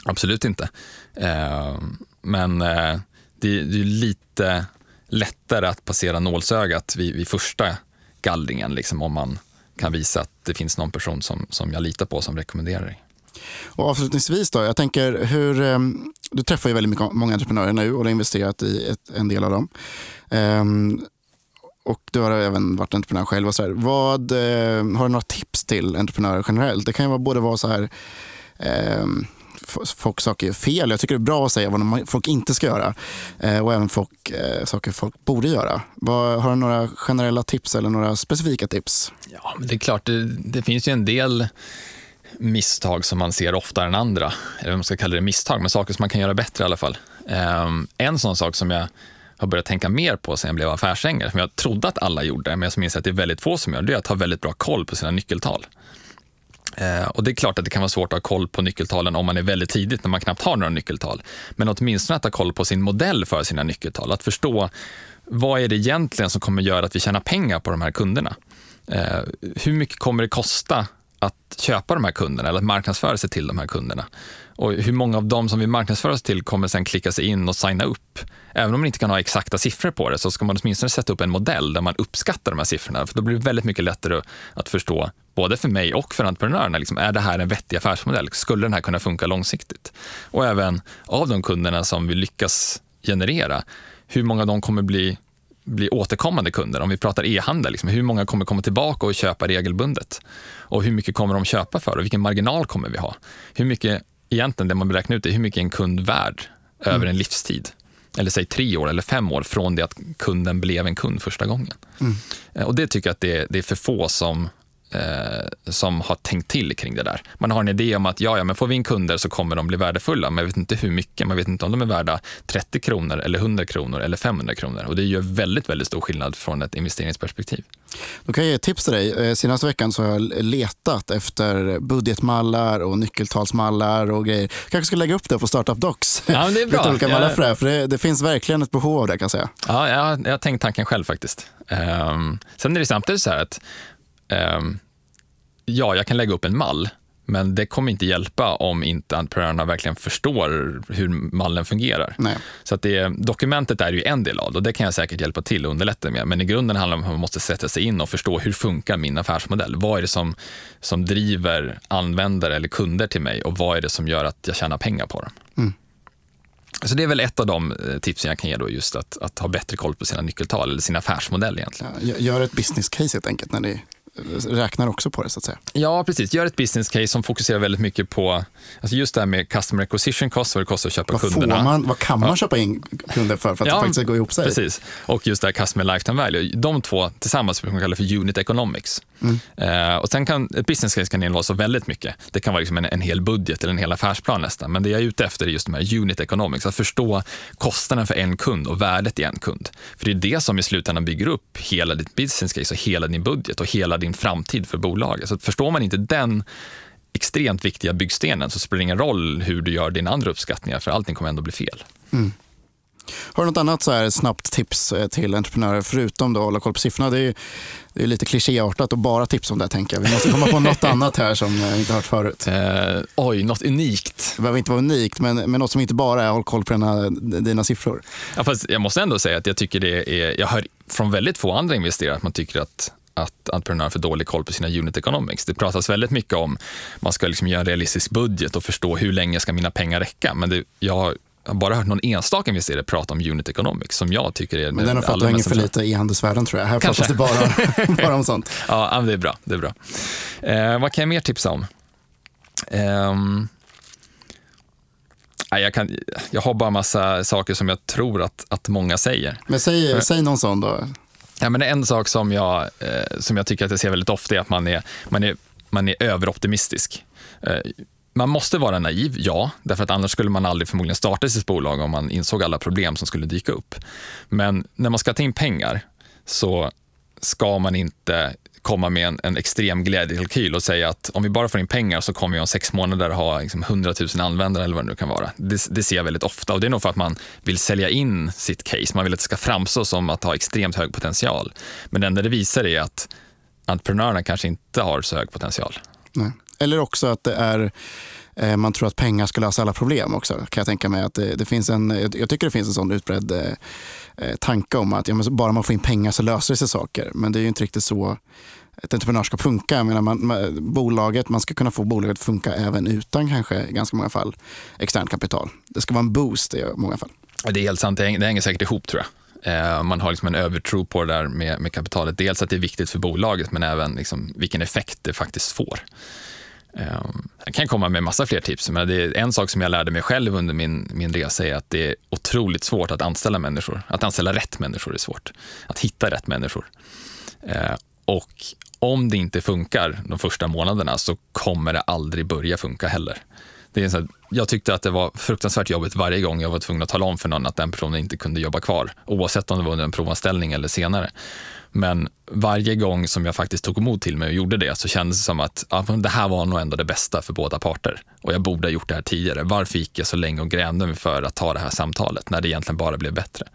Absolut inte. Eh, men eh, det, det, är lite lättare att passera nålsögat vid, vid första gallringen liksom, om man kan visa att det finns någon person som, som jag litar på som rekommenderar dig. Och avslutningsvis då, jag tänker hur, ehm, du träffar ju väldigt mycket, många entreprenörer nu och du har investerat i ett, en del av dem. Um, och du har även varit entreprenör själv. Och så här. Vad, ehm, har du några tips till entreprenörer generellt? Det kan ju både vara så här um, folk saker fel. Jag tycker det är bra att säga vad folk inte ska göra. Eh, och även folk, eh, saker folk borde göra. Har du några generella tips eller några specifika tips? Ja, men det är klart, det, det finns ju en del misstag som man ser oftare än andra. Eller man ska kalla det misstag, men saker som man kan göra bättre i alla fall. Ehm, en sån sak som jag har börjat tänka mer på sen jag blev affärsängel som jag trodde att alla gjorde, men som inser att det är väldigt få som gör, det är att ha väldigt bra koll på sina nyckeltal. Eh, och det är klart att det kan vara svårt att ha koll på nyckeltalen om man är väldigt tidigt när man knappt har några nyckeltal. Men åtminstone att ha koll på sin modell för sina nyckeltal. Att förstå vad är det egentligen som kommer göra att vi tjänar pengar på de här kunderna? Eh, hur mycket kommer det kosta att köpa de här kunderna eller att marknadsföra sig till de här kunderna? Och hur många av dem som vi marknadsför oss till kommer sen klicka sig in och signa upp? Även om man inte kan ha exakta siffror på det så ska man åtminstone sätta upp en modell där man uppskattar de här siffrorna. För då blir det väldigt mycket lättare att förstå, både för mig och för entreprenörerna, liksom, är det här en vettig affärsmodell? Skulle den här kunna funka långsiktigt? Och även av de kunderna som vi lyckas generera, hur många av dem kommer bli bli återkommande kunder. Om vi pratar e-handel, liksom, hur många kommer komma tillbaka och köpa regelbundet? Och hur mycket kommer de köpa för och vilken marginal kommer vi ha? Hur mycket egentligen det man beräknar ut är hur mycket en kund värd över mm. en livstid. Eller säg tre år eller fem år från det att kunden blev en kund första gången. Mm. Eh, och det tycker jag att det, det är för få som eh, som har tänkt till kring det där. Man har en idé om att ja, ja, men får vi in kunder så kommer de bli värdefulla, men man vet inte hur mycket. Man vet inte om de är värda 30 kronor, eller 100 kronor eller 500 kronor. Och det gör väldigt, väldigt stor skillnad från ett investeringsperspektiv. Då kan jag ge ett tips till dig. Eh, senaste veckan så har jag letat efter budgetmallar och nyckeltalsmallar och grejer. kanske ska lägga upp det på Startup Docs. Ja, det är bra. olika mallar för det, för det, det, finns verkligen ett behov av det kan jag säga. Ja, jag, jag har tänkt tanken själv faktiskt. Um, sen är det samtidigt så här att ja, jag kan lägga upp en mall, men det kommer inte hjälpa om inte entreprenörerna verkligen förstår hur mallen fungerar. Nej. Så att det, dokumentet är ju en del av det och det kan jag säkert hjälpa till och underlätta med. Men i grunden handlar det om att man måste sätta sig in och förstå hur funkar min affärsmodell? Vad är det som, som driver användare eller kunder till mig och vad är det som gör att jag tjänar pengar på dem? Mm. Så det är väl ett av de eh, tipsen jag kan ge då, just att, att ha bättre koll på sina nyckeltal eller sin affärsmodell egentligen. Ja, gör ett business case helt enkelt när ni räknar också på det så att säga. Ja, precis. Gör ett business case som fokuserar väldigt mycket på alltså just det här med customer acquisition cost, vad det kostar att köpa vad kunderna. Får man, vad kan man ja. köpa in kunder för, för att ja, det faktiskt ska gå ihop sig? Precis. Och just det här customer lifetime value. De två tillsammans brukar man kalla för unit economics. Mm. Uh, och sen kan ett business case kan vara så väldigt mycket. Det kan vara liksom en, en hel budget eller en hel affärsplan nästan. Men det jag är ute efter är just de här unit economics, att förstå kostnaden för en kund och värdet i en kund. För det är det som i slutändan bygger upp hela ditt business case och hela din budget och hela din framtid för bolaget. Så förstår man inte den extremt viktiga byggstenen så spelar det ingen roll hur du gör dina andra uppskattningar för allting kommer ändå bli fel. Mm. Har du något annat så här snabbt tips eh, till entreprenörer förutom att hålla koll på siffrorna? Det är, det är lite klichéartat att bara tipsa om det tänker jag. Vi måste komma på något annat här som vi inte hört förut. Eh, oj, något unikt. Det behöver inte vara unikt, men, men något som inte bara är håll koll på dina, dina siffror. Ja, fast jag måste ändå säga att jag tycker det är, jag hör från väldigt få andra investerare att man tycker att att entreprenörer har för dålig koll på sina unit economics. Det pratas väldigt mycket om att man ska liksom göra en realistisk budget och förstå hur länge ska mina pengar räcka. Men det, jag har bara hört någon enstaka investerare prata om unit economics som jag tycker är Men den har fått hänger för lite i handelsvärlden tror jag. Här Kanske. pratas det bara, bara om sånt. ja, det är bra. Det är bra. Eh, vad kan jag mer tipsa om? Um, jag, kan, jag har bara massa saker som jag tror att, att många säger. Men säg, säg någon sån då. Ja, men en sak som jag, eh, som jag tycker att jag ser väldigt ofta är att man är, man är, man är överoptimistisk. Eh, man måste vara naiv, ja, därför att annars skulle man aldrig förmodligen starta sitt bolag om man insåg alla problem som skulle dyka upp. Men när man ska ta in pengar så ska man inte komma med en, en extrem glädjekalkyl och säga att om vi bara får in pengar så kommer vi om sex månader ha liksom 100 000 användare eller vad det nu kan vara. Det, det, ser jag väldigt ofta och det är nog för att man vill sälja in sitt case. Man vill att det ska framstå som att ha extremt hög potential. Men det enda det visar är att entreprenörerna kanske inte har så hög potential. Nej. Eller också att det är eh, man tror att pengar ska lösa alla problem också. Kan jag tänka mig att det, det finns en, jag tycker det finns en sån utbredd eh, eh tanke om att ja, bara man får in pengar så löser det sig saker. Men det är ju inte riktigt så ett entreprenörskap funka. Jag menar, man, man, bolaget, man ska kunna få bolaget att funka även utan kanske i ganska många fall externt kapital. Det ska vara en boost i många fall. Det är helt sant, det hänger säkert ihop tror jag. Eh, man har liksom en övertro på det där med, med kapitalet. Dels att det är viktigt för bolaget, men även liksom vilken effekt det faktiskt får. Eh, jag kan komma med massa fler tips, men det är en sak som jag lärde mig själv under min, min resa är att det är otroligt svårt att anställa människor. Att anställa rätt människor är svårt. Att hitta rätt människor. Eh, och om det inte funkar de första månaderna så kommer det aldrig börja funka heller. Det är så här, jag tyckte att det var fruktansvärt jobbigt varje gång jag var tvungen att tala om för någon att den personen inte kunde jobba kvar, oavsett om det var under en provanställning eller senare. Men varje gång som jag faktiskt tog emot till mig och gjorde det så kändes det som att ja, det här var nog ändå det bästa för båda parter. Och jag borde ha gjort det här tidigare. Varför gick jag så länge och grämde mig för att ta det här samtalet när det egentligen bara blev bättre?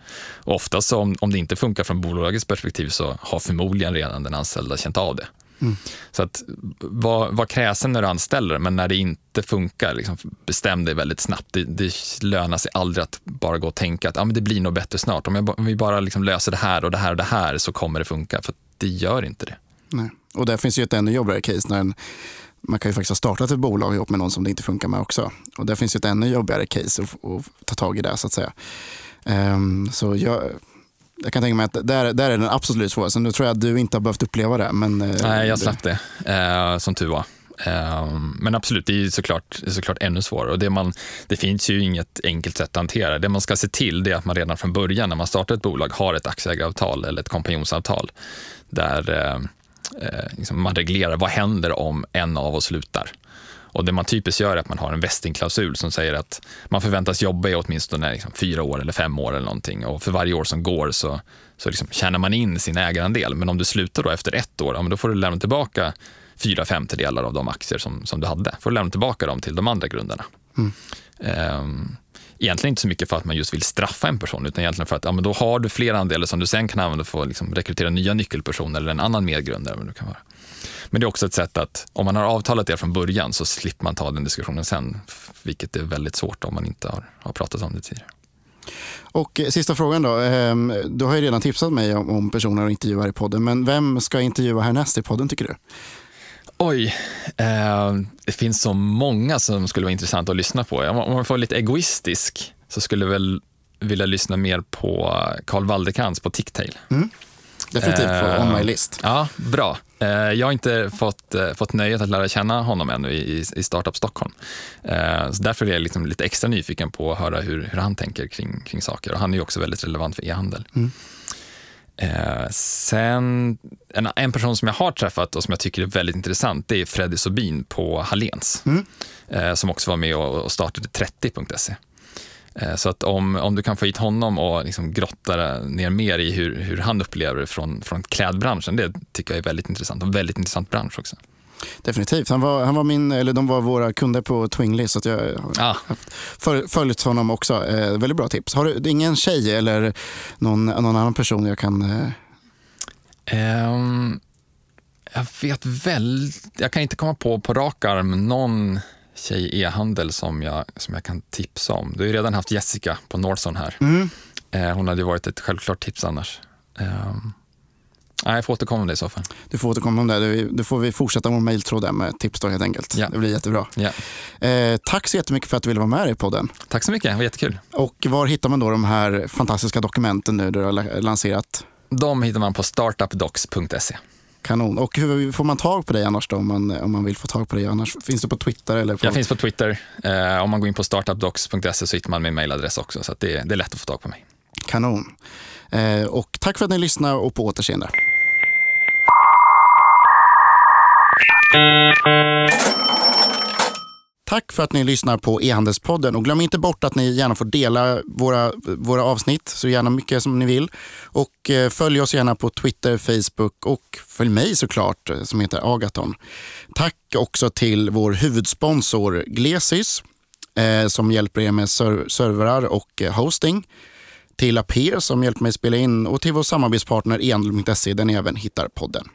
Och oftast så om, om det inte funkar från bolagets perspektiv så har förmodligen redan den anställda känt av det. Mm. Så att var, var kräsen när du anställer, men när det inte funkar, liksom, bestäm dig väldigt snabbt. Det, det lönar sig aldrig att bara gå och tänka att ah, men det blir nog bättre snart. Om, jag, om vi bara liksom löser det här och det här och det här så kommer det funka. För det gör inte det. Nej. Och där finns ju ett ännu jobbigare case när en, man kan ju faktiskt ha startat ett bolag ihop med någon som det inte funkar med också. Och där finns ju ett ännu jobbigare case att, att ta tag i det så att säga. Um, så jag, jag kan tänka mig att där, där är den absolut svåraste. Nu tror jag att du inte har behövt uppleva det. Men, eh, Nej, jag slapp det, eh, som tur var. Eh, men absolut, det är såklart, såklart ännu svårare. Och det, man, det finns ju inget enkelt sätt att hantera det. man ska se till är att man redan från början när man startar ett bolag har ett aktieägaravtal eller ett kompanjonsavtal där eh, eh, liksom man reglerar vad händer om en av oss slutar. Och det man typiskt gör är att man har en vestingklausul som säger att man förväntas jobba i åtminstone liksom fyra år eller fem år eller någonting. Och för varje år som går så, så liksom tjänar man in sin ägarandel. Men om du slutar då efter ett år, ja, då får du lämna tillbaka fyra femtedelar av de aktier som, som du hade. får du lämna tillbaka dem till de andra grundarna. Mm. Um, egentligen inte så mycket för att man just vill straffa en person, utan egentligen för att ja, men då har du fler andelar som du sen kan använda för att liksom rekrytera nya nyckelpersoner eller en annan medgrundare. Vad det kan vara. Men det är också ett sätt att om man har avtalat det från början så slipper man ta den diskussionen sen, vilket är väldigt svårt om man inte har, har pratat om det tidigare. Och eh, sista frågan då. Ehm, du har ju redan tipsat mig om personer att intervjua i podden, men vem ska intervjua härnäst i podden tycker du? Oj, eh, det finns så många som skulle vara intressanta att lyssna på. Om man får lite egoistisk så skulle jag väl vilja lyssna mer på Carl Waldekrans på Ticktail. Mm. Definitivt på on my list. Ja, bra. Eh, jag har inte fått, eh, fått nöjet att lära känna honom ännu i, i Startup Stockholm. Eh, så därför är jag liksom lite extra nyfiken på att höra hur, hur han tänker kring, kring saker. Och han är också väldigt relevant för e-handel. Mm. sen, en, en, person som jag har träffat och som jag tycker är väldigt intressant, det är Freddy Sobin på Hallens. Mm. som också var med och, och startade 30.se. Eh, så att om, om du kan få hit honom och liksom grotta ner mer i hur, hur han upplever det från, från klädbranschen, det tycker jag är väldigt intressant. Och väldigt intressant bransch också. Definitivt. Han var, han var min, eller de var våra kunder på Twingly så jag har ah. följt honom också. Eh, väldigt bra tips. Har du ingen tjej eller någon, någon annan person jag kan... Eh... Um, jag vet väl, jag kan inte komma på på rak arm någon tjej i e-handel som jag, som jag kan tipsa om. Du har ju redan haft Jessica på Northzone här. Mm. Eh, hon hade ju varit ett självklart tips annars. Eh, jag får återkomma om det i så fall. Du får återkomma om det. Då får vi fortsätta vår mejltråd där med tips då helt enkelt. Ja. Det blir jättebra. Ja. Eh, tack så jättemycket för att du ville vara med i podden. Tack så mycket, det var jättekul. Och var hittar man då de här fantastiska dokumenten nu du har lanserat? De hittar man på startupdocs.se. Kanon. Och hur får man tag på dig annars då, om man, om man vill få tag på dig? Annars, finns du på Twitter? Eller på... Jag finns på Twitter. Eh, om man går in på startupdocs.se så hittar man min mailadress också, så det, det, är lätt att få tag på mig. Kanon. Eh, och tack för att ni lyssnade och på återseende. Tack för att ni lyssnar på e-handelspodden och glöm inte bort att ni gärna får dela våra, våra avsnitt så gärna mycket som ni vill. Och eh, följ oss gärna på Twitter, Facebook och följ mig såklart eh, som heter Agaton. Tack också till vår huvudsponsor Glesys eh, som hjälper er med ser servrar och eh, hosting. Till Aper som hjälper mig spela in och till vår samarbetspartner e där ni även hittar podden.